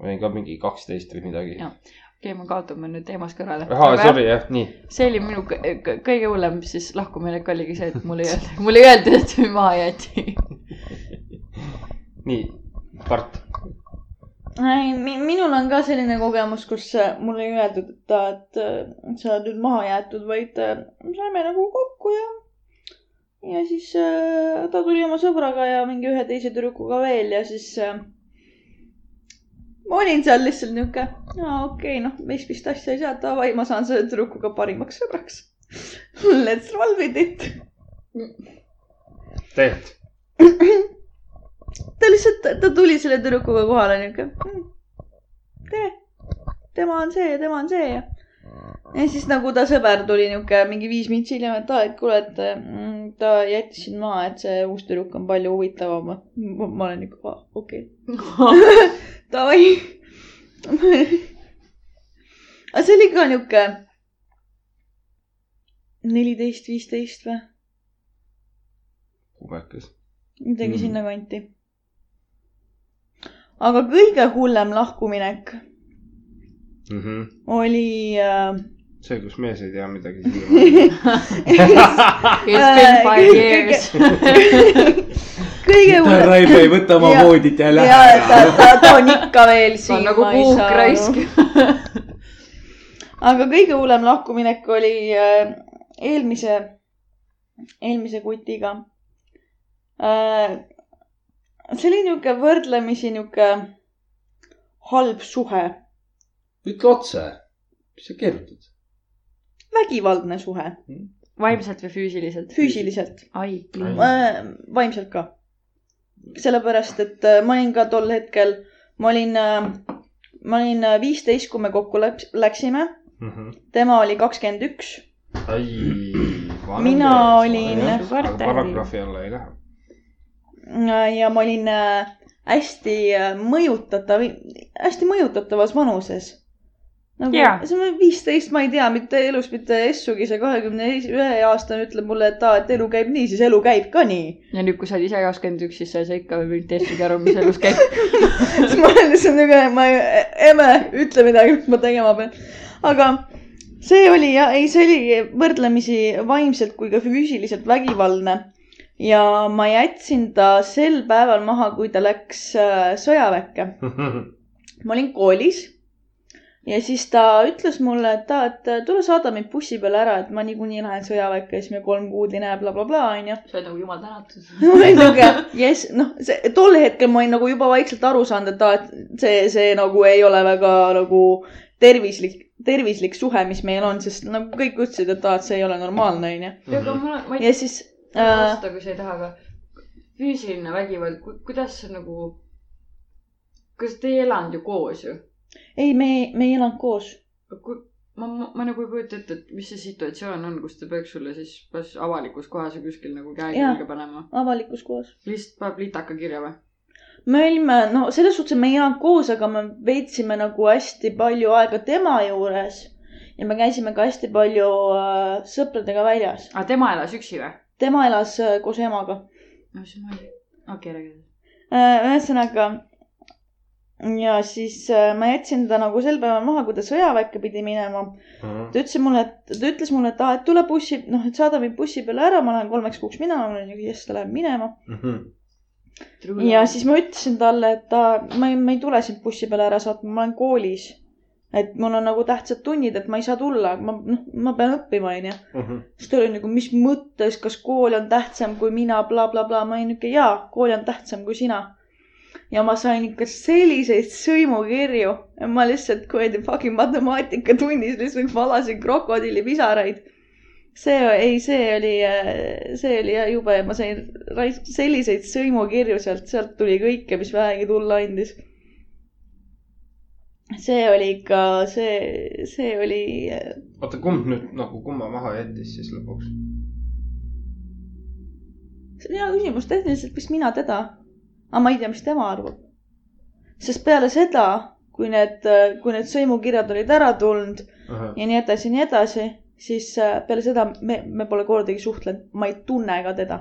olin ka mingi kaksteist või midagi. Okei, me kaotame nüüd teemast kõrvale. aa, sorry jah, nii. see oli minu kõ- kõ- kõige hullem siis lahkuminek oligi see, et mulle ei öeldud, mulle ei öeldud, et mind maha jäeti. nii, Mart. ei, minul on ka selline kogemus, kus äh, mulle ei öeldud, et, et äh, sa oled nüüd maha jäetud, vaid äh, saime nagu kokku ja, ja siis ta tuli oma sõbraga ja mingi ühe teise tüdrukuga veel ja siis ma olin seal lihtsalt niuke, aa okei okay,, noh, meist vist asja ei saa, davai, ma saan selle tüdrukuga parimaks sõbraks. Let's roll with it. teed. ta lihtsalt, ta tuli selle tüdrukuga kohale niuke. tere, tema on see ja tema on see ja. ja siis nagu ta sõber tuli niuke mingi viis mintsi hiljem, et aa, et kuule, et mm, ta jättis sind maha, et see uus tüdruk on palju huvitavam. ma olen ikka, okei okay. Davai. aga see oli ka niuke neliteist, viisteist või kubekas. midagi mm. sinnakanti. Aga kõige hullem lahkuminek oli äh, Mhm. see, kus mees ei tea midagi siiamaani. It's been five years. kõige hullem. Raivo ei võta oma Ja- voodit ja ja läheb ta, ta, ta on ikka veel siin. nagu puukraisk. aga kõige hullem lahkuminek oli äh, eelmise, eelmise kutiga äh,. See oli niuke võrdlemisi niuke halb suhe, ütle otse, mis sa keerutad? vägivaldne suhe, vaimselt või füüsiliselt? füüsiliselt, ai, vaimselt ka. sellepärast, et äh, ma olin ka tol hetkel, ma olin, ma olin viisteist, kui me kokku läks- läksime, tema oli kakskümmend üks ai. Mina olin- paragrahvi alla ei lähe. Ja ma olin äh, hästi äh, mõjutatav, hästi mõjutatavas vanuses. nagu Jaa. see on viisteist, ma ei tea mitte elus mitte essugi, see kahekümne ühe aastane ütleb mulle, et aa, et elu käib nii, siis elu käib ka nii. ja nüüd, kui sa oled ise kakskümmend üks, siis sa ei saa ikka veel teistpidi aru, mis elus käib. siis ma olen lihtsalt nagu, ma ei, emme, ütle midagi, mis ma tegema pean. aga see oli ja ei, see oli võrdlemisi vaimselt kui ka füüsiliselt vägivaldne. Ja ma jätsin ta sel päeval maha, kui ta läks äh, sõjaväkke. ma olin koolis ja siis ta ütles mulle, et aa, et tule saada mind bussi peale ära, et ma niikuinii lähen sõjaväkke ja siis me kolm kuud ei näe bla,, blablabla, onju. sa oled nagu jumal tänatud. ma olin siuke, jess, noh, see tol hetkel ma olin nagu juba vaikselt aru saanud, et aa, et see, see nagu ei ole väga nagu tervislik, tervislik suhe, mis meil on, sest nagu kõik ütlesid, et aa, et see ei ole normaalne, onju. ja siis taha äh,, vastata, kui sa ei taha, aga füüsiline vägivald, kuidas see nagu, kas te ei elanud ju koos ju? ei, me, me ei elanud koos. ma, ma, ma nagu ei kujuta ette, et mis see situatsioon on, kus ta peaks sulle siis kas avalikus kohas või kuskil nagu käe külge panema. avalikus kohas. lihtsalt paneb litaka kirja või? me olime, no selles suhtes, me ei elanud koos, aga me veetsime nagu hästi palju aega tema juures ja me käisime ka hästi palju äh, sõpradega väljas. aga tema elas üksi või? Tema elas äh, koos emaga no siis ma ei, okei, räägi. äh,. ühesõnaga ja siis äh, ma jätsin ta nagu sel päeval maha, kui ta sõjaväkke pidi minema. ta ütles mulle, et ta ütles mulle, et aa, et tule bussi, noh, et saada mind bussi peale ära, ma lähen kolmeks kuuks minema, ma olin nagu jess, ta läheb minema. ja siis ma ütlesin talle, et ta, ma ei, ma ei tule sind bussi peale ära saatma, ma olen koolis. Et mul on nagu tähtsad tunnid, et ma ei saa tulla, ma, noh, ma pean õppima, onju. siis ta oli nagu, mis mõttes, kas kool on tähtsam kui mina bla,, blablabla, ma olin niuke, jaa, kool on tähtsam kui sina. ja ma sain ikka selliseid sõimukirju, ma lihtsalt kuradi fucking matemaatikatunnis lihtsalt valasin krokodillipisaraid see ei, see oli, see oli jube, ma sain selliseid sõimukirju sealt, sealt tuli kõike, mis vähegi tulla andis. See oli ikka, see, see oli, oota, kumb nüüd nagu kumma maha jättis siis lõpuks? see on hea küsimus, tehniliselt vist mina teda, aga ma ei tea, mis tema arvab. sest peale seda, kui need, kui need sõimukirjad olid ära tulnud ja nii edasi ja nii edasi, siis äh, peale seda me, me pole kordagi suhtlenud, ma ei tunne ka teda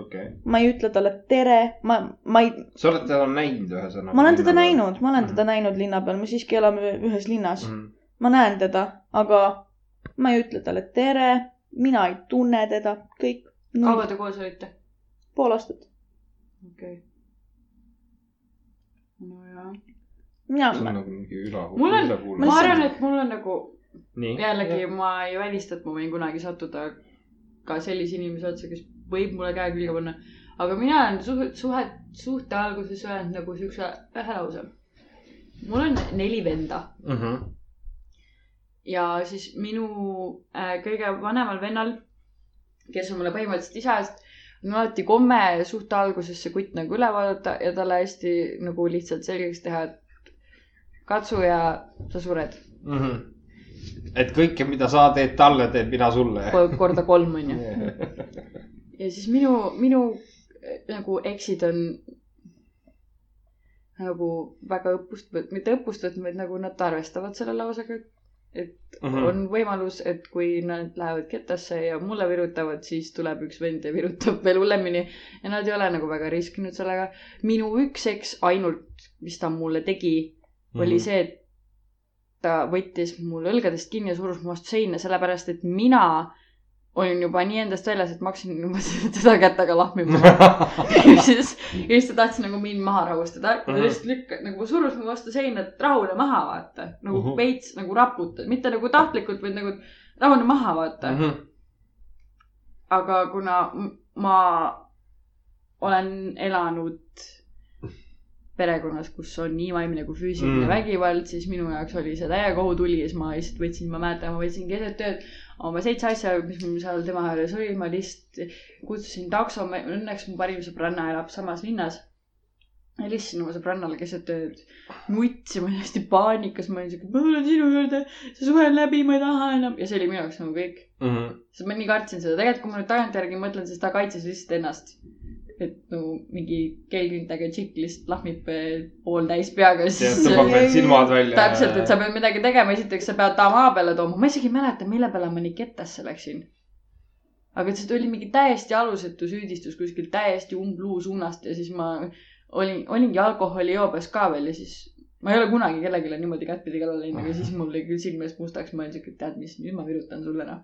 okei. ma ei ütle talle tere, ma, ma ei, sa oled teda näinud ühesõnaga? ma olen teda näinud, ma olen Mhm. teda näinud linna peal, me siiski elame ühes linnas mm.. -hmm. ma näen teda, aga ma ei ütle talle tere, mina ei tunne teda, kõik. kaua te koos olite? pool aastat. okei okay.. nojah. mina see, on nagu mingi üla. Mul on- ma arvan, et mul on nagu nii. jällegi ma ei välista, et ma võin kunagi sattuda ka sellise inimese otsa, kes võib mulle käe külge panna. aga mina olen suht, suhet, suhte alguses öelnud nagu siukse ühe lause. mul on neli venda Mhm. ja siis minu äh, kõige vanemal vennal, kes on mulle põhimõtteliselt isast, on alati komme suhte alguses see kutt nagu üle vaadata ja talle hästi nagu lihtsalt selgeks teha, et katsu ja sa sured. Mhm. et kõike, mida sa teed talle, teen mina sulle. korda kolm onju. ja siis minu, minu eh, nagu eksid on nagu väga õppust, mitte õppust võtnud, vaid nagu nad arvestavad selle lausega, et Mhm. on võimalus, et kui nad lähevad kettasse ja mulle virutavad, siis tuleb üks vend ja virutab veel hullemini ja nad ei ole nagu väga riskinud sellega. minu üks eks ainult, mis ta mulle tegi, oli Mhm. see, et ta võttis mul õlgadest kinni ja surus mu vastu seina, sellepärast et mina olin juba nii endast väljas, et ma hakkasin juba teda kätega lahmima. ja siis, ja siis ta tahtis nagu mind maha rahustada. ta Mhm. lihtsalt lükkas nagu surus mu vastu seina, et rahune maha, vaata. nagu Mhm. veits nagu raputas, mitte nagu tahtlikult, vaid nagu rahune maha, vaata. Mhm. aga kuna ma olen elanud perekonnas, kus on nii vaimne kui füüsiline Mm. vägivald, siis minu jaoks oli see täiega ohutuli ja siis ma lihtsalt võtsin, ma mäletan, ma võtsin keset ööd oma seitse asja, mis mul seal tema juures oli, ma lihtsalt kutsusin takso, õnneks mu parim sõbranna elab samas linnas. helistasin oma sõbrannale keset ööd, nutsin, ma olin hästi paanikas, ma olin siuke, ma tulen sinu juurde, see suhe on läbi, ma ei taha enam ja see oli minu jaoks nagu kõik Mhm. sest ma nii kartsin seda, tegelikult kui ma nüüd tagantjärgi mõtlen, siis ta kaitses lihtsalt ennast. Et nagu mingi keelküntega tšikk lihtsalt lahmib pooltäis peaga, siis tõmbab need silmad välja. täpselt, et sa pead midagi tegema, esiteks sa pead ta maa peale tooma, ma isegi ei mäleta, mille peale ma nii kettasse läksin. aga see tuli mingi täiesti alusetu süüdistus kuskilt täiesti umbluu suunast ja siis ma olin, olingi alkoholijoobes ka veel ja siis ma ei ole kunagi kellelegi niimoodi kättpidi kallale läinud, aga siis mul lõi küll silm ees mustaks, ma olin siuke, tead mis, nüüd ma virutan sulle noh.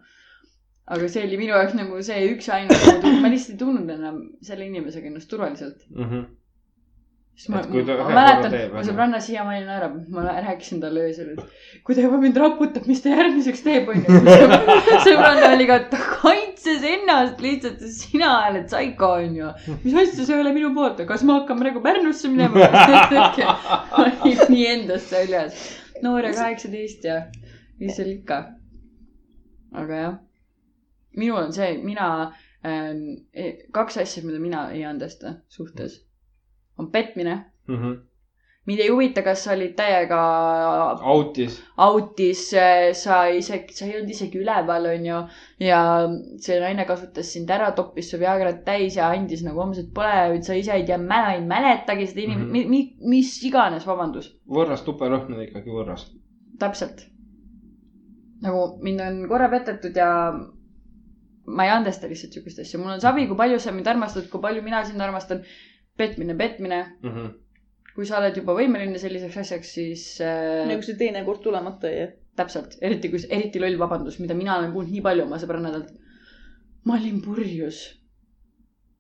Aga see oli minu jaoks nagu see üks ainus, ma lihtsalt ei tundnud enam selle inimesega ennast turvaliselt. Mhm. siis ma, ma ühe mäletan mu sõbranna siiamaani naerab, ma rääkisin talle öösel, et kui ta juba mind raputab, mis ta järgmiseks teeb, onju. sõbranna oli ka, et ta kaitses ennast lihtsalt, sina oled psycho, onju. mis asja, see ei ole minu poolt, kas me hakkame praegu Pärnusse minema? ma olin nii endast väljas, noor ja kaheksateist ja mis seal ikka. aga jah, minul on see, mina ähm,, kaks asja, mida mina ei andesta suhtes, on petmine Mhm. mind ei huvita, kas sa olid täiega autis. autis, sa isegi, sa ei olnud isegi üleval, onju. ja see naine kasutas sind ära, toppis su Viagrat täis ja andis nagu homset pole, sa ise ei tea, ei mäletagi seda inimest mm, -hmm. mi, mi, mis iganes, vabandust, võrras tupelõhn on ikkagi võrras. täpselt. nagu mind on korra petetud ja ma ei andesta lihtsalt siukest asja, mul on savi, kui palju sa mind armastad, kui palju mina sind armastan. petmine, petmine, Mhm. kui sa oled juba võimeline selliseks asjaks, siis äh, nagu see teinekord tulemata jäi. täpselt, eriti kui, eriti loll vabandus, mida mina olen kuulnud nii palju oma sõbrannadelt. ma olin purjus.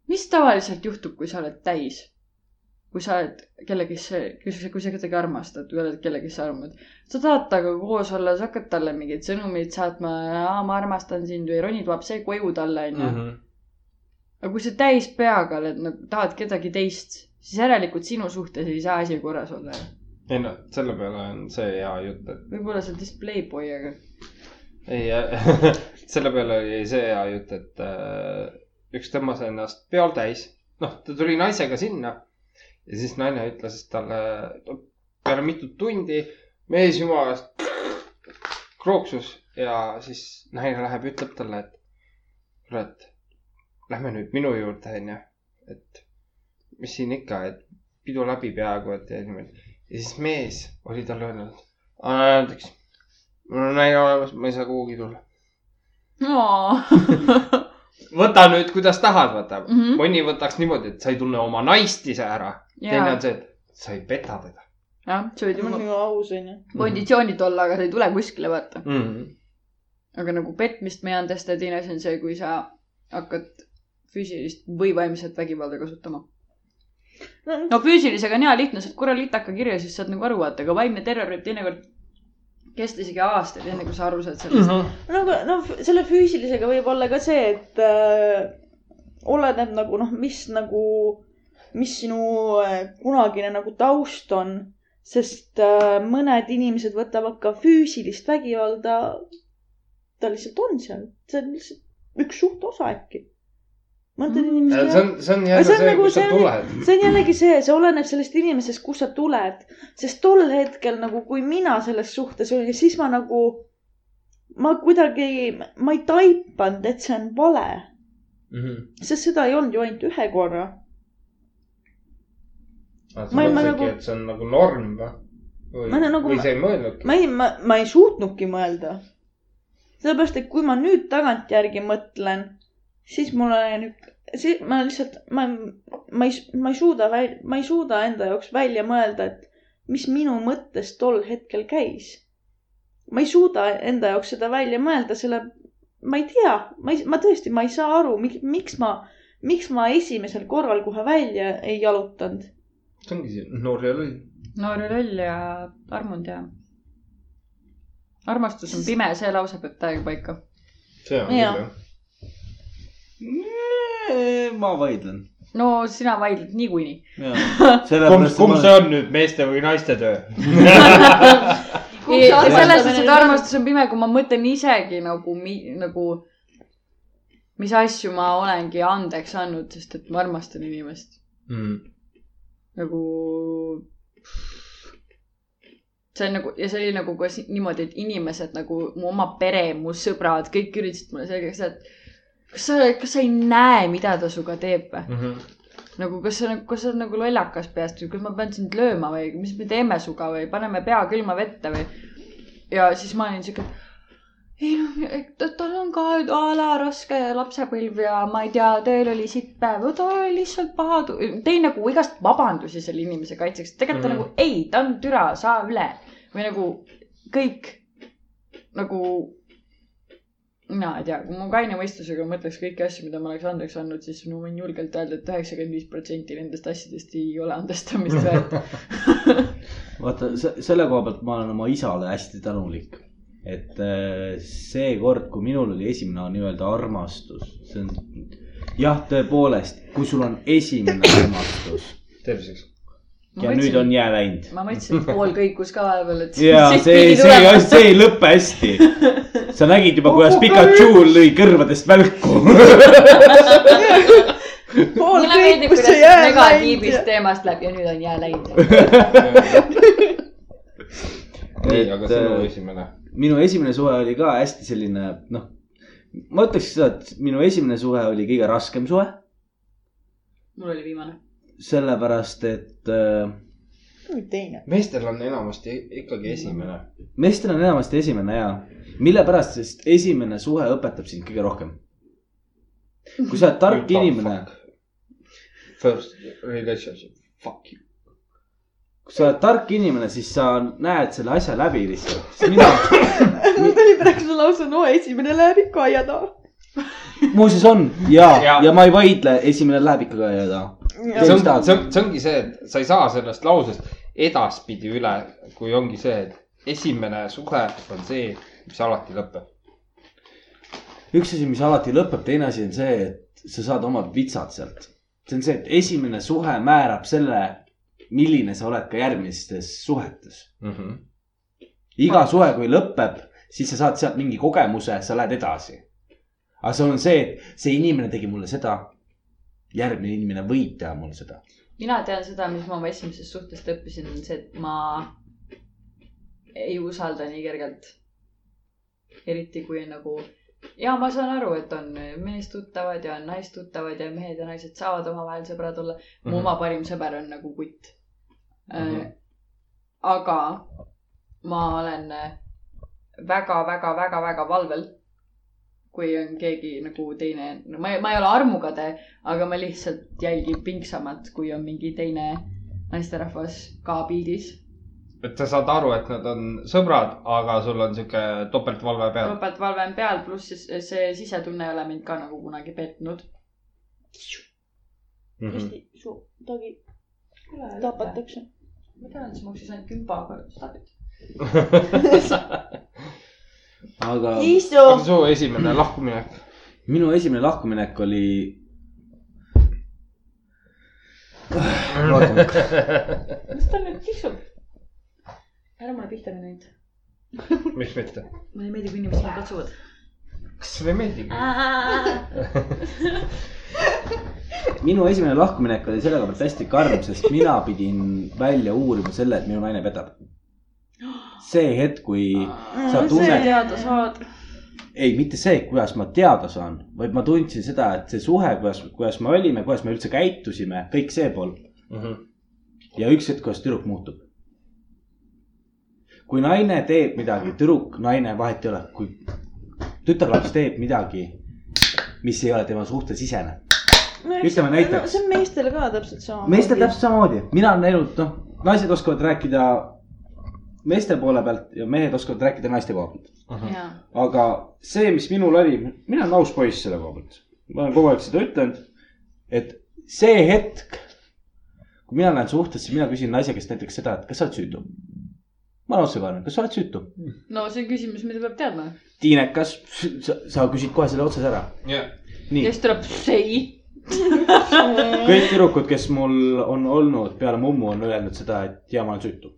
mis tavaliselt juhtub, kui sa oled täis? Kui sa oled kellegi, kui sa, kedagi armastad või oled kellegi sa armad. sa tahad temaga koos olla, sa hakkad talle mingeid sõnumeid saatma, ma armastan sind või ronid see koju talle, onju. Mhm. aga kui sa täis peaga oled, nagu tahad kedagi teist, siis järelikult sinu suhtes ei saa asi korras olla. ei no selle peale on see hea jutt, et võib-olla sa oled lihtsalt playboy, aga ei, selle peale oli see hea jutt, et äh, üks tõmbas ennast peol täis. noh, ta tuli naisega sinna ja siis naine ütles talle no, peale mitut tundi mees jumalast krooksus ja siis naine läheb, ütleb talle, et et lähme nüüd minu juurde, onju. et mis siin ikka, et pidu läbi peaaegu, et ja niimoodi. ja siis mees oli talle öelnud, anna andeks, mul on naine olemas, ma ei saa kuhugi tulla. võta nüüd, kuidas tahad, vaata mm. -hmm. mõni võtaks niimoodi, et sa ei tunne oma naist ise ära. teine on see, et sa ei peta teda jah, sa võid ju aus, onju. konditsioonid olla, aga sa ei tule kuskile, vaata. mm. -hmm. aga nagu petmist ma ei andesta ja teine asi on see, kui sa hakkad füüsilist või vaimset vägivalda kasutama. no füüsilisega on hea lihtne, saad korra litaka kirja, siis saad nagu aru vaata, aga vaimne terror võib teinekord kesta isegi aastaid, enne kui sa aru saad sellest mm. -hmm. no aga noh, selle füüsilisega võib olla ka see, et äh, oleneb nagu noh, mis nagu, mis sinu äh, kunagine nagu taust on, sest äh, mõned inimesed võtavad ka füüsilist vägivalda. ta lihtsalt on seal, see on lihtsalt üks suht osa äkki. Mõnedel Mm. see inimestel on, see on jälle see see, nagu- kust sa see tuled. see on jällegi see, see oleneb sellest inimesest, kust sa tuled, sest tol hetkel nagu, kui mina selles suhtes olin, siis ma nagu ma kuidagi, ma ei taipanud, et see on vale, sest seda ei olnud ju ainult ühe korra. sa Ma ei- ma mõtlesidki, nagu- et see on nagu norm või? või Ma nagu- või sa ei mõelnudki? ma ei, ma, ma ei suutnudki mõelda. sellepärast, et kui ma nüüd tagantjärgi mõtlen, siis mul on, siis ma lihtsalt, ma, ma ei, ma ei suuda, ma ei suuda enda jaoks välja mõelda, et mis minu mõttes tol hetkel käis. ma ei suuda enda jaoks seda välja mõelda, selle, ma ei tea, ma ei, ma tõesti, ma ei saa aru, miks ma, miks ma esimesel korral kohe välja ei jalutanud. see ongi see noor ja loll. noor ja loll ja armunud ja. armastus on pime, see lause peab täiega paika. see on küll jah. Ma vaidlen. no sina vaidled niikuinii. kumb, kumb see on nüüd, meeste või naiste töö? selles suhtes, et armastus on pime, kui ma mõtlen isegi nagu, nagu, mis asju ma olengi andeks andnud, sest et ma armastan inimest Mm. nagu. see on nagu ja see oli nagu ka niimoodi, et inimesed nagu mu oma pere, mu sõbrad, kõik üritasid mulle selgeks teha, et kas sa, kas sa ei näe, mida ta sinuga teeb või? Mhm. nagu kas sa, kas sa oled nagu lollakas peast või kas ma pean sind lööma või mis me teeme sinuga või paneme pea külma vette või. ja siis ma olin siuke, et ei noh, tal on ka a la raske lapsepõlv ja ma ei tea, teil oli sitt päev, ta oli lihtsalt paha. tõin nagu igast vabandusi selle inimese kaitseks, tegelikult ta Mhm. nagu ei, ta on türa, saa üle või nagu kõik nagu mina ei tea, kui ma kaine mõistusega mõtleks kõiki asju, mida ma oleks andeks andnud, siis ma võin julgelt öelda, et üheksakümmend viis protsenti nendest asjadest ei ole andestamist väärt. vaata, selle koha pealt ma olen oma isale hästi tänulik. et äh, seekord, kui minul oli esimene nii-öelda armastus, see on jah, tõepoolest, kui sul on esimene armastus terviseks. Ja nüüd on jää läinud. ma mõtlesin, et pool kõikus ka vahepeal, et. ja see, see, see ei lõpe hästi. sa nägid juba, kuidas Pikachu lõi kõrvadest välku. pool kõikus see jää negatiivist läinud. teemast läheb ja nüüd on jää läinud. nii, aga sinu äh, esimene. minu esimene suhe oli ka hästi selline, noh, ma ütleks seda, et minu esimene suhe oli kõige raskem suhe, mul oli viimane. Sellepärast et äh, teine. meestel on enamasti ikkagi esimene. meestel on enamasti esimene ja, mille pärast, sest esimene suhe õpetab sind kõige rohkem. kui sa oled tark inimene, First relationship, fuck you. kui sa oled tark inimene, siis sa näed selle asja läbi lihtsalt. mina, mul tuli praegu see lause, no esimene läheb ikka aia taha. muuseas on ja, Ja. ja, ja ma ei vaidle, esimene läheb ikka aia taha. See on, see on, see ongi see, et sa ei saa sellest lausest edaspidi üle, kui ongi see, et esimene suhe on see, mis alati lõpeb. üks asi, mis alati lõpeb, teine asi on see, et sa saad omad vitsad sealt. see on see, et esimene suhe määrab selle, milline sa oled ka järgmistes suhetes. iga suhe, kui lõpeb, siis sa saad sealt mingi kogemuse, sa lähed edasi. aga see on see, et see inimene tegi mulle seda. Järgmine inimene võib teha mulle seda. mina tean seda, mis ma oma esimesest suhtest õppisin, on see, et ma ei usalda nii kergelt. eriti kui nagu ja ma saan aru, et on meestuttavad ja on naistuttavad ja mehed ja naised saavad omavahel sõbrad olla. mu Mhm. oma parim sõber on nagu kutt Mhm. äh,. aga ma olen väga-väga-väga-väga valvel. Kui on keegi nagu teine, no ma ei, ma ei ole armukade, aga ma lihtsalt jälgin pingsamalt, kui on mingi teine naisterahvas ka pildis. et sa saad aru, et nad on sõbrad, aga sul on sihuke topeltvalve peal. topeltvalve on peal, pluss siis see sisetunne ei ole mind ka nagu kunagi petnud. Mhm. hästi su tagi tapatakse. ma tean, see maksis ainult kümpa, aga stopid. aga aga su esimene lahkuminek? minu esimene lahkuminek oli. mis tal nüüd tiksub? ära mulle pihta mine nüüd. miks mitte? mulle ei meeldi, kui inimesed mind katsuvad. kas sulle ei meeldigi? minu esimene lahkuminek oli selle koha pealt hästi karm, sest mina pidin välja uurima selle, et minu naine petab. See hetk, kui sa tunned, teada saad. ei, mitte see, kuidas ma teada saan, vaid ma tundsin seda, et see suhe, kuidas, kuidas me olime, kuidas me üldse käitusime, kõik see pool. ja üks hetk, kuidas tüdruk muutub. kui naine teeb midagi, tüdruk, naine, vahet ei ole, kui tütarlaps teeb midagi, mis ei ole tema suhtes sisene. Ütleme näiteks- see on meestel ka täpselt sama. meestel täpselt samamoodi, mina olen näinud, noh, naised oskavad rääkida meeste poole pealt ja mehed oskavad rääkida naiste poole pealt. aga see, mis minul oli, mina olen aus poiss selle koha pealt. ma olen kogu aeg seda ütelnud, et see hetk, kui mina lähen suhtesse, mina küsin naise käest näiteks seda, et kas sa oled süütu. ma olen otsekohene, kas sa oled süütu? no see on küsimus, mida peab teadma. tiinekas, sa, sa küsid kohe selle otsese ära. nii ja, siis tuleb sei. kõik tüdrukud, kes mul on olnud peale mummu, on öelnud seda, et ja ma olen süütu.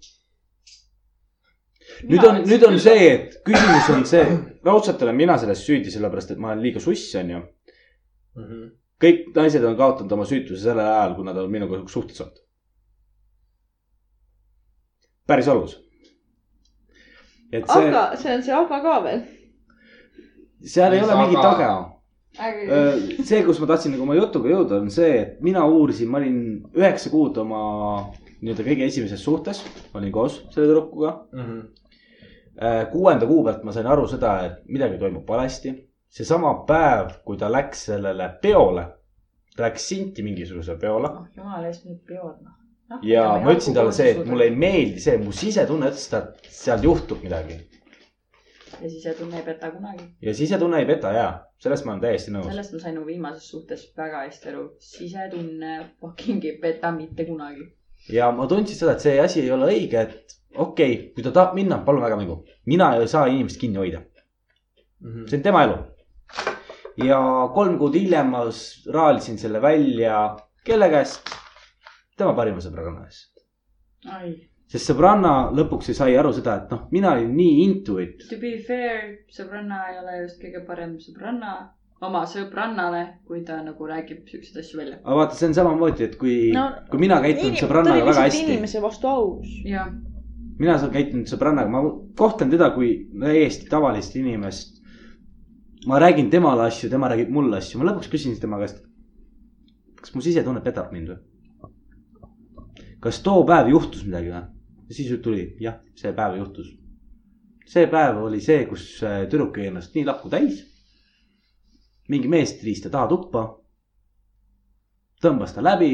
Nüüd on, nüüd on see, et küsimus on see, raudselt olen mina selles süüdi, sellepärast et ma olen liiga suss, onju. kõik naised on kaotanud oma süütuse sellel ajal, kui nad on minuga suhtes olnud. päris olus. et see, aga see on see aga ka veel. seal ei Mis ole mingit aga? aga. see, kus ma tahtsin nagu oma jutuga jõuda, on see, et mina uurisin, ma olin üheksa kuud oma nii-öelda kõige esimeses suhtes, olin koos selle tüdrukuga. Kuuenda kuu pealt ma sain aru seda, et midagi toimub valesti. seesama päev, kui ta läks sellele peole, ta läks Sinti mingisugusele peole oh jumala eest nüüd peod noh. ja ma ütlesin talle see, et mulle ei meeldi see, mu sisetunne ütles seda, et seal juhtub midagi ja sisetunne ei peta kunagi. ja sisetunne ei peta ja sellest ma olen täiesti nõus. sellest ma sain oma viimases suhtes väga hästi aru. sisetunne fucking ei peta mitte kunagi. ja ma tundsin seda, et see asi ei ole õige, et okei okay,, kui ta tahab minna, palun väga mingu. mina ei saa inimest kinni hoida, see on tema elu. ja kolm kuud hiljem ma raalisin selle välja, kelle käest? tema parima sõbranna käest. ai, sest sõbranna lõpuks sai aru seda, et noh, mina olin nii into it. to be fair, sõbranna ei ole just kõige parem sõbranna oma sõbrannale, kui ta nagu räägib siukseid asju välja. aga vaata, see on samamoodi, et kui No,, kui mina käitun sõbrannaga väga hästi, inimese vastu aus. jah, mina saan käitunud sõbrannaga, ma kohtlen teda kui täiesti tavalist inimest. ma räägin temale asju, tema räägib mulle asju, ma lõpuks küsin tema käest. kas mu sisetunne petab mind või? kas too päev juhtus midagi või? ja siis tuli, jah, see päev juhtus. see päev oli see, kus äh, tüdruk jäi ennast nii lakku täis. mingi mees triis ta taha tuppa. tõmbas ta läbi.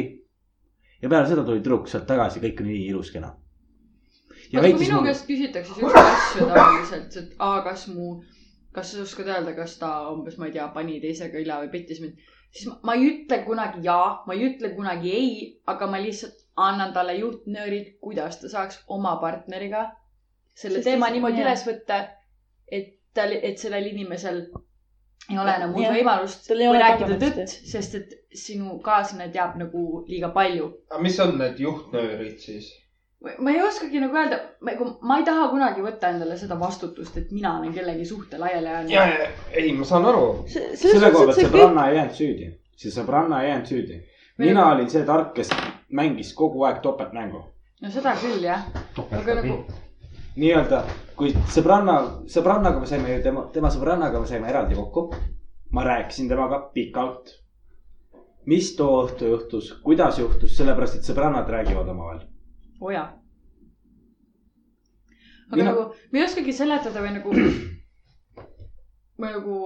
ja peale seda tuli tüdruk sealt tagasi, kõik oli nii ilus kena. Vaata kui minu käest küsitakse siukseid asju tavaliselt, et aa, kas mu, kas sa oskad öelda, kas ta umbes, ma ei tea, pani teisega üle või pettis mind, siis ma, ma ei ütle kunagi jaa, ma ei ütle kunagi ei, aga ma lihtsalt annan talle juhtnöörid, kuidas ta saaks oma partneriga selle Sest teema niimoodi jaa. üles võtta, et tal, et sellel inimesel ei ole enam muud Jah. võimalust, kui rääkida tõtt, sest et sinu kaaslane teab nagu liiga palju aga mis on need juhtnöörid siis? Ma ei oskagi nagu öelda, ma ei taha kunagi võtta endale seda vastutust, et mina olen kellegi suhte laiali ja, ajanud. ja, ei, ma saan aru. selle koha pealt sõbranna ei jäänud süüdi, see sõbranna ei jäänud süüdi. mina olin see tark, kes mängis kogu aeg topeltmängu. no seda küll jah, aga nagu nii-öelda, kui sõbranna, sõbrannaga me saime, tema, tema sõbrannaga me saime eraldi kokku. ma rääkisin temaga pikalt. mis too õhtu juhtus, kuidas juhtus, sellepärast et sõbrannad räägivad omavahel. oja. aga Mina- nagu ma ei oskagi seletada või nagu, või nagu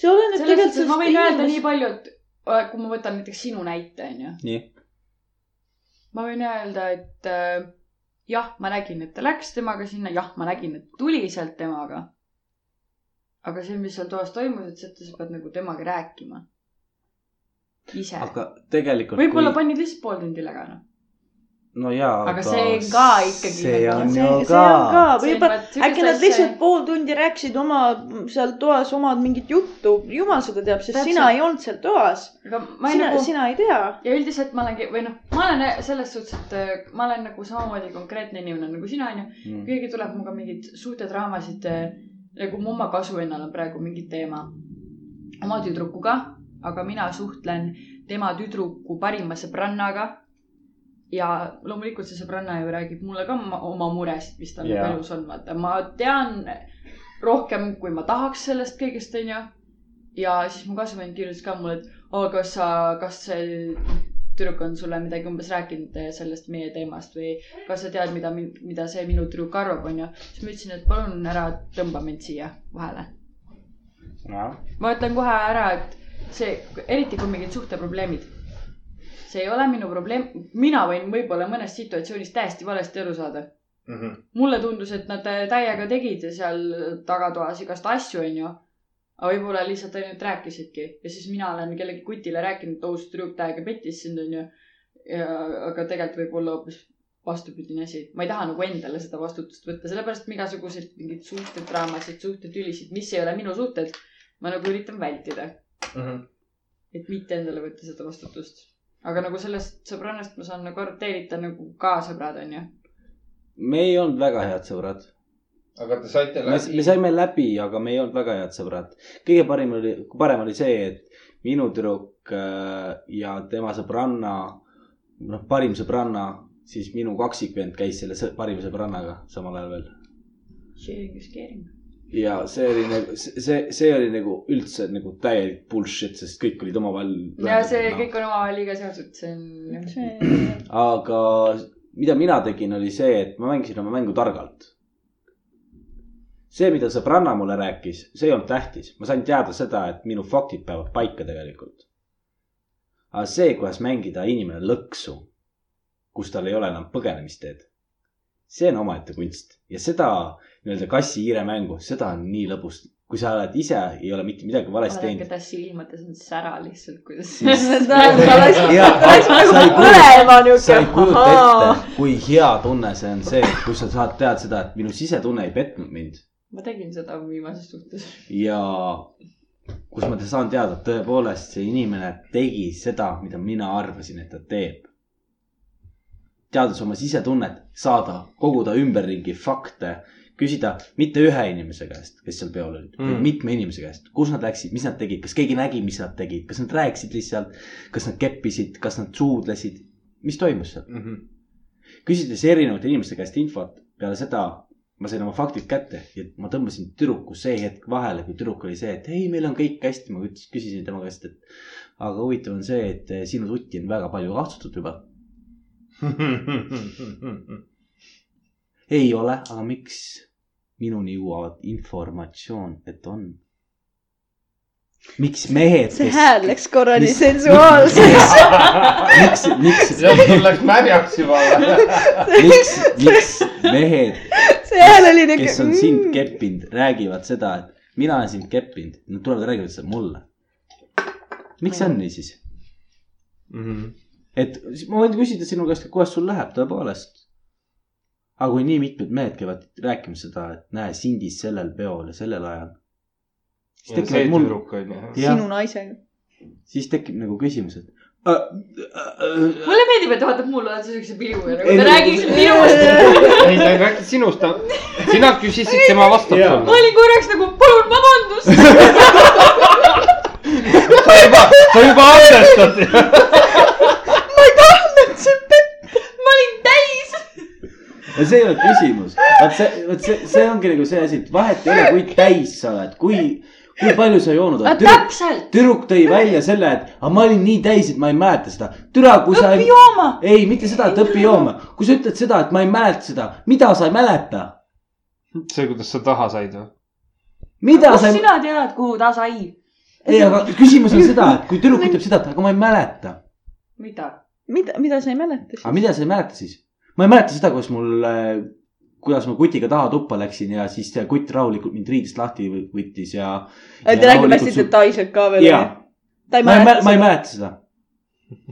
see oleneb tegelikult suhtes, et ma võin öelda nii palju, et äh, kui ma võtan näiteks sinu näite, onju. nii. ma võin öelda, et äh, jah, ma nägin, et ta läks temaga sinna, jah, ma nägin, et tuli sealt temaga. aga see, mis seal toas toimus, et seda sa pead nagu temaga rääkima. ise. aga tegelikult. võib-olla panid lihtsalt pool tundi läga, noh. No jaa. Aga see on ka ikkagi see nagu- on see, ju see on ka, võib-olla äkki nad lihtsalt pool tundi rääkisid oma seal toas omad mingit juttu, jumal seda teab, sest Täpselt. sina ei olnud seal toas. aga ma ei sina nagu, sina ei tea. ja üldiselt ma olengi, või noh, ma olen selles suhtes, et äh, ma olen nagu samamoodi konkreetne inimene nagu sina, onju. Mm. keegi tuleb minuga mingeid suhtedraamasid, nagu mu oma kasuennal on praegu mingi teema oma tüdrukuga, aga mina suhtlen tema tüdruku parima sõbrannaga. Ja loomulikult see sõbranna ju räägib mulle ka oma- muresid, mis tal yeah. elus on, vaata, ma tean rohkem, kui ma tahaks sellest kõigest, onju. ja siis mu kasvavend kirjutas ka mulle, et aga kas sa, kas see tüdruk on sulle midagi umbes rääkinud sellest meie teemast või kas sa tead, mida, mida see minu tüdruk arvab, onju. siis ma ütlesin, et palun ära tõmba mind siia vahele. ma ütlen kohe ära, et see, eriti kui mingid suhteprobleemid. See ei ole minu probleem, mina võin võib-olla mõnest situatsioonist täiesti valesti aru saada. mulle tundus, et nad täiega tegid seal tagatoas igast asju, onju. aga võib-olla lihtsalt ainult rääkisidki ja siis mina olen kellegi kutile rääkinud, et oo, see tüdruk täiega pettis sind, onju. ja, aga tegelikult võib olla hoopis vastupidine asi. ma ei taha nagu endale seda vastutust võtta, sellepärast et igasuguseid mingeid suhtedraamasid, suhtetülisid, mis ei ole minu suhted, ma nagu üritan vältida. et mitte endale võtta seda vastutust. Aga nagu sellest sõbrannast ma saan nagu aru, te olite nagu ka sõbrad, onju. me ei olnud väga head sõbrad. aga te saite me, me läbi. saime läbi, aga me ei olnud väga head sõbrad. kõige parim oli, parem oli see, et minu tüdruk äh, ja tema sõbranna, noh, parim sõbranna, siis minu kaksikvend käis selle parima sõbrannaga samal ajal veel. Sharing is caring. Ja see oli nagu, see, see oli nagu üldse nagu täielik bullshit, sest kõik olid omavahel. ja see kõik on omavahel liiga seotud, see on. aga mida mina tegin, oli see, et ma mängisin oma mängu targalt. see, mida sõbranna mulle rääkis, see ei olnud tähtis, ma sain teada seda, et minu faktid peavad paika tegelikult. aga see, kuidas mängida inimene lõksu, kus tal ei ole enam põgenemisteed, see on omaette kunst ja seda nii-öelda kassi-hiire mängu, seda on nii lõbus, kui sa oled ise, ei ole mitte midagi valesti vaadake teinud. ta silmades on sära lihtsalt, kuidas. põlema sa ei kujuta ette, kui hea tunne see on see, kui sa saad teada seda, et minu sisetunne ei petnud mind ma tegin seda viimases suhtes. ja kus ma saan teada, et tõepoolest see inimene tegi seda, mida mina arvasin, et ta teeb. teades oma sisetunnet, saada, koguda ümberringi fakte, küsida mitte ühe inimese käest, kes seal peol olid mm., Mm. vaid mitme inimese käest, kus nad läksid, mis nad tegid, kas keegi nägi, mis nad tegid, kas nad rääkisid lihtsalt, kas nad keppisid, kas nad suudlesid, mis toimus seal. küsides erinevate inimeste käest infot, peale seda ma sain oma faktid kätte ja ma tõmbasin tüdruku see hetk vahele, kui tüdruk oli see, et ei, meil on kõik hästi, ma küsisin tema käest, et aga huvitav on see, et sinu tutti on väga palju katsutud juba. ei ole, aga miks minuni jõuavad informatsioon, et on? miks mehed, see kes, hääl läks korra nii sensuaalseks. miks, miks, sul läks märjaks juba miks, miks mehed see hääl oli niuke. kes on sind. keppinud, räägivad seda, et mina olen sind keppinud, nad tulevad ja räägivad seda mulle. miks see on nii siis? et siis ma võin küsida sinu käest, et kuidas sul läheb tõepoolest. Aga kui nii mitmed mehed käivad rääkimas seda, et näe, Sindis sellel peol ja sellel ajal. siis see mul, tüdruk on ju. sinu naisega. siis tekib nagu küsimus, et äh,. äh, mulle meeldib, et ta vaatab mulle otsa siukse pilguga, Ei, nagu ta räägiks minust. ei, ta ei räägi sinust, sina küsisid, tema vastab Jaa. ma olin korraks nagu, palun vabandust. sulle. sa juba, sa juba andestad. ma olin täis. Ja see ei ole küsimus, vot see, vot see, see ongi nagu see asi, et vahet ei ole, kui täis sa oled, kui, kui palju sa joonud oled. tüdruk, täpselt. tüdruk tõi välja selle, et aga ma olin nii täis, et ma ei mäleta seda. türa, kui sa. õpi jooma. ei, mitte seda, et õpi jooma. kui sa ütled seda, et ma ei mäleta seda, mida sa ei mäleta? see, kuidas sa taha said või? mida sa sina tead, kuhu ta sai? ei, aga küsimus on seda, et kui tüdruk ütleb seda, et aga ma ei mäleta. mida? mida, mida sa ei mäleta aga siis? mida sa ei mäleta siis? Ma ei mäleta seda, kuidas mul, kuidas ma kutiga taha tuppa läksin ja siis kutt rahulikult mind riidest lahti võ- võttis ja. ta räägib hästi detailselt ka veel. ma ei, mäleta ma ei seda. mäleta seda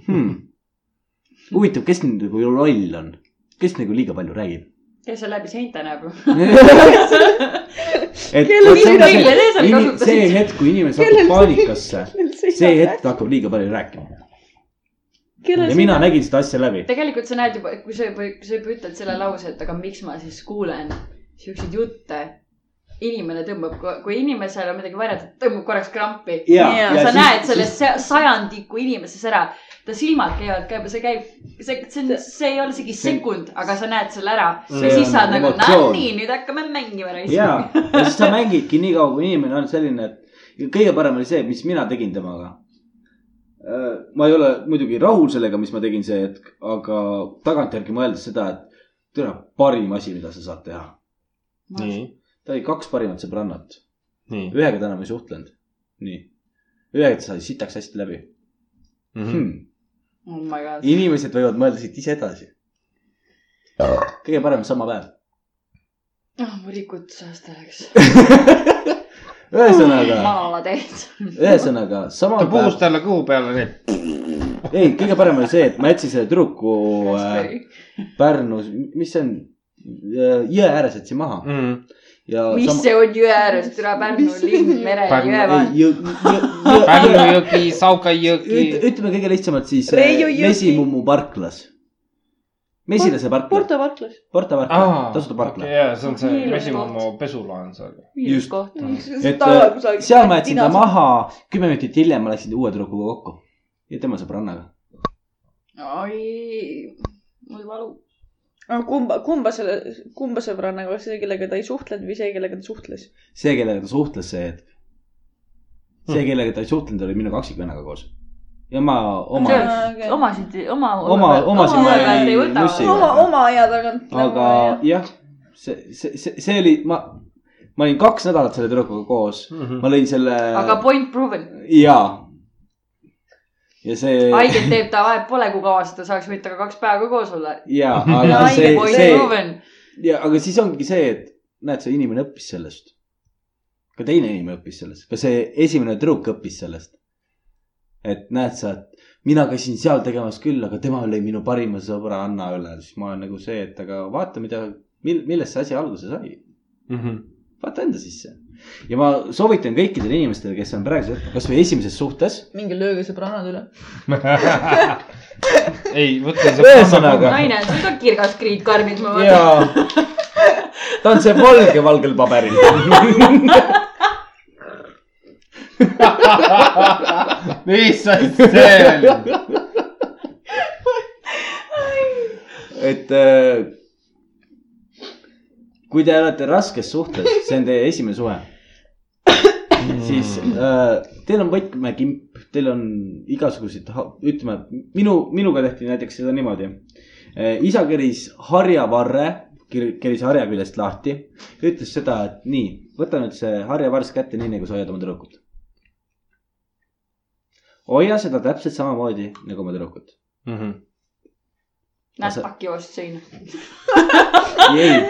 hmm.. huvitav, kes nüüd nagu loll on, kes nagu liiga palju räägib? kes seal läbi seinte näeb? et Kelle vot see on nime te seal see, kasutasite? see hetk, kui inimene satub paanikasse, see hetk ta hakkab liiga palju rääkima. Ja mina nägin seda asja läbi. tegelikult sa näed juba, kui sa juba, kui sa juba ütled selle lause, et aga miks ma siis kuulen siukseid jutte, inimene tõmbab, kui inimesel on midagi varjata, tõmbab korraks krampi. ja, Jaa, ja sa siis- näed selles sa- sajandiku inimeses ära, ta silmad käivad, käib, see käib, see, see on, see ei ole isegi sekund, aga sa näed selle ära. ja See siis sa on oled nagu, no nii, nüüd hakkame mängima. ja, ja siis sa mängidki nii kaua, kui inimene on selline, et kõige parem oli see, mis mina tegin temaga. Ma ei ole muidugi rahul sellega, mis ma tegin see hetk, aga tagantjärgi mõeldes seda, et tule parim asi, mida sa saad teha. nii, ta oli kaks parimat sõbrannat, nii ühega ta enam ei suhtlenud. nii, ühega ta sai sitaks hästi läbi mm. -hmm. hmm.. oh my god. inimesed võivad mõelda siit ise edasi. kõige parem sama päev. oh, mu rikutusest läks. ühesõnaga, maala teed. ühesõnaga sama ta puhus talle kõhu peale nii. ei, kõige parem oli see, et ma jätsin selle tüdruku äh, Pärnus, mis see on, jõe ääres jätsin maha Mm. ja. mis see on jõe ääres, türa Pärnu linn, mere, Pärnu- jõe Pärnu vahel. jõgi, Sauka jõgi. ütleme kõige lihtsamalt siis jõgi. Mesimummu parklas. Mesilase parkla, Porto parklas. Porta parkla, tasuta parkla. jaa, see on see Mesimummu pesula on seal. Just. et äh, seal ma jätsin ta. maha, kümme minutit hiljem ma läksin uue tüdrukuga kokku ja tema sõbrannaga. oi, mul valu. kumba, kumba selle, kumba sõbrannaga, see, kellega ta ei suhtlenud või see, kellega ta suhtles? see, kellega ta suhtles see hetk. see, kellega ta ei suhtlenud, oli minu kaksikvennaga koos. Ja ma oma, omasid, oma. Oma- omasid ma ei nussi. oma, oma aja tagant. aga jah, see, see, see, see oli, ma, ma olin kaks nädalat selle tüdrukuga koos, Mhm. ma lõin selle. aga point proven. jaa. ja see, haiget teeb ta, vahet pole, kui kaua seda saaks, võite ka kaks päeva ka koos olla. jaa, aga see, point see proven. ja, aga siis ongi see, et näed, see inimene õppis sellest. ka teine inimene õppis sellest, ka see esimene tüdruk õppis sellest. Et näed sa, et mina käisin seal tegemas küll, aga tema lõi minu parima sõbra Anna üle, siis ma olen nagu see, et aga vaata, mida, mil-, millest see asi alguse sai. Mhm. vaata enda sisse. ja ma soovitan kõikidele inimestele, kes on praegusel hetkel kasvõi esimeses suhtes. minge lööge sõbrannad üle. ei, see. Ühesõnaga. naine, sul ka kirgas kriitkarmid, ma vaatan. ta on see valge valgel paberil. mis asi see oli? et äh, kui te olete raskes suhtes, see on teie esimene suhe, siis äh, teil on võtmekimp, teil on igasuguseid, ütleme, minu, minuga tehti näiteks seda niimoodi. isa keris harjavarre, keris harja küljest lahti, ütles seda, et nii, võta nüüd see harjavars kätte, nii nagu sa hoiad oma tüdrukut. Hoia seda täpselt samamoodi nagu oma tüdrukut. Mhm. näed, paki vastu seina. ei.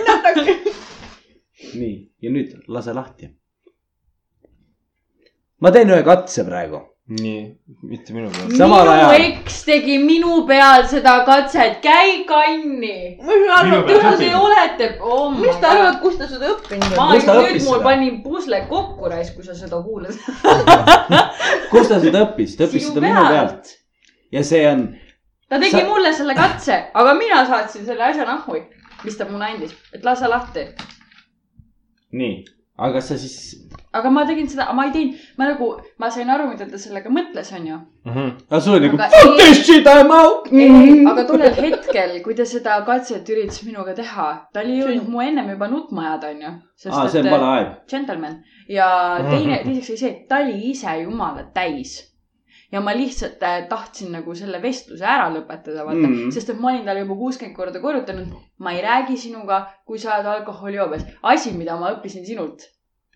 nii, ja nüüd lase lahti. ma teen ühe katse praegu. nii, mitte minu peal. Minu ajal- eks tegi minu peal seda katset, käi kanni. mis sa arvad, õpib. te olete oh? mis te arvad, kus ta seda õppinud ma on? Kus ta nüüd mul seda? panin pusle kokku raisk, kui sa seda kuulad. kus ta seda õppis? ta õppis seda minu pealt pealt. ja see on, ta tegi Sa- sa... mulle selle katse, aga mina saatsin selle asja nahhu, mis ta mulle andis, et lase lahti. nii, aga sa siis, aga ma tegin seda, ma ei teinud, ma nagu, ma sain aru, mida ta sellega mõtles, onju. aga sul oli nagu Aga fuck this shit, I m out. ei, aga tollel hetkel, kui ta seda katset üritas minuga teha, ta oli jõudnud mu ennem juba nutma ajada, onju. aa, see on vale aeg. Gentleman ja teine, teiseks oli see, et ta oli ise jumala täis. Ja ma lihtsalt äh, tahtsin nagu selle vestluse ära lõpetada, vaata mm. Mm., sest et ma olin talle juba kuuskümmend korda korrutanud, ma ei räägi sinuga, kui sa oled alkoholijoobes. asi, mida ma õppisin sinult,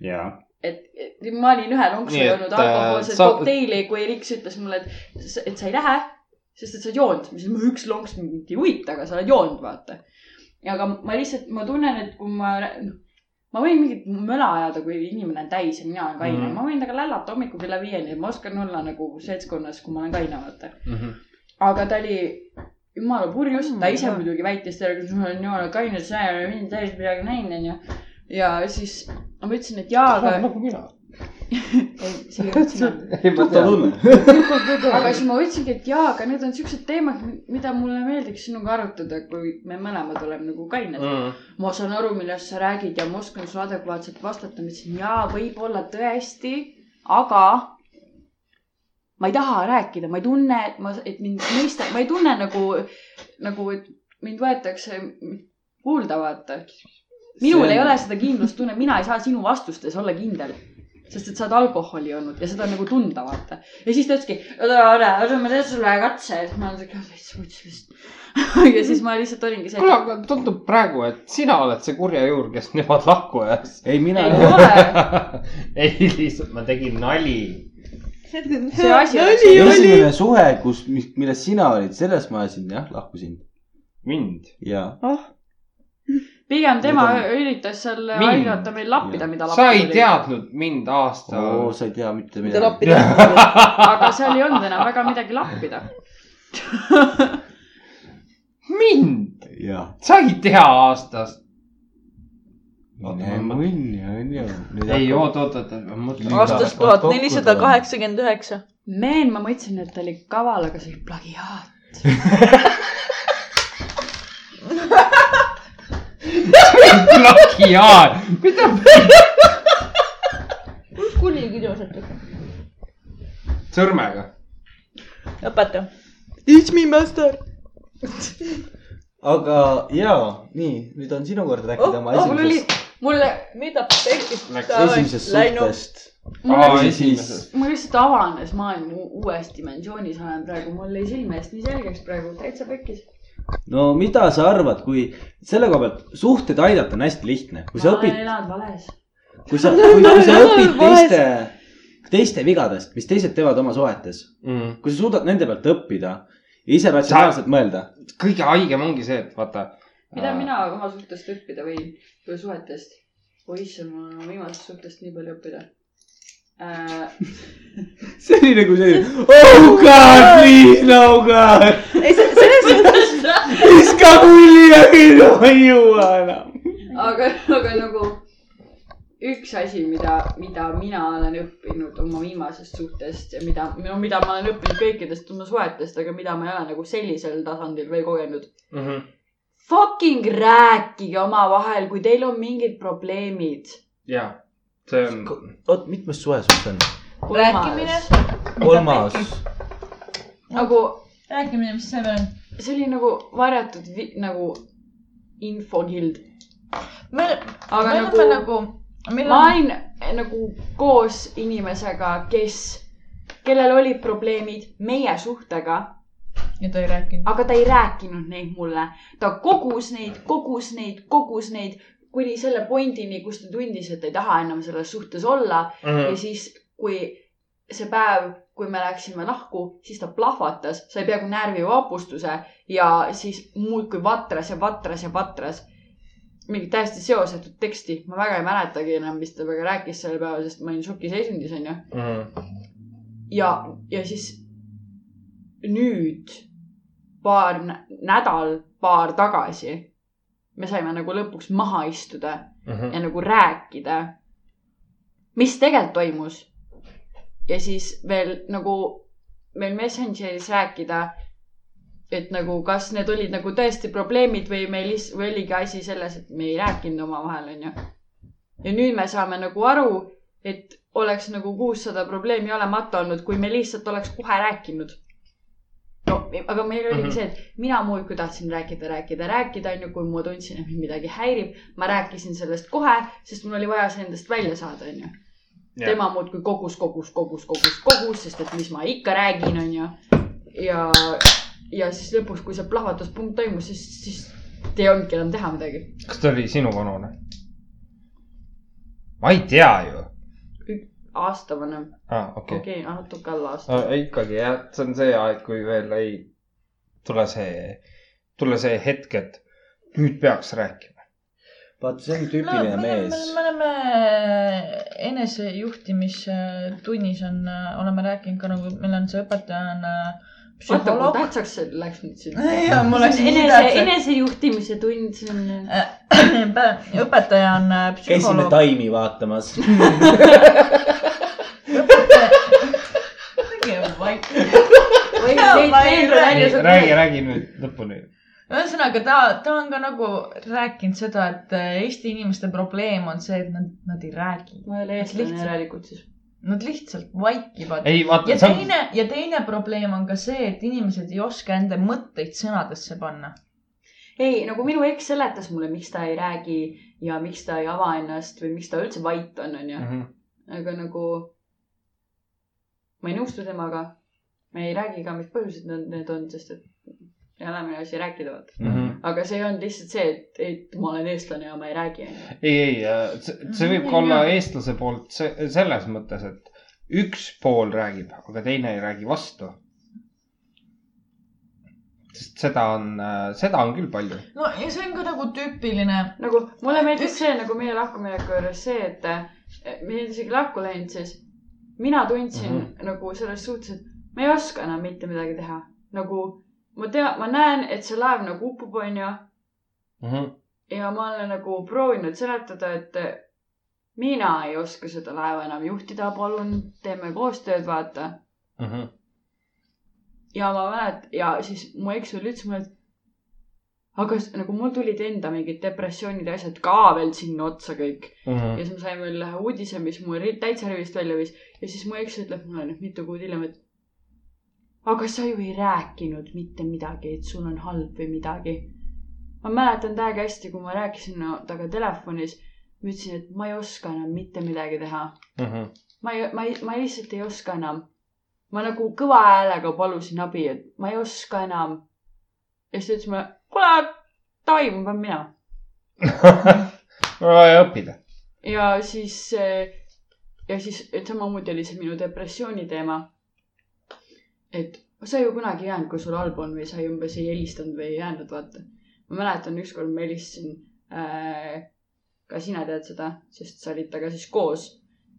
jaa. et, et ma olin ühe lonksu joonud äh, alkohoolset sa- kokteili, kui Riks ütles mulle, et, et sa ei lähe, sest et sa oled joonud. ma ütlesin, üks lonks mind ei huvita, aga sa oled joonud, vaata. aga ma lihtsalt, ma tunnen, et kui ma, noh, ma võin mingit möla ajada, kui inimene on täis ja mina olen kaine mm. -hmm. ma võin temaga lällata hommikul kella viieni, ma oskan olla nagu seltskonnas, kui ma olen kaine, vaata. Mhm. aga ta oli jumala purjus, ta ise muidugi väitis talle, et ma olen jumala kaine, sa ei ole mind täis midagi näinud, onju. ja siis ma ütlesin, et jaa, aga nagu mina. ei, see ei olnud sina. tuttav tunne. aga siis ma võtsingi, et jaa, aga need on siuksed teemad, mida mulle meeldiks sinuga arutada, kui me mõlemad oleme nagu kained mm.. ma saan aru, millest sa räägid ja ma oskan sulle adekvaatselt vastata. ma ütlesin jaa, võib-olla tõesti, aga ma ei taha rääkida, ma ei tunne, et ma, et mind mõista, ma ei tunne nagu, nagu, et mind võetakse kuulda, vaata. minul See on- ei ole seda kindlustunnet, mina ei saa sinu vastustes olla kindel sest et sa oled alkoholi joonud ja seda on nagu tunda, vaata. ja siis ta ütleski, oota, oota, oota, ma teen sulle katse ja siis ma olen siuke, täitsa vuts vist. ja siis ma lihtsalt olingi see, kuule, aga tundub praegu, et sina oled see kurja juur, kes nemad lahku ajas. ei, mina ei. ole. ei, lihtsalt ma tegin nali. see asi oleks esimene suhe, kus, milles sina olid, selles ma ajasin jah, lahkusin. mind. ja, pigem tema on- üritas seal Mind. aidata meil lappida, mida sa ei lappida. teadnud mind aasta oo, sa ei tea mitte mida midagi. lappida. aga seal ei olnud enam väga midagi lappida. mind, sa ei tea aastast. mõni on ju. ei, oot, oot, oot, ma mõtlen. aastast tuhat nelisada kaheksakümmend üheksa. meen, ma mõtlesin, et ta oli kaval, aga see oli plagiaat. plagiaat, mida? kuni kilomeetrit. sõrmega. õpeta. Teach me master. aga jaa, nii, nüüd on sinu kord rääkida oma Oh, mul oli esimesest,, mulle, mida pekis. esimesest suhtest. aa, Või esimesest. mul lihtsalt avanes maailm u- uues dimensioonis olen praegu, mul lõi silme eest nii selgeks praegu, täitsa pekkis. No mida sa arvad, kui selle koha pealt suhteid aidata on hästi lihtne, kui sa õpid, elanud vales. kui sa, kui, kui sa õpid teiste, teiste vigadest, mis teised teevad oma suhetes, Mm. kui sa suudad nende pealt õppida ja ise ratsionaalselt mõelda. kõige haigem ongi see, et vaata. mida mina oma suhtest õppida võin või suhetest? oi issand, mul on viimasest suhtest nii palju õppida äh. see oli nagu see, oh god, please, no god, ei, selles suhtes, viska läbi, no ei jõua enam. aga, aga nagu üks asi, mida, mida mina olen õppinud oma viimasest suhtest ja mida, no mida ma olen õppinud kõikidest oma suhetest, aga mida ma ei ole nagu sellisel tasandil veel kogenud. Mhm. Fucking rääkige omavahel, kui teil on mingid probleemid. ja, see on. oot, mitmes suhe sul see on? Rääkimine. kolmas. nagu rääkimine, mis see veel on? See oli nagu varjatud vi- nagu infokild. me, aga me nagu, oleme nagu, meil ma on, olin nagu koos inimesega, kes, kellel olid probleemid meie suhtega, ja ta ei rääkinud. aga ta ei rääkinud neid mulle. ta kogus neid, kogus neid, kogus neid kuni selle pointini, kus ta tundis, et ta ei taha enam selles suhtes olla Mhm. ja siis, kui see päev, kui me läksime lahku, siis ta plahvatas, sai peaaegu närvivapustuse ja siis muudkui vatras ja vatras ja vatras. mingit täiesti seosetut teksti, ma väga ei mäletagi enam, mis ta väga rääkis sel päeval, sest ma olin šokiseisundis, onju. Mhm. ja, ja siis nüüd paar nä- nädal, paar tagasi me saime nagu lõpuks maha istuda Mhm. ja nagu rääkida, mis tegelikult toimus. Ja siis veel nagu veel Messengeris rääkida, et nagu kas need olid nagu tõesti probleemid või me lihtsalt, või oligi asi selles, et me ei rääkinud omavahel, onju. ja nüüd me saame nagu aru, et oleks nagu kuussada probleemi olemata olnud, kui me lihtsalt oleks kohe rääkinud. no aga meil oligi Mhm. see, et mina muudkui tahtsin rääkida, rääkida, rääkida, onju, kui ma tundsin, et mind midagi häirib. ma rääkisin sellest kohe, sest mul oli vaja see endast välja saada, onju. Tema muudkui kogus, kogus, kogus, kogus, kogus, sest et mis ma ikka räägin, onju. ja, ja siis lõpuks, kui see plahvatuspunkt toimus, siis, siis ei olnudki enam teha midagi. kas ta oli sinu vanune? ma ei tea ju. aasta vanem, aa, okei okei okay,, natuke alla aasta. okay.. ikkagi jah, see on see aeg, kui veel ei tule see, tule see hetk, et nüüd peaks rääkima vaat see on tüüpiline no, me mees. me oleme enesejuhtimistunnis on, oleme rääkinud ka nagu, meil on see õpetaja on äh, vaata, kui tähtsaks see läks nüüd siin. jaa, mul läks nii tähtsaks. enesejuhtimise tund, see on. Äh, õpetaja on äh, psühholoog. käisime taimi vaatamas õpetaja. räägi, räägi nüüd lõpuni ühesõnaga ta, ta on ka nagu rääkinud seda, et äh, Eesti inimeste probleem on see, et nad, nad ei räägi. ma ei ole eestlane järelikult siis. Nad lihtsalt vaikivad. ja, see on, teine, ja teine probleem on ka see, et inimesed ei oska enda mõtteid sõnadesse panna. ei, nagu minu eks seletas mulle, miks ta ei räägi ja miks ta ei ava ennast või miks ta üldse vait on, onju. Mhm. aga nagu ma ei nõustu temaga. me ei räägi ka, mis põhjused need on, sest et enamine asi rääkida, vaata. Mhm. aga see ei olnud lihtsalt see, et, et ma olen eestlane ja ma ei räägi, ei, ei, see, see võib ka olla eestlase poolt se- selles mõttes, et üks pool räägib, aga teine ei räägi vastu. sest seda on, seda on küll palju. no ja see on ka nagu tüüpiline. nagu mulle meeldis see nagu meie lahkumineku juures see, et eh, me olime isegi lahku läinud, siis mina tundsin mm. -hmm. nagu selles suhtes, et ma ei oska enam mitte midagi teha. nagu ma tean, ma näen, et see laev nagu upub, onju. ja ma olen nagu proovinud seletada, et mina ei oska seda laeva enam juhtida, palun teeme koostööd, vaata. ja ma mäletan ja siis mu eks veel ütles mulle, et aga nagu mul tulid enda mingid depressioonid ja asjad ka veel sinna otsa kõik. ja siis ma sain veel ühe uudise, mis mu täitsa rivist välja viis ja siis mu eks ütleb mulle nüüd mitu kuud hiljem, et aga sa ju ei rääkinud mitte midagi, et sul on halb või midagi. ma mäletan täiega hästi, kui ma rääkisin temaga telefonis, ma ütlesin, et ma ei oska enam mitte midagi teha. ma ei, ma ei, ma lihtsalt ei oska enam. ma nagu kõva häälega palusin abi, et ma ei oska enam. ja siis ta ütles mulle, kuule, davai, ma pean minema. vaja õppida. ja siis, ja siis, samamoodi oli see minu depressiooni teema. Et sa ju kunagi ei jäänud, kui sul halb on või sa ei umbes ei helistanud või ei jäänud, vaata. ma mäletan, ükskord ma helistasin äh,, ka sina tead seda, sest sa olid temaga siis koos.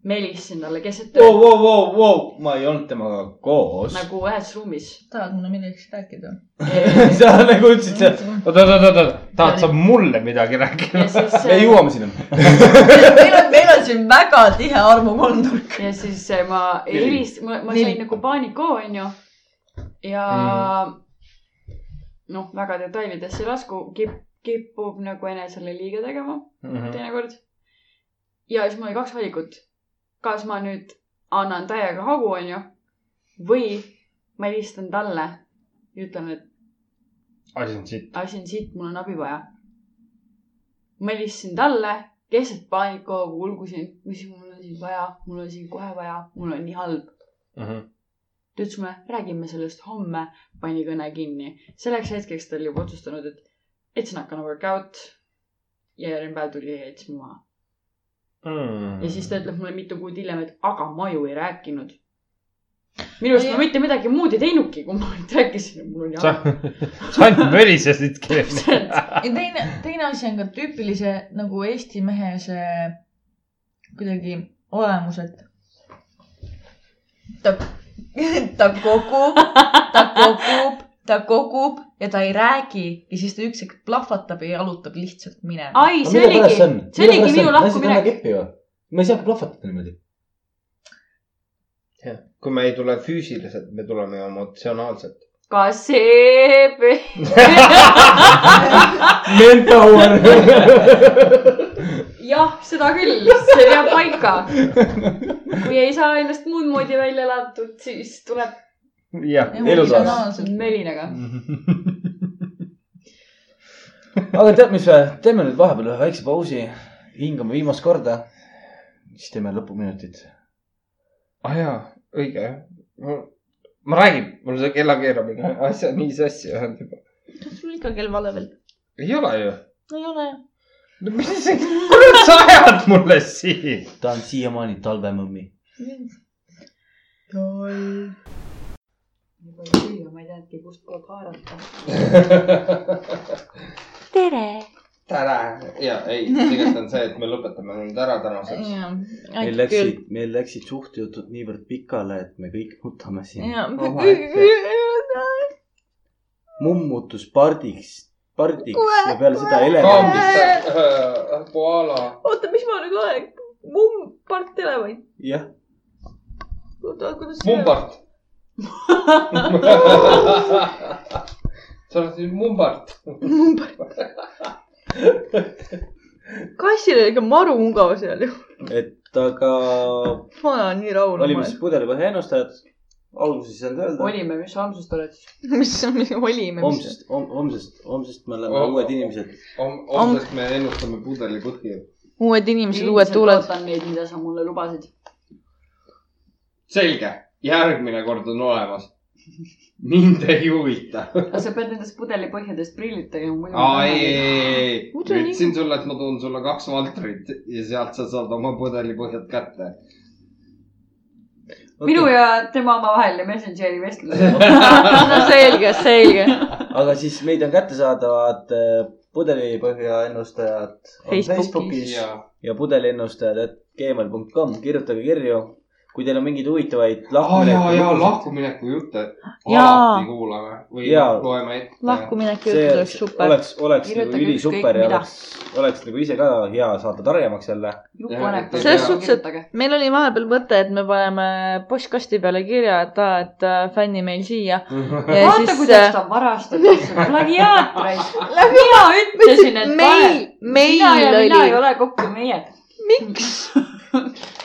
ma helistasin talle keset ööd Vau, vau, vau, vau, ma ei olnud temaga koos. nagu ühes ruumis. tahad mulle millegi rääkida? sa nagu ütlesid oot, oot, oot, oot, tahad sa mulle midagi rääkida ja? siis me, jõuame sinna. meil on, meil on siin väga tihe armukolmnurk. ja siis äh, ma helist-, ma, ma sain nagu paanika, onju. Ja mm. noh, väga detailidesse ei lasku, kip-, kipub nagu enesele liiga tegema teinekord. ja siis mul oli kaks valikut. kas ma nüüd annan täiega hagu, onju, või ma helistan talle ja ütlen, et asi on siit. asi on siit, mul on abi vaja. ma helistasin talle, keset paanikahoogu ulgusin, mis mul on siin vaja, mul on siin kohe vaja, mul on nii halb. Ta ütles mulle, räägime sellest homme, pani kõne kinni. selleks hetkeks ta oli juba otsustanud, et it's not gonna work out. ja järgmine päev tuli ja jättis mu maha. ja siis ta ütleb mulle mitu kuud hiljem, et aga ma ju ei rääkinud. minu arust ma mitte midagi muud ei teinudki, kui ma ainult rääkisin, sa sa ainult mölisesidki. ja teine, teine asi on ka tüüpilise nagu Eesti mehe see kuidagi olemus, et ta, ta kogub, ta kogub, ta kogub ja ta ei räägi ja siis ta üks hetk plahvatab ja jalutab lihtsalt minema. ai, see oligi, see oligi minu lahkuminek. ma ei saagi plahvatada niimoodi. kui me ei tule füüsiliselt, me tuleme emotsionaalselt. kas see, Manpower. jah, seda küll, see peab paika. kui ei saa ennast muud moodi välja elatud, siis tuleb jah. elutoas. mölinaga. aga tead, mis või, teeme nüüd vahepeal ühe väikse pausi, hingame viimast korda. siis teeme lõpuminutid. ah jaa, õige jah. ma räägin, mul see kellakeeramine asja nii sassi ajanud juba. sul ikka kell vale veel. ei ole ju. ei ole. No mis see, kurat sa ajad mulle siin? ta on siiamaani talvemõmmi. juba ei süüa, ma ei teadnudki, kust poolt haarata. tere. ja ei, tegelikult on see, et me lõpetame nüüd ära tänaseks. meil läksid, meil läksid suhtejutud niivõrd pikale, et me kõik nutame siin. mumm muutus pardiks, pardiks ja peale seda elevandiks. Koala. oota, mis ma nüüd olen? mumm, part elevant. jah, oota, kuidas? Mumbart. sa oled nüüd mumbart. kassil oli ikka maru mugav seal ju. et aga ma olen nii rahul. olime siis pudelipõhja ennustajad. Alguses ei saanud öelda. olime, mis sa homsest oled siis? mis, mis olime, mis. homsest, homsest, homsest me oleme Oh. uued inimesed. homsest me ennustame pudelipõhja. uued inimesed, uued tuuled. ootan neid, mida sa mulle lubasid. selge, järgmine kord on olemas. mind ei huvita. aga sa pead nendest pudelipõhjadest prillid tegema, aa, ei, ei, ei, nii- ütlesin sulle, et ma toon sulle kaks valtrit ja sealt sa saad oma pudelipõhjad kätte. Minu ja tema omavaheline Messengeri vestlus. no selge, selge. aga siis meid on kättesaadavad äh, pudelipõhja ennustajad Facebookis. Facebookis ja ja pudeliennustajad, et gmail.com, kirjutage kirju. Kui teil on mingeid huvitavaid aa, ja, ja lahkumineku. lahkumineku jutte alati kuulame või Jaa. loeme ette. lahkumineku jutt see oleks super. oleks, oleks nagu ülisuper ja oleks, oleks nagu ise ka hea saada targemaks jälle. Selles suhtes, et meil oli vahepeal mõte, et me paneme postkasti peale kirja, et aa, et äh, fännimeil siia. ja vaata, siis kuidas äh, ta varastab, plagiaat raisk. mina ütlesin, et meil meil mina ja mina ei oli, ole kokku meie. miks?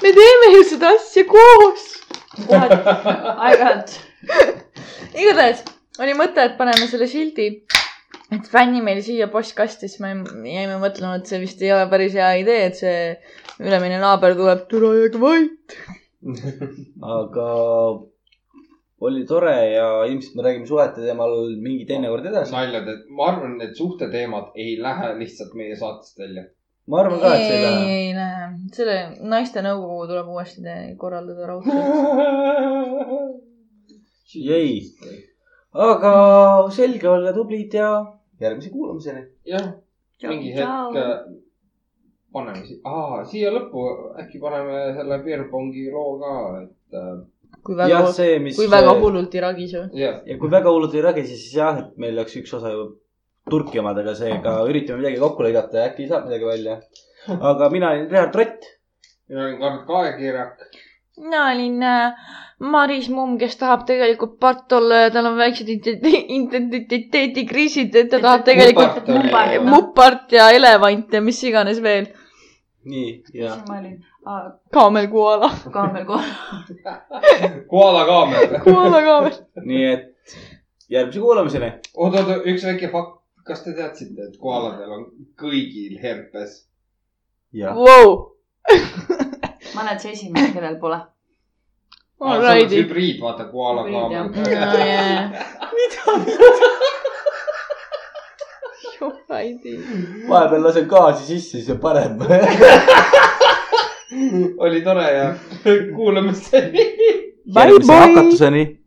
me teeme ju seda asja koos. aeg-ajalt. igatahes oli mõte, et paneme selle sildi, et fännimeil siia postkasti, siis me jäime mõtlema, et see vist ei ole päris hea idee, et see ülemine naaber tuleb, tule jääge vait. aga oli tore ja ilmselt me räägime suhete teemal mingi teine kord edasi. naljad, et ma arvan, et suhteteemad ei lähe lihtsalt meie saatest välja. Ma arvan ka, et see ei ei, lähe. ei lähe, selle naiste nõukogu tuleb uuesti korraldada raudselt. jäi, aga selge olla tublid ja järgmise kuulamiseni. jah, mingi hetk äh, paneme siia, aa, siia lõppu äkki paneme selle Beerpongi loo ka, et äh, kui jah, väga, see, mis. kui väga hullult ei ragise. jah, ja kui väga hullult ei ragise, siis jah, et meil läks üks osa ju turki omadega, seega üritame midagi kokku lõigata ja äkki saab midagi välja. aga mina olin Richard Rott. mina olin Kart Kaekirak. mina olin äh, Maris Mumm, kes tahab tegelikult part olla ja tal on väiksed identi- identiteedikriisid, et ta tahab tegelikult mupart ja elevant ja mis iganes veel. nii, ja siis ma olin kaamelkoala, kaamel kohal. koala kaamel. koala kaamel. nii et järgmise kuulamiseni. oot, oot, üks väike fakt. Kas te teadsite, et koaladel on kõigil herpes? Vau, ma olen see esimene, kellel pole. alrighty. hübriid, vaata koala Hübriid, kaamel. alrighty. vahepeal lasen gaasi sisse, siis on parem. oli tore ja kuulamisteni. Bye järgmise bye. hakatuseni